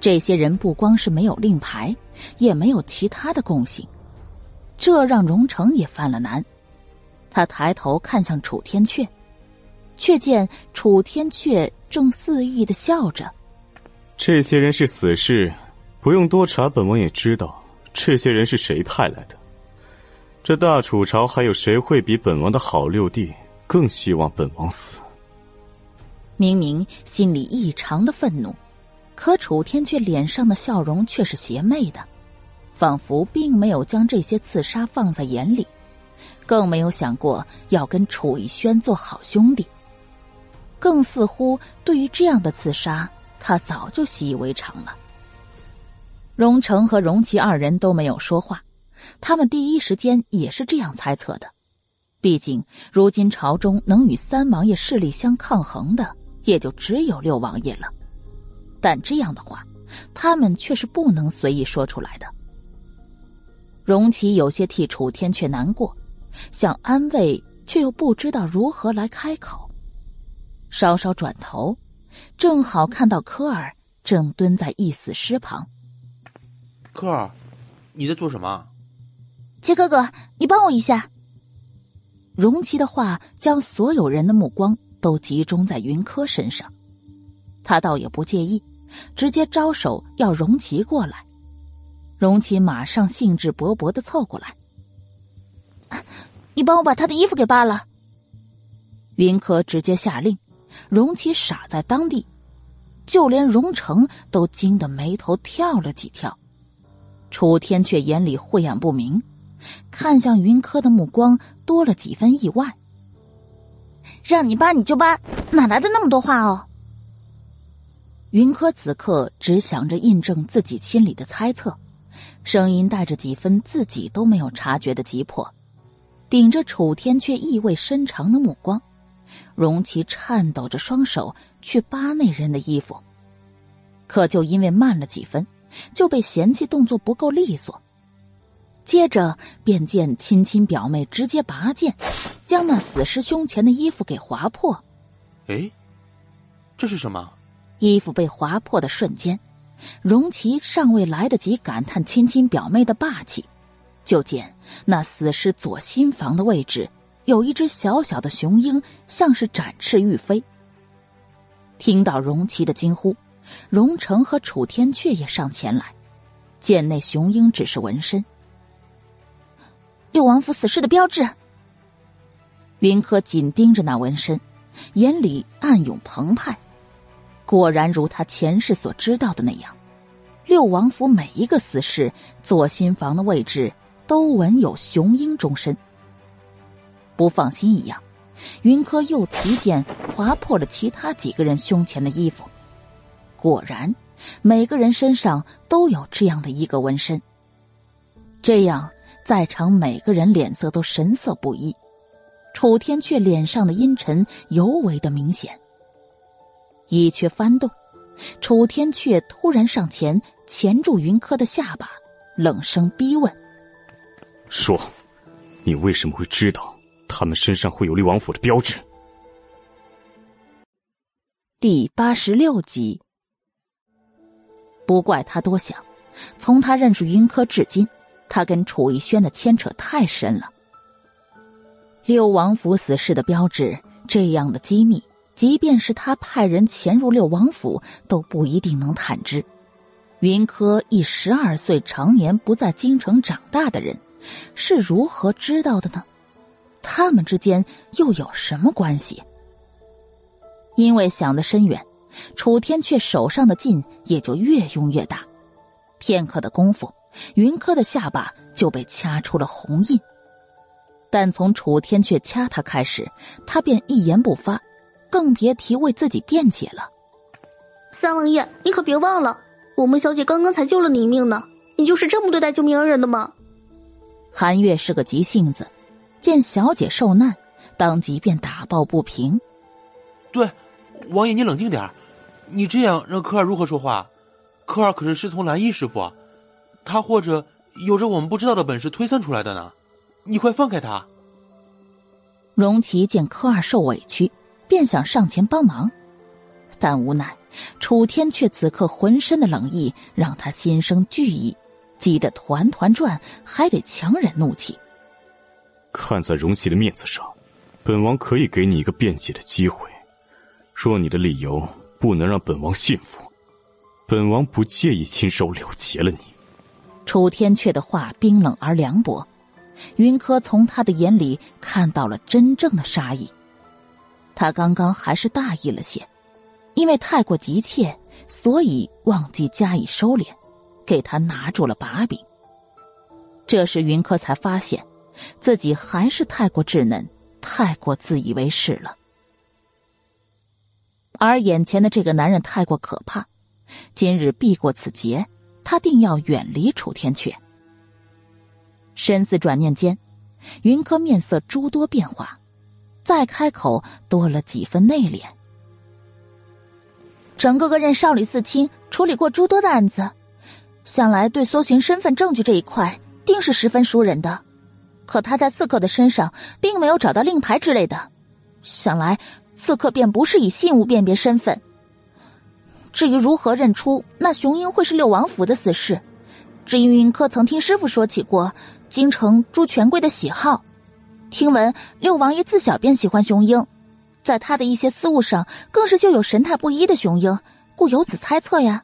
这些人不光是没有令牌，也没有其他的共性，这让荣成也犯了难。他抬头看向楚天阙，却见楚天阙正肆意的笑着。这些人是死士，不用多查，本王也知道这些人是谁派来的。这大楚朝还有谁会比本王的好六弟更希望本王死？明明心里异常的愤怒，可楚天却脸上的笑容却是邪魅的，仿佛并没有将这些刺杀放在眼里，更没有想过要跟楚逸轩做好兄弟，更似乎对于这样的刺杀，他早就习以为常了。荣成和荣琪二人都没有说话，他们第一时间也是这样猜测的，毕竟如今朝中能与三王爷势力相抗衡的。也就只有六王爷了，但这样的话，他们却是不能随意说出来的。荣琪有些替楚天阙难过，想安慰，却又不知道如何来开口。稍稍转头，正好看到科尔正蹲在一死尸旁。科尔，你在做什么？杰哥哥，你帮我一下。荣琪的话将所有人的目光。都集中在云柯身上，他倒也不介意，直接招手要荣琪过来。荣琪马上兴致勃勃的凑过来：“你帮我把他的衣服给扒了。”云柯直接下令，荣琪傻在当地，就连荣成都惊得眉头跳了几跳。楚天却眼里晦暗不明，看向云柯的目光多了几分意外。让你扒你就扒，哪来的那么多话哦？云柯此刻只想着印证自己心里的猜测，声音带着几分自己都没有察觉的急迫，顶着楚天却意味深长的目光，容其颤抖着双手去扒那人的衣服，可就因为慢了几分，就被嫌弃动作不够利索。接着便见亲亲表妹直接拔剑，将那死尸胸前的衣服给划破。哎，这是什么？衣服被划破的瞬间，荣琪尚未来得及感叹亲亲表妹的霸气，就见那死尸左心房的位置有一只小小的雄鹰，像是展翅欲飞。听到荣琪的惊呼，荣成和楚天阙也上前来，见那雄鹰只是纹身。六王府死士的标志。云柯紧盯着那纹身，眼里暗涌澎湃。果然如他前世所知道的那样，六王府每一个死士左心房的位置都纹有雄鹰终身。不放心一样，云柯又提剑划破了其他几个人胸前的衣服。果然，每个人身上都有这样的一个纹身。这样。在场每个人脸色都神色不一，楚天却脸上的阴沉尤为的明显。衣缺翻动，楚天却突然上前钳住云柯的下巴，冷声逼问：“说，你为什么会知道他们身上会有厉王府的标志？”第八十六集，不怪他多想，从他认识云柯至今。他跟楚逸轩的牵扯太深了。六王府死士的标志，这样的机密，即便是他派人潜入六王府，都不一定能探知。云柯一十二岁，常年不在京城长大的人，是如何知道的呢？他们之间又有什么关系？因为想得深远，楚天却手上的劲也就越用越大。片刻的功夫。云柯的下巴就被掐出了红印，但从楚天却掐他开始，他便一言不发，更别提为自己辩解了。三王爷，你可别忘了，我们小姐刚刚才救了你一命呢，你就是这么对待救命恩人的吗？韩月是个急性子，见小姐受难，当即便打抱不平。对，王爷，你冷静点你这样让柯儿如何说话？柯儿可是师从蓝衣师傅，他或者有着我们不知道的本事推算出来的呢。你快放开他！荣琪见科二受委屈，便想上前帮忙，但无奈楚天却此刻浑身的冷意让他心生惧意，急得团团转，还得强忍怒气。看在荣琪的面子上，本王可以给你一个辩解的机会。若你的理由不能让本王信服，本王不介意亲手了结了你。楚天阙的话冰冷而凉薄，云柯从他的眼里看到了真正的杀意。他刚刚还是大意了些，因为太过急切，所以忘记加以收敛，给他拿住了把柄。这时云柯才发现，自己还是太过稚嫩，太过自以为是了。而眼前的这个男人太过可怕，今日避过此劫。他定要远离楚天阙。深思转念间，云柯面色诸多变化，再开口多了几分内敛。程哥哥任少李四卿处理过诸多的案子，想来对搜寻身份证据这一块定是十分熟人的。可他在刺客的身上并没有找到令牌之类的，想来刺客便不是以信物辨别身份。至于如何认出那雄鹰会是六王府的死士，只因云柯曾听师傅说起过京城诸权贵的喜好，听闻六王爷自小便喜欢雄鹰，在他的一些私物上更是就有神态不一的雄鹰，故有此猜测呀。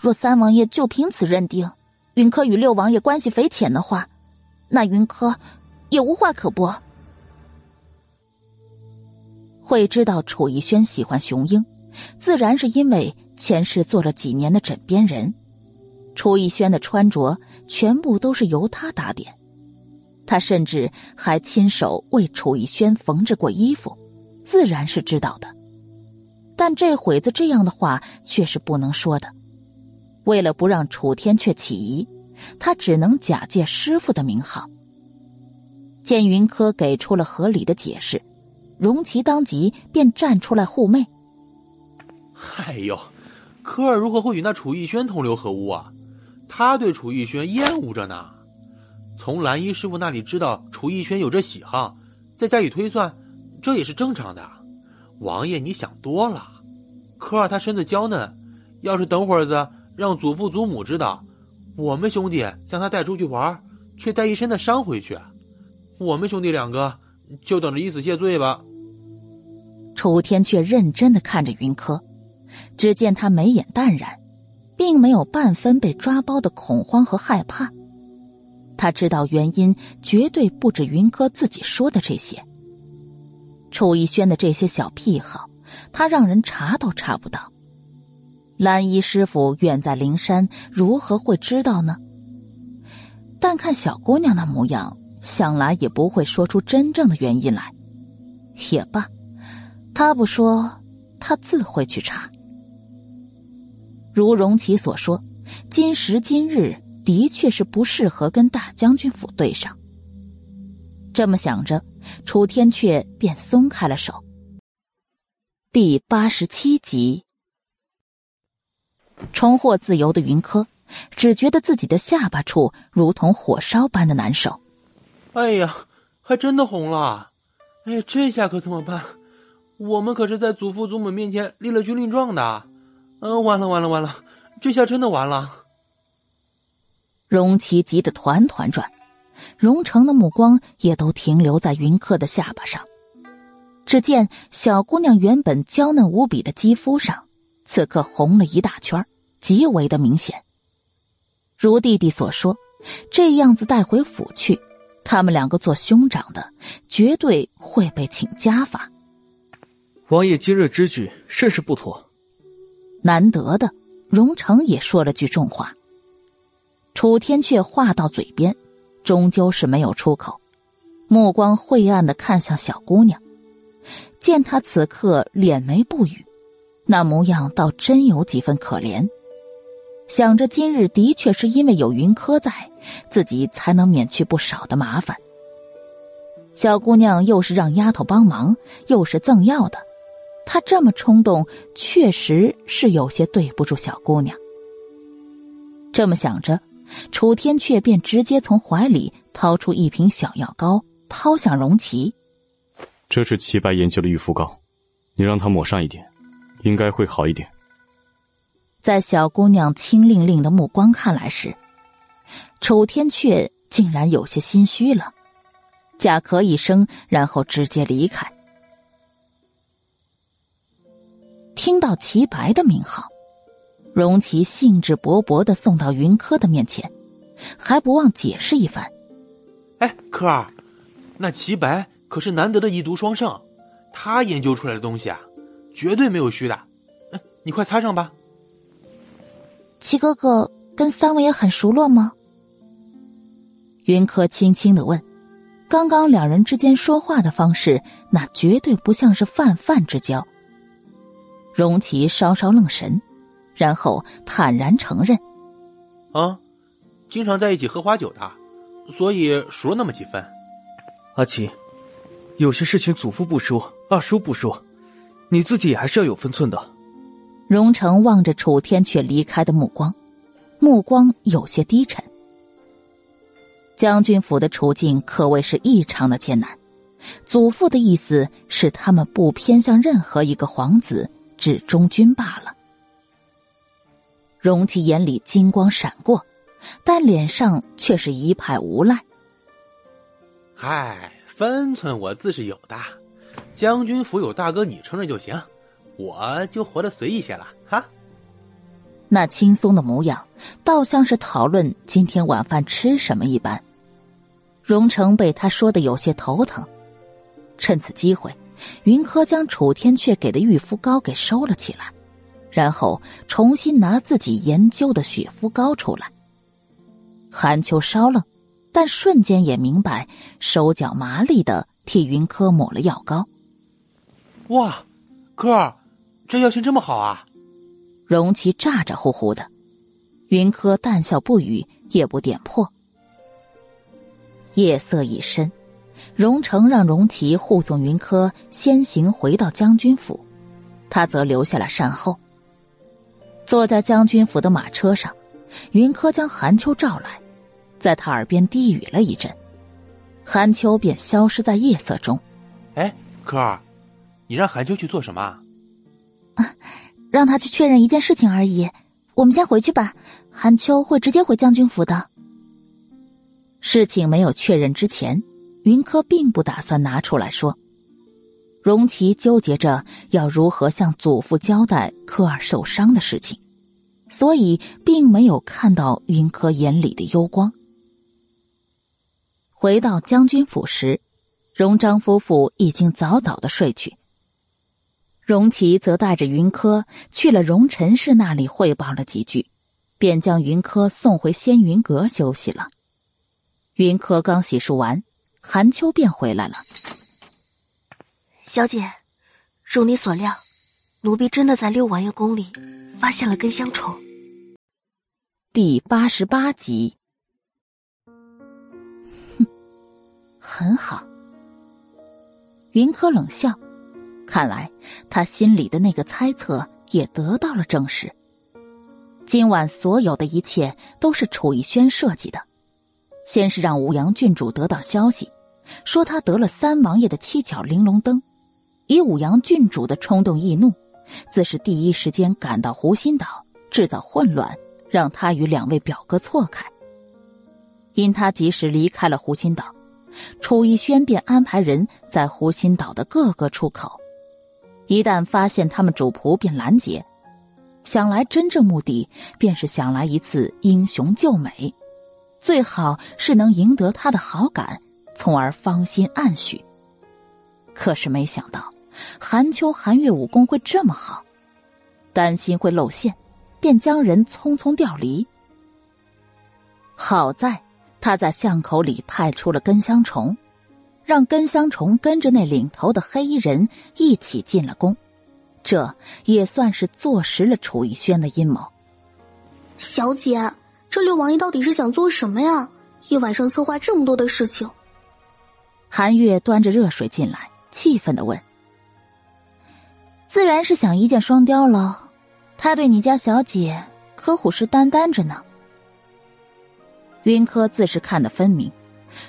若三王爷就凭此认定云柯与六王爷关系匪浅的话，那云柯也无话可驳。会知道楚逸轩喜欢雄鹰。自然是因为前世做了几年的枕边人，楚逸轩的穿着全部都是由他打点，他甚至还亲手为楚逸轩缝制过衣服，自然是知道的。但这会子这样的话却是不能说的，为了不让楚天阙起疑，他只能假借师傅的名号。见云柯给出了合理的解释，荣琪当即便站出来护妹。哎呦，科尔如何会与那楚逸轩同流合污啊？他对楚逸轩厌恶着呢。从蓝衣师傅那里知道楚逸轩有这喜好，再加以推算，这也是正常的。王爷，你想多了。科尔他身子娇嫩，要是等会儿子让祖父祖母知道，我们兄弟将他带出去玩，却带一身的伤回去，我们兄弟两个就等着以死谢罪吧。楚天却认真的看着云柯。只见他眉眼淡然，并没有半分被抓包的恐慌和害怕。他知道原因绝对不止云哥自己说的这些。楚逸轩的这些小癖好，他让人查都查不到。蓝衣师傅远在灵山，如何会知道呢？但看小姑娘那模样，想来也不会说出真正的原因来。也罢，他不说，他自会去查。如荣奇所说，今时今日的确是不适合跟大将军府对上。这么想着，楚天阙便松开了手。第八十七集，重获自由的云柯，只觉得自己的下巴处如同火烧般的难受。哎呀，还真的红了！哎呀，这下可怎么办？我们可是在祖父祖母面前立了军令状的。嗯，完了完了完了，这下真的完了。荣琪急得团团转，荣成的目光也都停留在云客的下巴上。只见小姑娘原本娇嫩无比的肌肤上，此刻红了一大圈，极为的明显。如弟弟所说，这样子带回府去，他们两个做兄长的绝对会被请家法。王爷今日之举甚是不妥。难得的，荣成也说了句重话。楚天却话到嘴边，终究是没有出口，目光晦暗的看向小姑娘。见她此刻脸眉不语，那模样倒真有几分可怜。想着今日的确是因为有云柯在，自己才能免去不少的麻烦。小姑娘又是让丫头帮忙，又是赠药的，她这么冲动，确实是有些对不住小姑娘。这么想着，楚天却便直接从怀里掏出一瓶小药膏，抛向荣琪：“这是齐白研究的玉肤膏，你让他抹上一点，应该会好一点。”在小姑娘清令令的目光看来时，楚天却竟然有些心虚了。假咳一声，然后直接离开。听到齐白的名号，荣琪兴致勃勃的送到云柯的面前，还不忘解释一番：“哎，柯儿，那齐白可是难得的一毒双圣，他研究出来的东西啊，绝对没有虚的。哎，你快擦上吧。”齐哥哥跟三位也很熟络吗？云柯轻轻的问。刚刚两人之间说话的方式，那绝对不像是泛泛之交。荣琪稍稍愣神，然后坦然承认：“啊，经常在一起喝花酒的，所以熟了那么几分。”阿奇，有些事情祖父不说，二叔不说，你自己也还是要有分寸的。荣成望着楚天却离开的目光，目光有些低沉。将军府的处境可谓是异常的艰难，祖父的意思是他们不偏向任何一个皇子，只忠君罢了。荣琪眼里金光闪过，但脸上却是一派无赖。嗨，分寸我自是有的，将军府有大哥你撑着就行，我就活得随意些了哈。那轻松的模样，倒像是讨论今天晚饭吃什么一般。荣成被他说的有些头疼，趁此机会，云柯将楚天阙给的玉肤膏给收了起来，然后重新拿自己研究的雪肤膏出来。韩秋稍愣，但瞬间也明白，手脚麻利的替云柯抹了药膏。哇，哥儿，这药性这么好啊！荣琪咋咋呼呼的，云柯淡笑不语，也不点破。夜色已深，荣成让荣琪护送云柯先行回到将军府，他则留下了善后。坐在将军府的马车上，云柯将韩秋召来，在他耳边低语了一阵，韩秋便消失在夜色中。哎，柯儿，你让韩秋去做什么？啊，让他去确认一件事情而已。我们先回去吧，韩秋会直接回将军府的。事情没有确认之前，云柯并不打算拿出来说。荣琪纠结着要如何向祖父交代科尔受伤的事情，所以并没有看到云柯眼里的幽光。回到将军府时，荣章夫妇已经早早的睡去。荣琪则带着云柯去了荣臣氏那里汇报了几句，便将云柯送回仙云阁休息了。云柯刚洗漱完，韩秋便回来了。小姐，如你所料，奴婢真的在六王爷宫里发现了根香虫。第八十八集。哼，很好。云柯冷笑，看来他心里的那个猜测也得到了证实。今晚所有的一切都是楚逸轩设计的。先是让武阳郡主得到消息，说他得了三王爷的七巧玲珑灯，以武阳郡主的冲动易怒，自是第一时间赶到湖心岛，制造混乱，让他与两位表哥错开。因他及时离开了湖心岛，楚逸轩便安排人在湖心岛的各个出口，一旦发现他们主仆，便拦截。想来真正目的，便是想来一次英雄救美。最好是能赢得他的好感，从而芳心暗许。可是没想到，韩秋、韩月武功会这么好，担心会露馅，便将人匆匆调离。好在他在巷口里派出了根香虫，让根香虫跟着那领头的黑衣人一起进了宫，这也算是坐实了楚逸轩的阴谋。小姐。这六王爷到底是想做什么呀？一晚上策划这么多的事情。韩月端着热水进来，气愤的问：“自然是想一箭双雕了。他对你家小姐可虎视眈眈着呢。”云柯自是看得分明，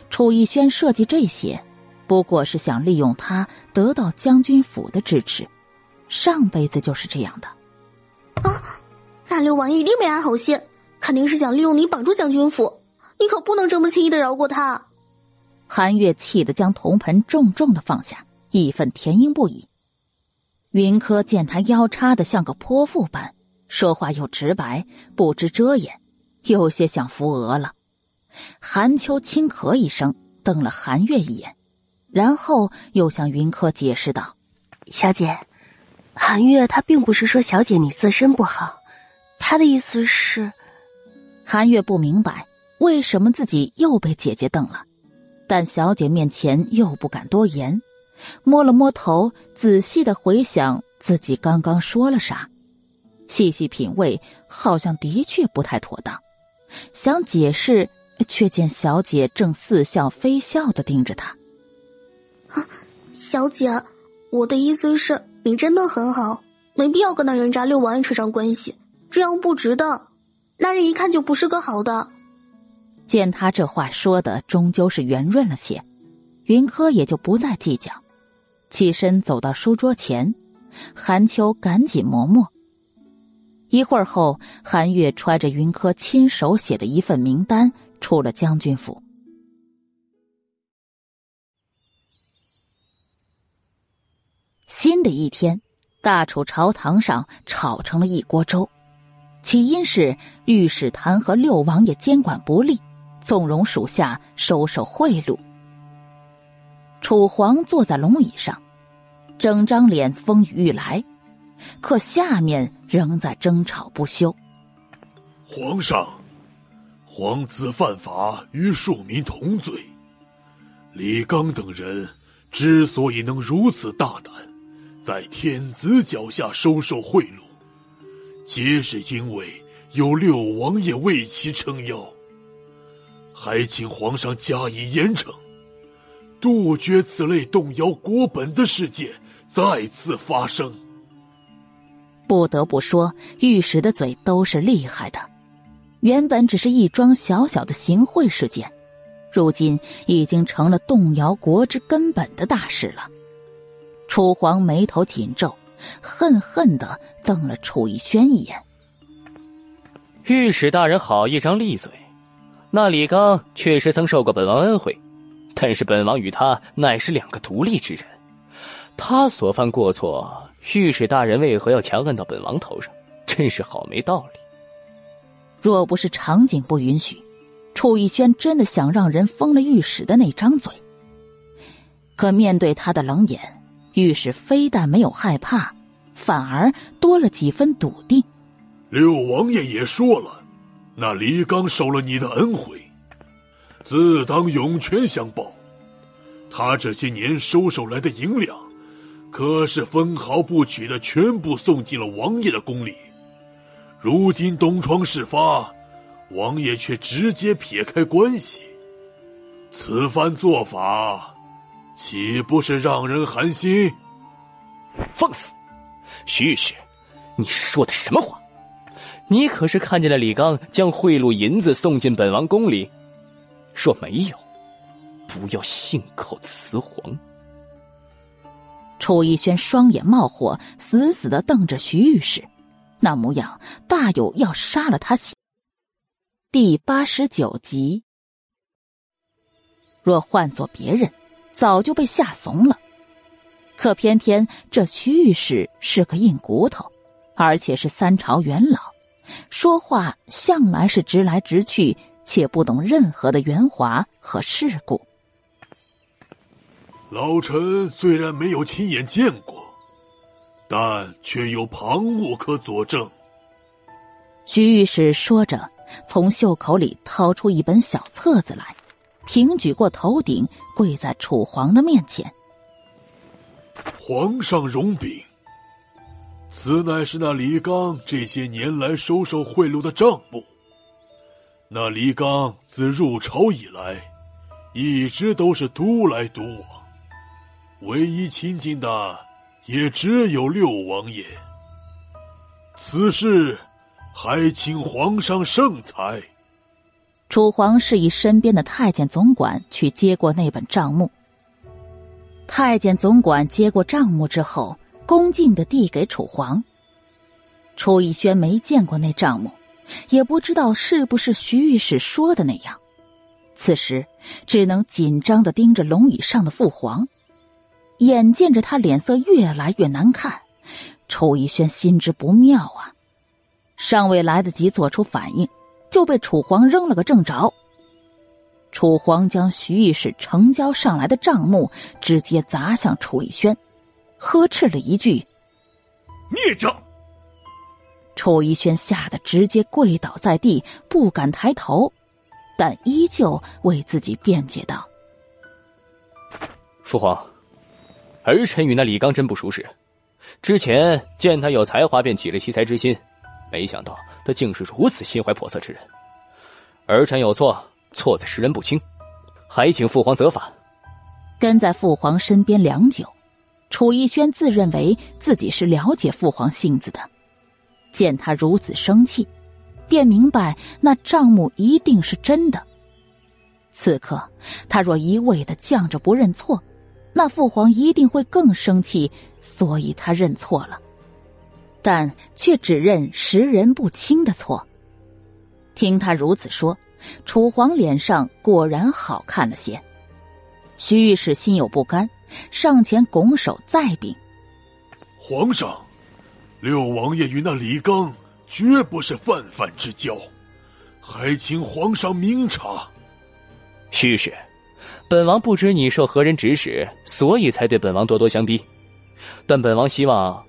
楚逸轩设计这些，不过是想利用他得到将军府的支持，上辈子就是这样的。啊，那六王爷一定没安好心，肯定是想利用你绑住将军府，你可不能这么轻易的饶过他。韩月气得将铜盆重重的放下，义愤填膺不已。云柯见他腰叉的像个泼妇般，说话又直白，不知遮掩，有些想扶额了。韩秋轻咳一声，瞪了韩月一眼，然后又向云柯解释道：“小姐，韩月他并不是说小姐你自身不好，他的意思是……”韩月不明白为什么自己又被姐姐瞪了。但小姐面前又不敢多言，摸了摸头，仔细的回想自己刚刚说了啥，细细品味，好像的确不太妥当。想解释，却见小姐正似笑非笑的盯着他。小姐，我的意思是，你真的很好，没必要跟那人渣六王爷扯上关系，这样不值得。那人一看就不是个好的。见他这话说的终究是圆润了些，云柯也就不再计较，起身走到书桌前，韩秋赶紧磨墨。一会儿后，韩月揣着云柯亲手写的一份名单出了将军府。新的一天，大楚朝堂上炒成了一锅粥，起因是御史弹劾六王爷监管不力。纵容属下收受贿赂，楚皇坐在龙椅上，整张脸风雨欲来，可下面仍在争吵不休。皇上，皇子犯法与庶民同罪，李刚等人之所以能如此大胆，在天子脚下收受贿赂，皆是因为有六王爷为其撑腰。还请皇上加以严惩，杜绝此类动摇国本的事件再次发生。不得不说，御史的嘴都是厉害的。原本只是一桩小小的行贿事件，如今已经成了动摇国之根本的大事了。楚皇眉头紧皱，恨恨的瞪了楚逸轩一眼。御史大人好一张利嘴。那李刚确实曾受过本王恩惠，但是本王与他乃是两个独立之人，他所犯过错，御史大人为何要强按到本王头上？真是好没道理。若不是场景不允许，楚逸轩真的想让人封了御史的那张嘴。可面对他的冷眼，御史非但没有害怕，反而多了几分笃定。六王爷也说了。那李刚受了你的恩惠，自当涌泉相报。他这些年收受来的银两，可是分毫不取的全部送进了王爷的宫里。如今东窗事发，王爷却直接撇开关系，此番做法，岂不是让人寒心？放肆！徐御史，你说的什么话？你可是看见了李刚将贿赂银子送进本王宫里？若没有，不要信口雌黄。楚逸轩双眼冒火，死死的瞪着徐御史，那模样大有要杀了他。第八十九集。若换做别人，早就被吓怂了，可偏偏这徐御史是个硬骨头，而且是三朝元老。说话向来是直来直去，且不懂任何的圆滑和世故。老臣虽然没有亲眼见过，但却有旁物可佐证。徐御史说着，从袖口里掏出一本小册子来，平举过头顶，跪在楚皇的面前。皇上容禀。此乃是那李刚这些年来收受贿赂的账目。那李刚自入朝以来，一直都是独来独往，唯一亲近的也只有六王爷。此事还请皇上圣裁。楚皇示意身边的太监总管去接过那本账目。太监总管接过账目之后，恭敬的递给楚皇。楚逸轩没见过那账目，也不知道是不是徐御史说的那样。此时，只能紧张的盯着龙椅上的父皇，眼见着他脸色越来越难看，楚逸轩心知不妙啊，尚未来得及做出反应，就被楚皇扔了个正着。楚皇将徐御史呈交上来的账目直接砸向楚逸轩，呵斥了一句：“孽障！”楚逸轩吓得直接跪倒在地，不敢抬头。但依旧为自己辩解道：“父皇，儿臣与那李刚真不熟识，之前见他有才华，便起了惜才之心，没想到他竟是如此心怀叵测之人。儿臣有错，错在识人不清，还请父皇责罚。”跟在父皇身边良久，楚逸轩自认为自己是了解父皇性子的，见他如此生气。便明白那账目一定是真的。此刻他若一味的犟着不认错，那父皇一定会更生气，所以他认错了，但却只认识人不清的错。听他如此说，楚皇脸上果然好看了些。徐御史心有不甘，上前拱手再禀：“皇上，六王爷与那李刚。”绝不是泛泛之交，还请皇上明察。徐史，本王不知你受何人指使，所以才对本王咄咄相逼。但本王希望，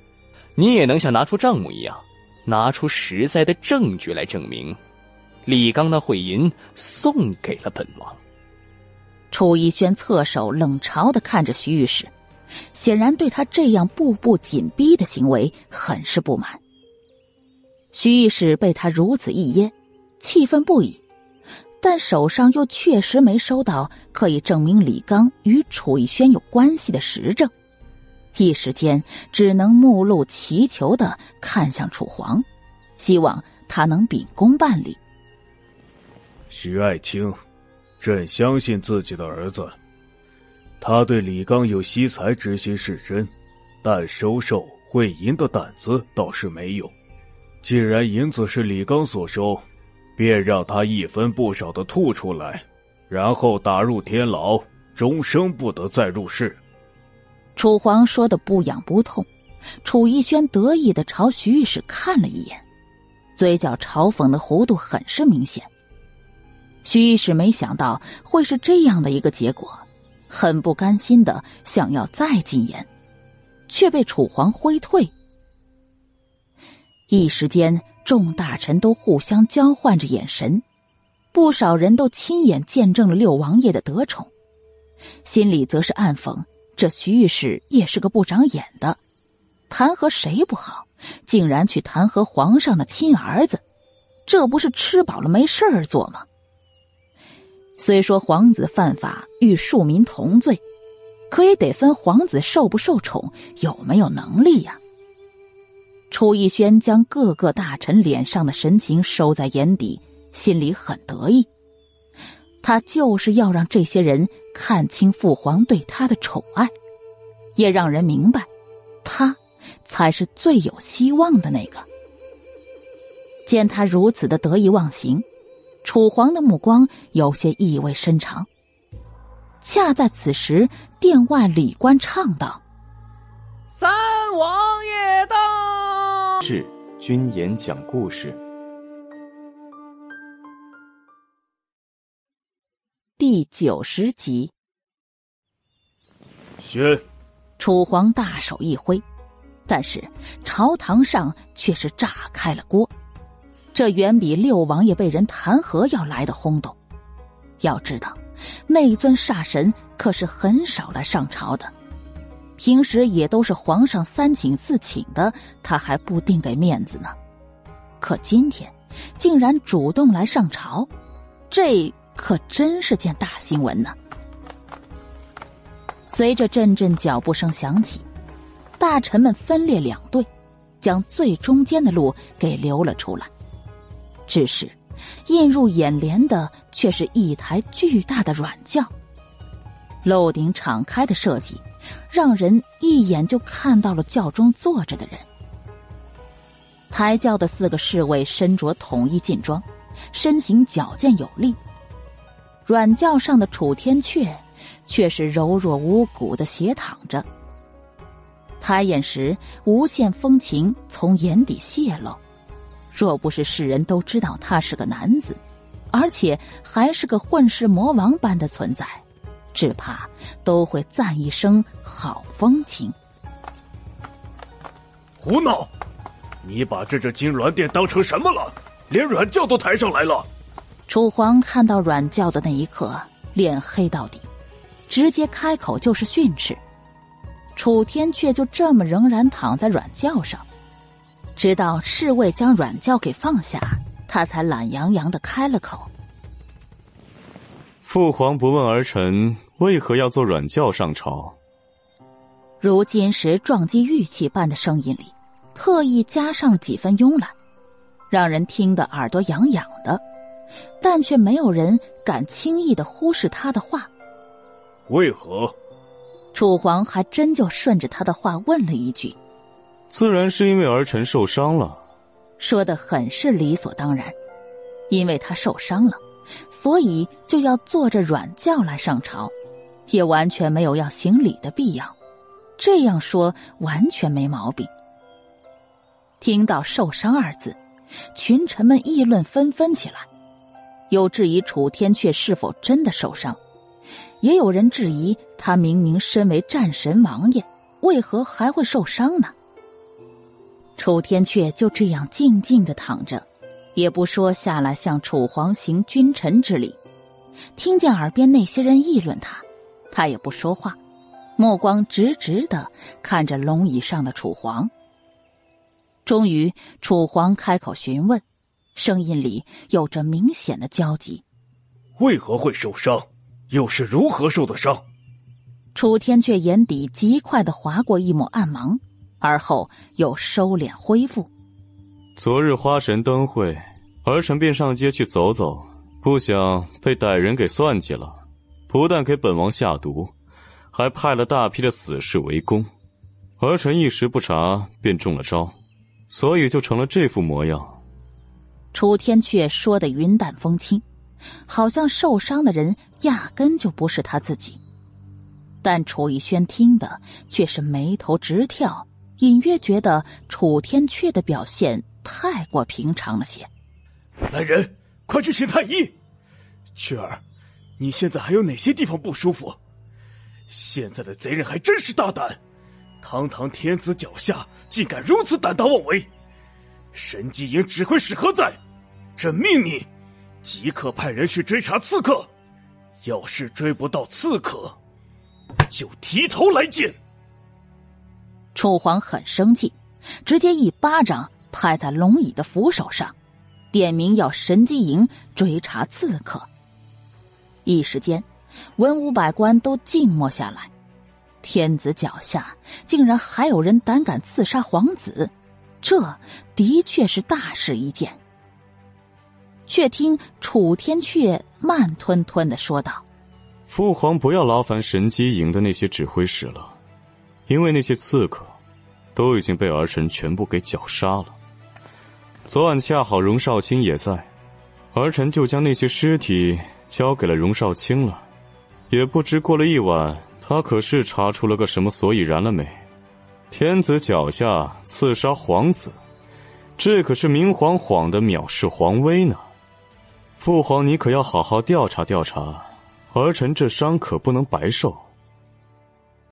你也能像拿出账目一样，拿出实在的证据来证明，李刚的贿银送给了本王。楚逸轩侧手冷嘲的看着徐御史，显然对他这样步步紧逼的行为很是不满。徐御史被他如此一噎，气愤不已，但手上又确实没收到可以证明李刚与楚逸轩有关系的实证，一时间只能目露祈求的看向楚皇，希望他能秉公办理。徐爱卿，朕相信自己的儿子，他对李刚有惜才之心是真，但收受贿银的胆子倒是没有。既然银子是李刚所收，便让他一分不少的吐出来，然后打入天牢，终生不得再入世。楚皇说的不痒不痛，楚逸轩得意的朝徐御史看了一眼，嘴角嘲讽的弧度很是明显。徐御史没想到会是这样的一个结果，很不甘心的想要再进言，却被楚皇挥退。一时间，众大臣都互相交换着眼神，不少人都亲眼见证了六王爷的得宠，心里则是暗讽：这徐御史也是个不长眼的，弹劾谁不好，竟然去弹劾皇上的亲儿子，这不是吃饱了没事儿做吗？虽说皇子犯法与庶民同罪，可也得分皇子受不受宠，有没有能力呀。楚逸轩将各个大臣脸上的神情收在眼底，心里很得意。他就是要让这些人看清父皇对他的宠爱，也让人明白，他才是最有希望的那个。见他如此的得意忘形，楚皇的目光有些意味深长。恰在此时，殿外李官唱道：“三王爷到。”是君言讲故事第九十集。宣，楚皇大手一挥，但是朝堂上却是炸开了锅。这远比六王爷被人弹劾要来的轰动。要知道，那尊煞神可是很少来上朝的。平时也都是皇上三请四请的，他还不定给面子呢。可今天竟然主动来上朝，这可真是件大新闻呢。随着阵阵脚步声响起，大臣们分列两队，将最中间的路给留了出来。只是，映入眼帘的却是一台巨大的软轿。楼顶敞开的设计，让人一眼就看到了轿中坐着的人。抬轿的四个侍卫身着统一劲装，身形矫健有力。软轿上的楚天阙，却是柔弱无骨的斜躺着。抬眼时，无限风情从眼底泄露。若不是世人都知道他是个男子，而且还是个混世魔王般的存在，只怕都会赞一声好风情。胡闹！你把这只金銮殿当成什么了？连软轿都抬上来了！楚皇看到软轿的那一刻，脸黑到底，直接开口就是训斥。楚天却就这么仍然躺在软轿上，直到侍卫将软轿给放下，他才懒洋洋的开了口：“父皇不问儿臣为何要坐软轿上朝。”如今时撞击玉器般的声音里。特意加上了几分慵懒，让人听得耳朵痒痒的，但却没有人敢轻易的忽视他的话。为何？楚皇还真就顺着他的话问了一句：“自然是因为儿臣受伤了。”说的很是理所当然，因为他受伤了，所以就要坐着软轿来上朝，也完全没有要行礼的必要。这样说完全没毛病。听到“受伤”二字，群臣们议论纷纷起来，有质疑楚天阙是否真的受伤，也有人质疑他明明身为战神王爷，为何还会受伤呢？楚天阙就这样静静的躺着，也不说下来向楚皇行君臣之礼。听见耳边那些人议论他，他也不说话，目光直直的看着龙椅上的楚皇。终于，楚皇开口询问，声音里有着明显的焦急：“为何会受伤？又是如何受的伤？”楚天阙眼底极快的划过一抹暗芒，而后又收敛恢复。昨日花神灯会，儿臣便上街去走走，不想被歹人给算计了，不但给本王下毒，还派了大批的死士围攻，儿臣一时不察，便中了招。所以就成了这副模样。楚天阙说的云淡风轻，好像受伤的人压根就不是他自己。但楚逸轩听的却是眉头直跳，隐约觉得楚天阙的表现太过平常了些。来人，快去请太医。雀儿，你现在还有哪些地方不舒服？现在的贼人还真是大胆。堂堂天子脚下，竟敢如此胆大妄为！神机营指挥使何在？朕命你，即刻派人去追查刺客。要是追不到刺客，就提头来见。楚皇很生气，直接一巴掌拍在龙椅的扶手上，点名要神机营追查刺客。一时间，文武百官都静默下来。天子脚下竟然还有人胆敢刺杀皇子，这的确是大事一件。却听楚天阙慢吞吞的说道：“父皇不要劳烦神机营的那些指挥使了，因为那些刺客都已经被儿臣全部给绞杀了。昨晚恰好荣少卿也在，儿臣就将那些尸体交给了荣少卿了。也不知过了一晚。”他可是查出了个什么所以然了没？天子脚下刺杀皇子，这可是明晃晃的藐视皇威呢。父皇，你可要好好调查调查，儿臣这伤可不能白受。